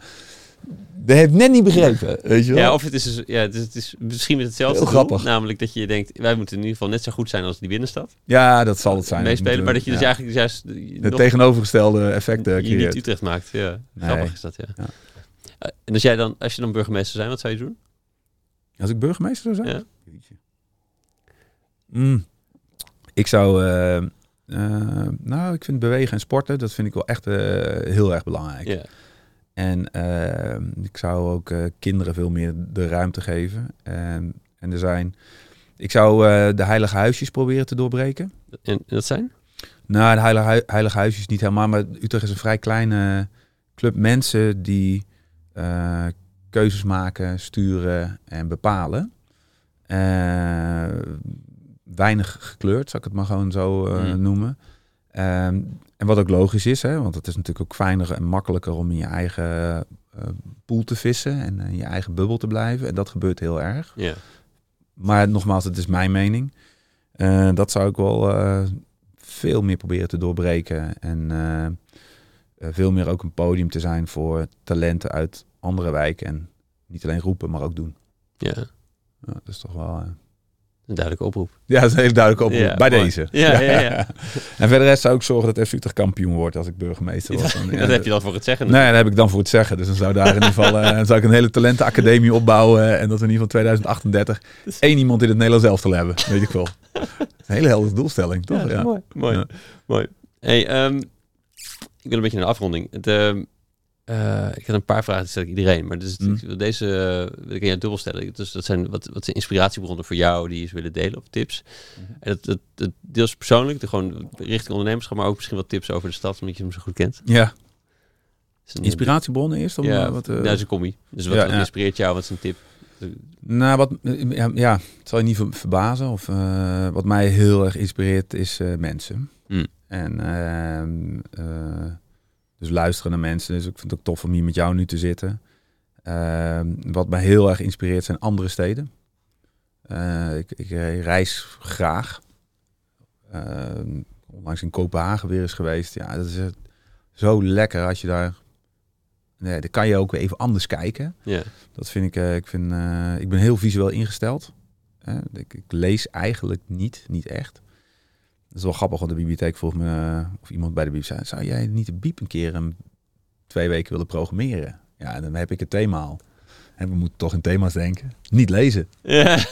Speaker 2: Dat heeft net niet begrepen, weet je wel.
Speaker 1: Ja, of het is, dus- ja, het is, het is misschien met hetzelfde
Speaker 2: Heel
Speaker 1: doel,
Speaker 2: grappig.
Speaker 1: Namelijk dat je denkt, wij moeten in ieder geval net zo goed zijn als die binnenstad.
Speaker 2: Ja, dat zal het zijn.
Speaker 1: Meespelen, maar dat je dus
Speaker 2: ja,
Speaker 1: eigenlijk juist
Speaker 2: het tegenovergestelde effect eh,
Speaker 1: je niet
Speaker 2: creëert.
Speaker 1: Utrecht maakt. Ja,
Speaker 2: Nee.
Speaker 1: grappig is dat, ja.
Speaker 2: Ja.
Speaker 1: Eh, en als jij dan, als je dan burgemeester zijn, wat zou je doen?
Speaker 2: Als ik burgemeester zou zijn?
Speaker 1: Ja.
Speaker 2: Mm. Ik zou... eh, eh, nou, ik vind bewegen en sporten, dat vind ik wel echt heel erg belangrijk.
Speaker 1: Ja.
Speaker 2: En eh, ik zou ook eh, kinderen veel meer de ruimte geven. En, en er zijn... Ik zou eh, de heilige huisjes proberen te doorbreken.
Speaker 1: En, dat zijn?
Speaker 2: Nou, de heilige, hui- heilige huisjes niet helemaal, maar Utrecht is een vrij kleine club mensen die eh, keuzes maken, sturen en bepalen. Weinig gekleurd, zal ik het maar gewoon zo
Speaker 1: Hmm.
Speaker 2: noemen. Ehm, en wat ook logisch is, hè, want het is natuurlijk ook fijner en makkelijker om in je eigen eh, pool te vissen en in je eigen bubbel te blijven. En dat gebeurt heel erg.
Speaker 1: Ja.
Speaker 2: Maar nogmaals, het is mijn mening. Eh, dat zou ik wel eh, veel meer proberen te doorbreken. En veel meer ook een podium te zijn voor talenten uit andere wijken. En niet alleen roepen, maar ook doen.
Speaker 1: ja,
Speaker 2: Ja, dat is toch wel...
Speaker 1: een duidelijke oproep.
Speaker 2: Ja, dat is een hele duidelijke oproep.
Speaker 1: Ja,
Speaker 2: bij
Speaker 1: mooi.
Speaker 2: deze.
Speaker 1: Ja, ja, ja.
Speaker 2: en verder rest zou ik zorgen dat FC Utrecht kampioen wordt als ik burgemeester was.
Speaker 1: Dat heb je dan voor het zeggen.
Speaker 2: Nee, dat heb ik dan voor het zeggen. Dus dan zou daar in ieder geval eh, zou ik een hele talentenacademie opbouwen. En dat we in ieder geval 2038 één iemand in het Nederlands elftal hebben. Weet ik wel. Een hele heldere doelstelling, toch?
Speaker 1: Ja, mooi. Mooi. Mooi. Hey, ehm, ik wil een beetje naar de afronding. Het, eh, ik had een paar vragen, die stel ik iedereen. Maar dus,
Speaker 2: Mm.
Speaker 1: ik wil deze eh, wil ik aan jou dubbel stellen. Dus dat zijn, wat, wat zijn inspiratiebronnen voor jou die je ze willen delen of tips?
Speaker 2: Mhm.
Speaker 1: En dat, dat, dat deels persoonlijk, de, gewoon richting ondernemerschap, maar ook misschien wat tips over de stad, omdat je hem zo goed kent.
Speaker 2: Ja.
Speaker 1: Is een-
Speaker 2: Inspiratiebronnen eerst? Om,
Speaker 1: ja,
Speaker 2: eh, wat,
Speaker 1: nou, is een commie. Dus wat,
Speaker 2: ja,
Speaker 1: wat
Speaker 2: ja.
Speaker 1: inspireert jou? Wat is een tip?
Speaker 2: Nou, wat, ja, ja, het zal je niet ver- verbazen. Of, wat mij heel erg inspireert is mensen.
Speaker 1: Mm.
Speaker 2: En ehm, eh, dus luisteren naar mensen. Dus ik vind het ook tof om hier met jou nu te zitten. Ehm, wat mij heel erg inspireert zijn andere steden. Eh, ik, ik eh, reis graag. Ehm, onlangs in Kopenhagen weer eens geweest. Ja, dat is eh, zo lekker als je daar... Nee, dan kan je ook weer even anders kijken.
Speaker 1: Ja.
Speaker 2: Dat vind ik, ik, vind, ik ben heel visueel ingesteld. Ik, ik lees eigenlijk niet, niet echt. Dat is wel grappig, want de bibliotheek vroeg me, eh, of iemand bij de bibliotheek zei, zou jij niet de biep een keer een, twee weken willen programmeren? Ja, en dan heb ik het tweemaal. En we moeten toch in thema's denken. Niet lezen.
Speaker 1: Ja.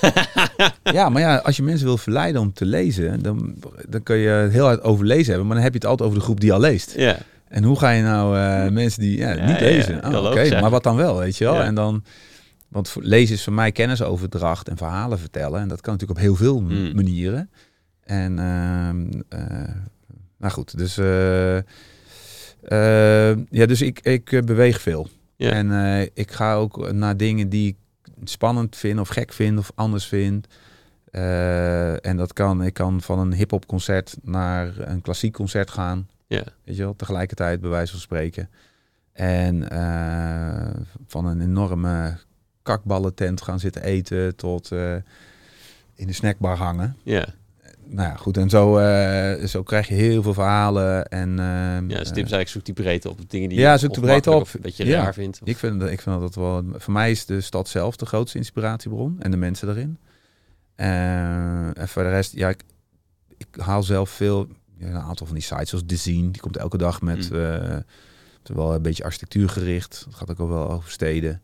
Speaker 2: Ja, maar ja, als je mensen wil verleiden om te lezen, dan, dan kun je het heel hard over lezen hebben, maar dan heb je het altijd over de groep die al leest.
Speaker 1: ja.
Speaker 2: En hoe ga je nou eh, mensen die ja,
Speaker 1: Ja,
Speaker 2: niet lezen? Oh, Oké, maar wat dan wel, weet je wel? En dan, want lezen is voor mij kennisoverdracht en verhalen vertellen. En dat kan natuurlijk op heel veel
Speaker 1: Mm.
Speaker 2: manieren. En ehm, eh, nou goed, dus, eh, eh, ja, dus ik, ik beweeg veel.
Speaker 1: Ja.
Speaker 2: En ik ga ook naar dingen die ik spannend vind of gek vind of anders vind. En dat kan, ik kan van een hip-hop concert naar een klassiek concert gaan.
Speaker 1: Ja.
Speaker 2: Weet je wel, tegelijkertijd bij wijze van spreken. En van een enorme kakballentent gaan zitten eten tot in de snackbar hangen.
Speaker 1: Ja.
Speaker 2: Nou ja, goed. En zo, eh, zo krijg je heel veel verhalen. En, eh,
Speaker 1: Ja, dus
Speaker 2: eh,
Speaker 1: eigenlijk zoek die breedte op. Dingen die
Speaker 2: Ja,
Speaker 1: je
Speaker 2: zoek de breedte op.
Speaker 1: Een beetje
Speaker 2: Ja.
Speaker 1: raar vindt. Of-
Speaker 2: ik, vind, dat- ik vind dat wel... Voor mij is de stad zelf de grootste inspiratiebron. En de mensen daarin. En voor de rest, ja, ik, ik haal zelf veel... Ja, een aantal van die sites, zoals Zine. Die komt elke dag met...
Speaker 1: Mm.
Speaker 2: wel een beetje architectuurgericht. Het gaat ook wel wel over steden.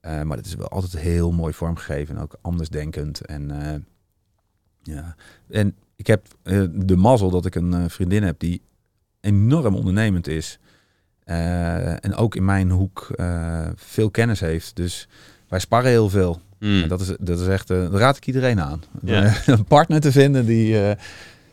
Speaker 2: Maar het is wel altijd heel mooi vormgegeven. En ook andersdenkend. En, ja. en ik heb eh, de mazzel dat ik een eh, vriendin heb die enorm ondernemend is. Eh, en ook in mijn hoek veel kennis heeft. Dus wij sparren heel veel.
Speaker 1: Mm.
Speaker 2: En dat is, dat is echt, dat raad ik iedereen aan.
Speaker 1: Ja.
Speaker 2: Een partner te vinden die.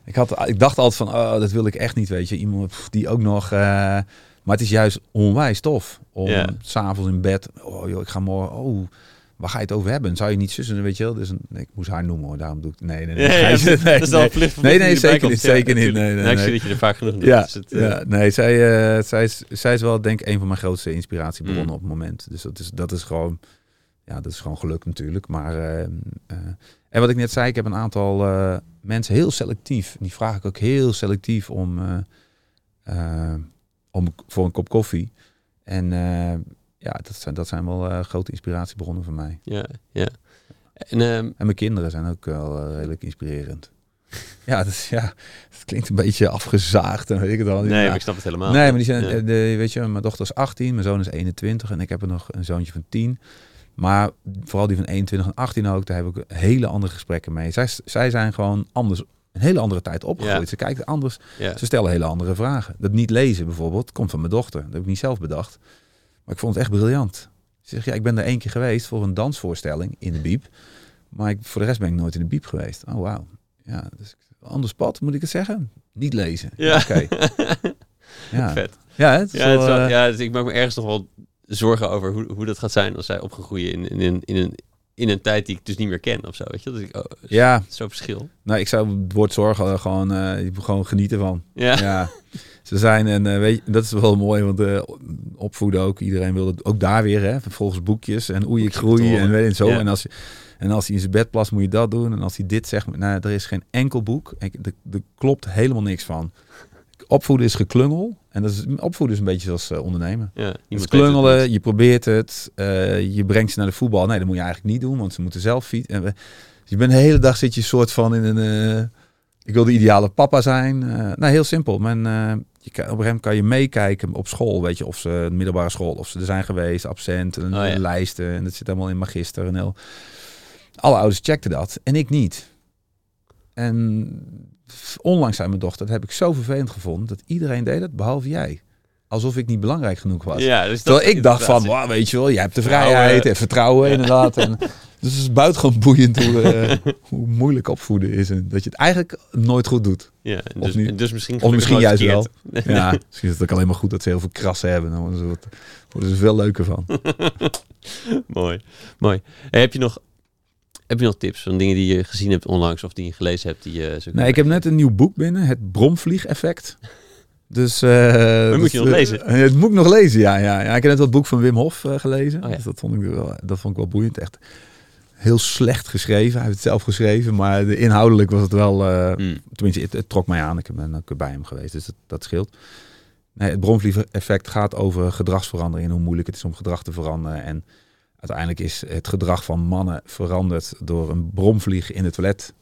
Speaker 2: ik, had, ik dacht altijd van, oh, dat wil ik echt niet, weet je. Iemand pff, die ook nog. maar het is juist onwijs tof om
Speaker 1: Ja.
Speaker 2: s'avonds in bed. Oh joh, ik ga morgen. Oh, waar ga je het over hebben? Zou je niet zussen, weet je wel? Dus een, ik moest haar noemen hoor. Daarom doe ik. Nee, nee, nee.
Speaker 1: Ja, ja,
Speaker 2: nee,
Speaker 1: dat
Speaker 2: nee,
Speaker 1: is wel
Speaker 2: nee. zeker niet, zeker niet. Nee, nee,
Speaker 1: ik zie dat je er vaak genoeg doet.
Speaker 2: Ja,
Speaker 1: Dus het, eh,
Speaker 2: nee, zij, eh, zij, is, zij is wel denk ik een van mijn grootste inspiratiebronnen
Speaker 1: Mm.
Speaker 2: op het moment. Dus dat is, dat is gewoon, ja, dat is gewoon geluk natuurlijk. Maar, eh, eh, en wat ik net zei, ik heb een aantal mensen heel selectief. Die vraag ik ook heel selectief om, om voor een kop koffie. En eh, ja, dat zijn, dat zijn wel eh, grote inspiratiebronnen voor mij.
Speaker 1: Ja, ja. En, ehm,
Speaker 2: En mijn kinderen zijn ook wel eh, redelijk inspirerend. ja, dat, ja, dat klinkt een beetje afgezaagd en weet ik het al.
Speaker 1: nee,
Speaker 2: Ja.
Speaker 1: ik snap het helemaal.
Speaker 2: Nee, maar die zijn,
Speaker 1: Ja.
Speaker 2: eh, de, weet je, mijn dochter is 18, mijn zoon is 21 en ik heb er nog een zoontje van 10. Maar vooral die van 21 en 18 ook, daar heb ik hele andere gesprekken mee. Zij, zij zijn gewoon anders, een hele andere tijd opgegroeid.
Speaker 1: Ja.
Speaker 2: Ze kijken anders, ze stellen hele andere vragen. Dat niet lezen bijvoorbeeld, komt van mijn dochter. Dat heb ik niet zelf bedacht. Maar ik vond het echt briljant. Ze zegt, ja, ik ben er één keer geweest voor een dansvoorstelling in de Biep. Maar ik, voor de rest ben ik nooit in de Biep geweest. Oh, wauw. Ja, dus anders pad, moet ik het zeggen? Niet lezen.
Speaker 1: Ja.
Speaker 2: Oké. Ja.
Speaker 1: Vet.
Speaker 2: Ja, het is
Speaker 1: Ja,
Speaker 2: wel,
Speaker 1: wel-
Speaker 2: eh,
Speaker 1: ja, dus ik maak me ergens nog wel zorgen over hoe, hoe dat gaat zijn als zij op gaan groeien in, in, in, in een, in een tijd die ik dus niet meer ken of zo. Weet je? Dat ik, oh,
Speaker 2: ja,
Speaker 1: Zo'n verschil.
Speaker 2: nou, ik zou het woord zorgen gewoon, eh, je moet gewoon genieten van.
Speaker 1: Ja.
Speaker 2: Ja, ze zijn en eh, weet je, dat is wel mooi, want eh, opvoeden ook. Iedereen wil het ook daar weer, hè, volgens boekjes en hoe je
Speaker 1: Boekjes
Speaker 2: groeit
Speaker 1: met
Speaker 2: en weet je, zo.
Speaker 1: Ja.
Speaker 2: En als je en als hij in zijn bed plast, moet je dat doen. En als hij dit zegt, nou, er is geen enkel boek. Ik- Er er klopt helemaal niks van. Opvoeden is geklungel. En dat is, opvoeden is een beetje zoals eh, ondernemen.
Speaker 1: ja
Speaker 2: Het klungelen,
Speaker 1: het
Speaker 2: je probeert het, eh, je brengt ze naar de voetbal. Nee, dat moet je eigenlijk niet doen, want ze moeten zelf fietsen. En we- dus je bent de hele dag zit je soort van in een... eh, ik wil de ideale papa zijn. Eh nou, heel simpel. Men, eh, je kan, op een gegeven moment kan je meekijken op school, weet je, of ze de middelbare school, of ze er zijn geweest, absent, en
Speaker 1: Oh, ja.
Speaker 2: lijsten. En dat zit allemaal in magister en heel. Alle ouders checkten dat en ik niet. En onlangs zei mijn dochter, dat heb ik zo vervelend gevonden, dat iedereen deed het, behalve jij. Alsof ik niet belangrijk genoeg was.
Speaker 1: Ja, dus
Speaker 2: Terwijl ik dacht van, wow, weet je wel, jij hebt de vrijheid en vertrouwen inderdaad. En, dus het is buitengewoon boeiend hoe, eh, hoe moeilijk opvoeden is. En dat je het eigenlijk nooit goed doet.
Speaker 1: Ja,
Speaker 2: Of
Speaker 1: dus, en dus misschien
Speaker 2: Of misschien juist
Speaker 1: verkeerd.
Speaker 2: Ja, misschien is het ook alleen maar goed dat ze heel veel krassen hebben. Dan worden ze, wat, worden ze veel leuker van.
Speaker 1: Mooi, mooi. En heb je nog heb je nog tips van dingen die je gezien hebt onlangs of die je gelezen hebt die je
Speaker 2: Nee, ik heb net een nieuw boek binnen, het Bromvlieg-effect. Dus, eh,
Speaker 1: moet
Speaker 2: dus,
Speaker 1: je nog
Speaker 2: eh,
Speaker 1: lezen?
Speaker 2: eh, het moet ik nog lezen, ja, ja, ja. Ik heb net wat boek van Wim Hof eh, gelezen.
Speaker 1: Oh, ja.
Speaker 2: dus dat, vond ik wel, dat vond ik wel boeiend. Echt heel slecht geschreven. Hij heeft het zelf geschreven, maar de, inhoudelijk was het wel... eh,
Speaker 1: Hmm.
Speaker 2: Tenminste, het, het trok mij aan. Ik ben ook bij hem geweest, dus dat, dat scheelt. Nee, het bromvlieg-effect gaat over gedragsverandering en hoe moeilijk het is om gedrag te veranderen. En uiteindelijk is het gedrag van mannen veranderd door een bromvlieg in het toilet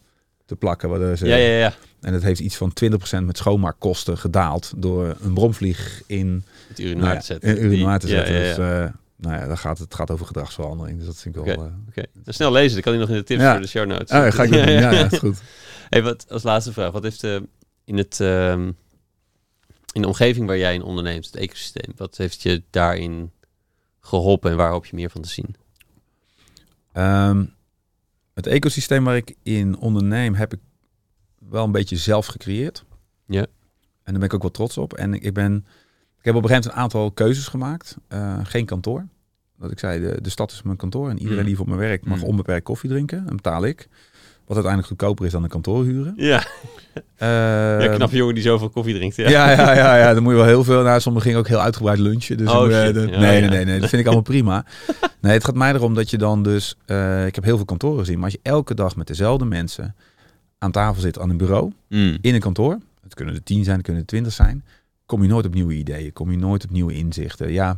Speaker 2: te plakken. Waardoor ze,
Speaker 1: Ja, ja, ja.
Speaker 2: En het heeft iets van 20% met schoonmaakkosten gedaald door een bromvlieg in
Speaker 1: Het urinoir
Speaker 2: nou ja,
Speaker 1: te zetten.
Speaker 2: in urinoir te zetten.
Speaker 1: Ja, ja, ja.
Speaker 2: Dus eh, nou ja, dan gaat het, het gaat over gedragsverandering. Dus dat vind ik wel...
Speaker 1: Oké.
Speaker 2: eh,
Speaker 1: Dan snel lezen. Dan kan hij nog in de tips voor de show notes.
Speaker 2: ah, ga ik doen. Ja, goed.
Speaker 1: Hey, wat, als laatste vraag. Wat heeft eh, in, het, ehm, in de omgeving waar jij in onderneemt, het ecosysteem, wat heeft je daarin geholpen en waar hoop je meer van te zien?
Speaker 2: Ehm, het ecosysteem waar ik in onderneem, heb ik wel een beetje zelf gecreëerd.
Speaker 1: Ja.
Speaker 2: En daar ben ik ook wel trots op. En ik, ben, ik heb op een gegeven moment een aantal keuzes gemaakt. Eh, geen kantoor. Dat ik zei, de, de stad is mijn kantoor. En iedereen
Speaker 1: Mm.
Speaker 2: die voor me werkt mag
Speaker 1: Mm.
Speaker 2: onbeperkt koffie drinken. En betaal ik. Wat uiteindelijk goedkoper is dan een kantoor huren.
Speaker 1: Ja,
Speaker 2: Eh,
Speaker 1: ja knap jongen die zoveel koffie drinkt. Ja,
Speaker 2: ja, ja, ja, ja, dan moet je wel heel veel. Nou, sommigen gingen ook heel uitgebreid lunchen. Dus
Speaker 1: Oh, Ja,
Speaker 2: nee,
Speaker 1: ja.
Speaker 2: nee, nee, nee, dat vind ik allemaal prima. Nee, het gaat mij erom dat je dan dus. eh, ik heb heel veel kantoren gezien, maar als je elke dag met dezelfde mensen aan tafel zit aan een bureau
Speaker 1: Mm.
Speaker 2: in een kantoor, het kunnen er tien zijn, het kunnen er twintig zijn, kom je nooit op nieuwe ideeën, kom je nooit op nieuwe inzichten. Ja,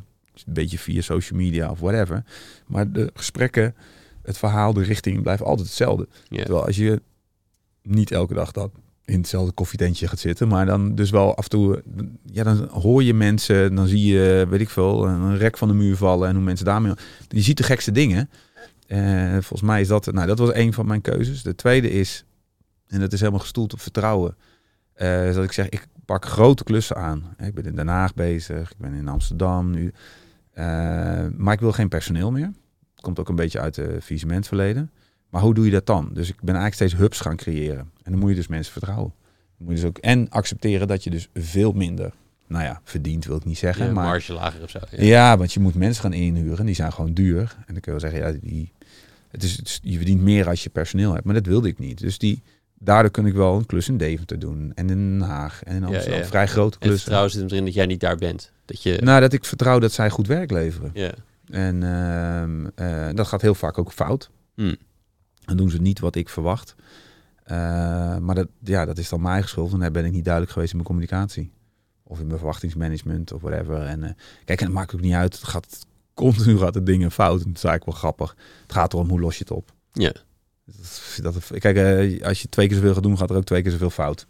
Speaker 2: een beetje via social media of whatever, maar de gesprekken, het verhaal, de richting blijft altijd hetzelfde. Terwijl als je niet elke dag dat in hetzelfde koffietentje gaat zitten, maar dan dus wel af en toe, ja, dan hoor je mensen, dan zie je, weet ik veel, een rek van de muur vallen en hoe mensen daarmee. Je ziet de gekste dingen. Eh, volgens mij is dat, nou, dat was een van mijn keuzes. De tweede is, en dat is helemaal gestoeld op vertrouwen, eh, dat ik zeg, ik pak grote klussen aan. Ik ben in Den Haag bezig, ik ben in Amsterdam nu, Eh, maar ik wil geen personeel meer. Het komt ook een beetje uit de faillissementverleden. Maar hoe doe je dat dan? Dus ik ben eigenlijk steeds hubs gaan creëren. En dan moet je dus mensen vertrouwen. Dan moet je dus ook, en accepteren dat je dus veel minder, nou ja, verdient wil ik niet zeggen.
Speaker 1: Ja,
Speaker 2: maar
Speaker 1: marge lager of zo. Ja.
Speaker 2: ja. want je moet mensen gaan inhuren. Die zijn gewoon duur. En dan kun je wel zeggen, ja, die, het is, het is- je verdient meer als je personeel hebt. Maar dat wilde ik niet. Dus die, daardoor kun ik wel een klus in Deventer doen. En in Den Haag. En in Amsterdam.
Speaker 1: ja.
Speaker 2: Vrij grote
Speaker 1: En het
Speaker 2: klussen.
Speaker 1: vertrouwen zit hem erin dat jij niet daar bent. Dat je,
Speaker 2: Nou, dat ik vertrouw dat zij goed werk leveren.
Speaker 1: ja.
Speaker 2: En ehm, eh, dat gaat heel vaak ook fout.
Speaker 1: Hmm.
Speaker 2: Dan doen ze niet wat ik verwacht. Eh, maar dat, ja, dat is dan mijn eigen schuld. En dan ben ik niet duidelijk geweest in mijn communicatie. Of in mijn verwachtingsmanagement of whatever. En, eh, kijk, en het maakt ook niet uit. Het gaat continu gaat de dingen fout. En dat is eigenlijk wel grappig. Het gaat erom hoe los je het op.
Speaker 1: Ja.
Speaker 2: Dat, dat, kijk, als je twee keer zoveel gaat doen, gaat er ook twee keer zoveel fout.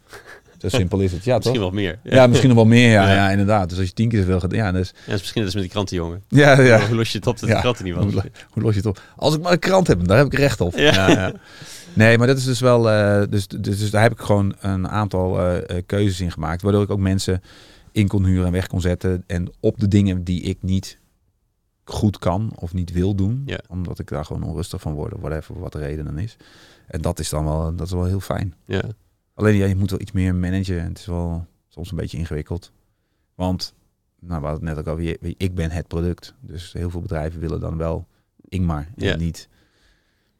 Speaker 2: Zo simpel is het. Ja,
Speaker 1: Misschien
Speaker 2: toch?
Speaker 1: wel meer.
Speaker 2: Ja, misschien nog wel meer. Ja,
Speaker 1: Ja.
Speaker 2: ja. inderdaad. Dus als je tien keer zoveel gaat ja, dus,
Speaker 1: Ja, is misschien als met die krantenjongen.
Speaker 2: ja, ja.
Speaker 1: Hoe los je het op dat de kranten niet was?
Speaker 2: Hoe, hoe los je het op? Als ik maar een krant heb, daar heb ik recht op.
Speaker 1: Ja.
Speaker 2: Ja, ja. Nee, maar dat is dus wel. eh, dus, dus, dus daar heb ik gewoon een aantal eh, eh, keuzes in gemaakt. Waardoor ik ook mensen in kon huren en weg kon zetten. En op de dingen die ik niet goed kan of niet wil doen.
Speaker 1: Ja.
Speaker 2: Omdat ik daar gewoon onrustig van word. Of whatever, wat de reden dan is. En dat is dan wel, dat is wel heel fijn.
Speaker 1: Ja.
Speaker 2: Alleen ja, je moet wel iets meer managen. En het is wel soms een beetje ingewikkeld. Want, nou, we hadden het net ook over, ik ben het product. Dus heel veel bedrijven willen dan wel Ingmar. En
Speaker 1: Ja.
Speaker 2: niet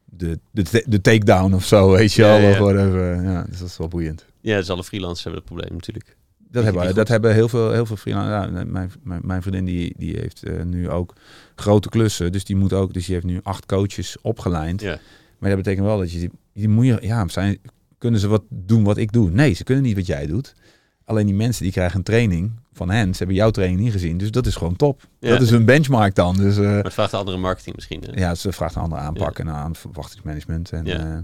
Speaker 2: de, de, de takedown of zo, weet je wel.
Speaker 1: ja.
Speaker 2: Of whatever. Ja, dus dat is wel boeiend.
Speaker 1: ja, dus alle freelancers hebben het probleem natuurlijk.
Speaker 2: Dat, hebben, dat hebben heel veel, heel veel freelancers. Ja, mijn, mijn, mijn vriendin die, die heeft eh, nu ook grote klussen. Dus die moet ook, dus die heeft nu acht coaches opgeleid.
Speaker 1: Ja.
Speaker 2: Maar dat betekent wel dat je, die, die moet je, ja, zijn, kunnen ze wat doen wat ik doe? Nee, ze kunnen niet wat jij doet. Alleen die mensen die krijgen een training van hen. Ze hebben jouw training niet gezien, dus dat is gewoon top.
Speaker 1: Ja.
Speaker 2: Dat is hun benchmark dan. Dus eh,
Speaker 1: Maar het vraagt een andere marketing misschien. hè?
Speaker 2: ja, ze vraagt een andere aanpak en aan verwachtingsmanagement. En,
Speaker 1: Ja.
Speaker 2: eh,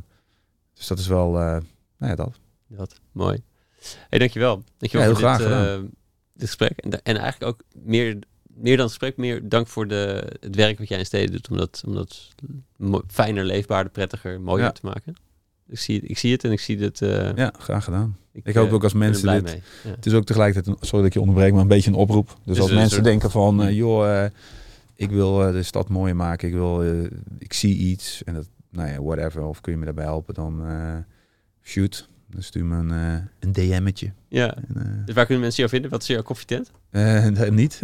Speaker 2: dus dat is wel, eh, nou ja, dat.
Speaker 1: Dat, mooi. hey, dankjewel. Dankjewel
Speaker 2: Ja, heel
Speaker 1: dit,
Speaker 2: graag
Speaker 1: eh, dit gesprek. En, en eigenlijk ook meer, meer dan het gesprek, meer dank voor de, het werk wat jij in steden doet. Om dat, om dat fijner, leefbaarder, prettiger, mooier
Speaker 2: Ja.
Speaker 1: te maken. Ik zie, ik zie het en ik zie het. eh,
Speaker 2: Ja, graag gedaan.
Speaker 1: ik,
Speaker 2: Ik hoop
Speaker 1: eh,
Speaker 2: ook als mensen dit-.
Speaker 1: Ja.
Speaker 2: Het is ook tegelijkertijd, een, sorry dat ik je onderbreek, maar een beetje een oproep. Dus,
Speaker 1: Dus
Speaker 2: als mensen denken van, eh, joh, eh, ik wil de stad mooier maken, ik wil, ik zie iets en dat, nou ja, whatever, of kun je me daarbij helpen, dan shoot. Dan stuur me een, eh, een DM'tje.
Speaker 1: ja.
Speaker 2: En,
Speaker 1: Dus waar kunnen mensen jou vinden? Wat is jouw koffietent?
Speaker 2: nee, niet.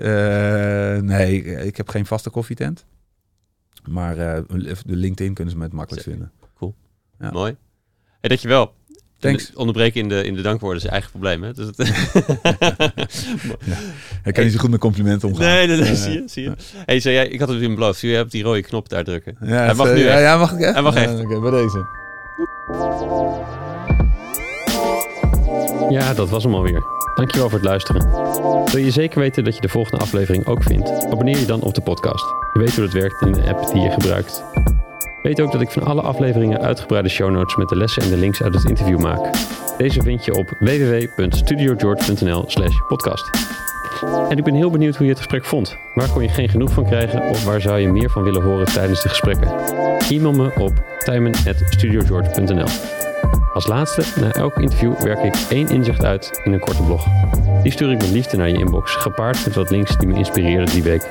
Speaker 2: Nee, ik heb geen vaste koffietent. Maar de LinkedIn kunnen ze me het makkelijk
Speaker 1: Zeker.
Speaker 2: vinden. Ja.
Speaker 1: Mooi. Hey, dankjewel.
Speaker 2: Thanks.
Speaker 1: En Onderbreken in de, in de dankwoorden is je eigen probleem. Hè? Dus het,
Speaker 2: Ik kan niet zo goed met complimenten omgaan.
Speaker 1: nee, nee, nee, zie je. Zie je. Hey, zei jij, ik had het in beloofd. Zie je hebt die rode knop daar drukken.
Speaker 2: Ja,
Speaker 1: Hij mag nu
Speaker 2: ja,
Speaker 1: echt.
Speaker 2: ja, mag ik echt?
Speaker 1: Hij mag
Speaker 2: Ja,
Speaker 1: echt.
Speaker 2: Oké, bij deze.
Speaker 1: Ja, dat was hem alweer. Dankjewel voor het luisteren. Wil je zeker weten dat je de volgende aflevering ook vindt? Abonneer je dan op de podcast. Je weet hoe dat werkt in de app die je gebruikt. Weet ook dat ik van alle afleveringen uitgebreide show notes met de lessen en de links uit het interview maak. Deze vind je op www.studiogeorge.nl slash podcast. En ik ben heel benieuwd hoe je het gesprek vond. Waar kon je geen genoeg van krijgen of waar zou je meer van willen horen tijdens de gesprekken? E-mail me op tijmen.studiogeorge.nl Als laatste, na elk interview werk ik één inzicht uit in een korte blog. Die stuur ik met liefde naar je inbox, gepaard met wat links die me inspireerden die week.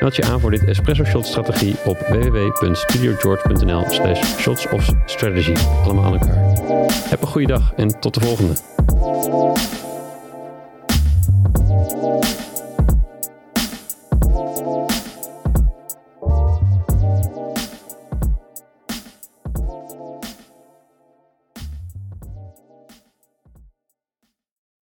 Speaker 1: Meld je aan voor dit Espresso Shot strategie op www.studiogeorge.nl slash shots of strategy. Allemaal aan elkaar. Heb een goede dag en tot de volgende.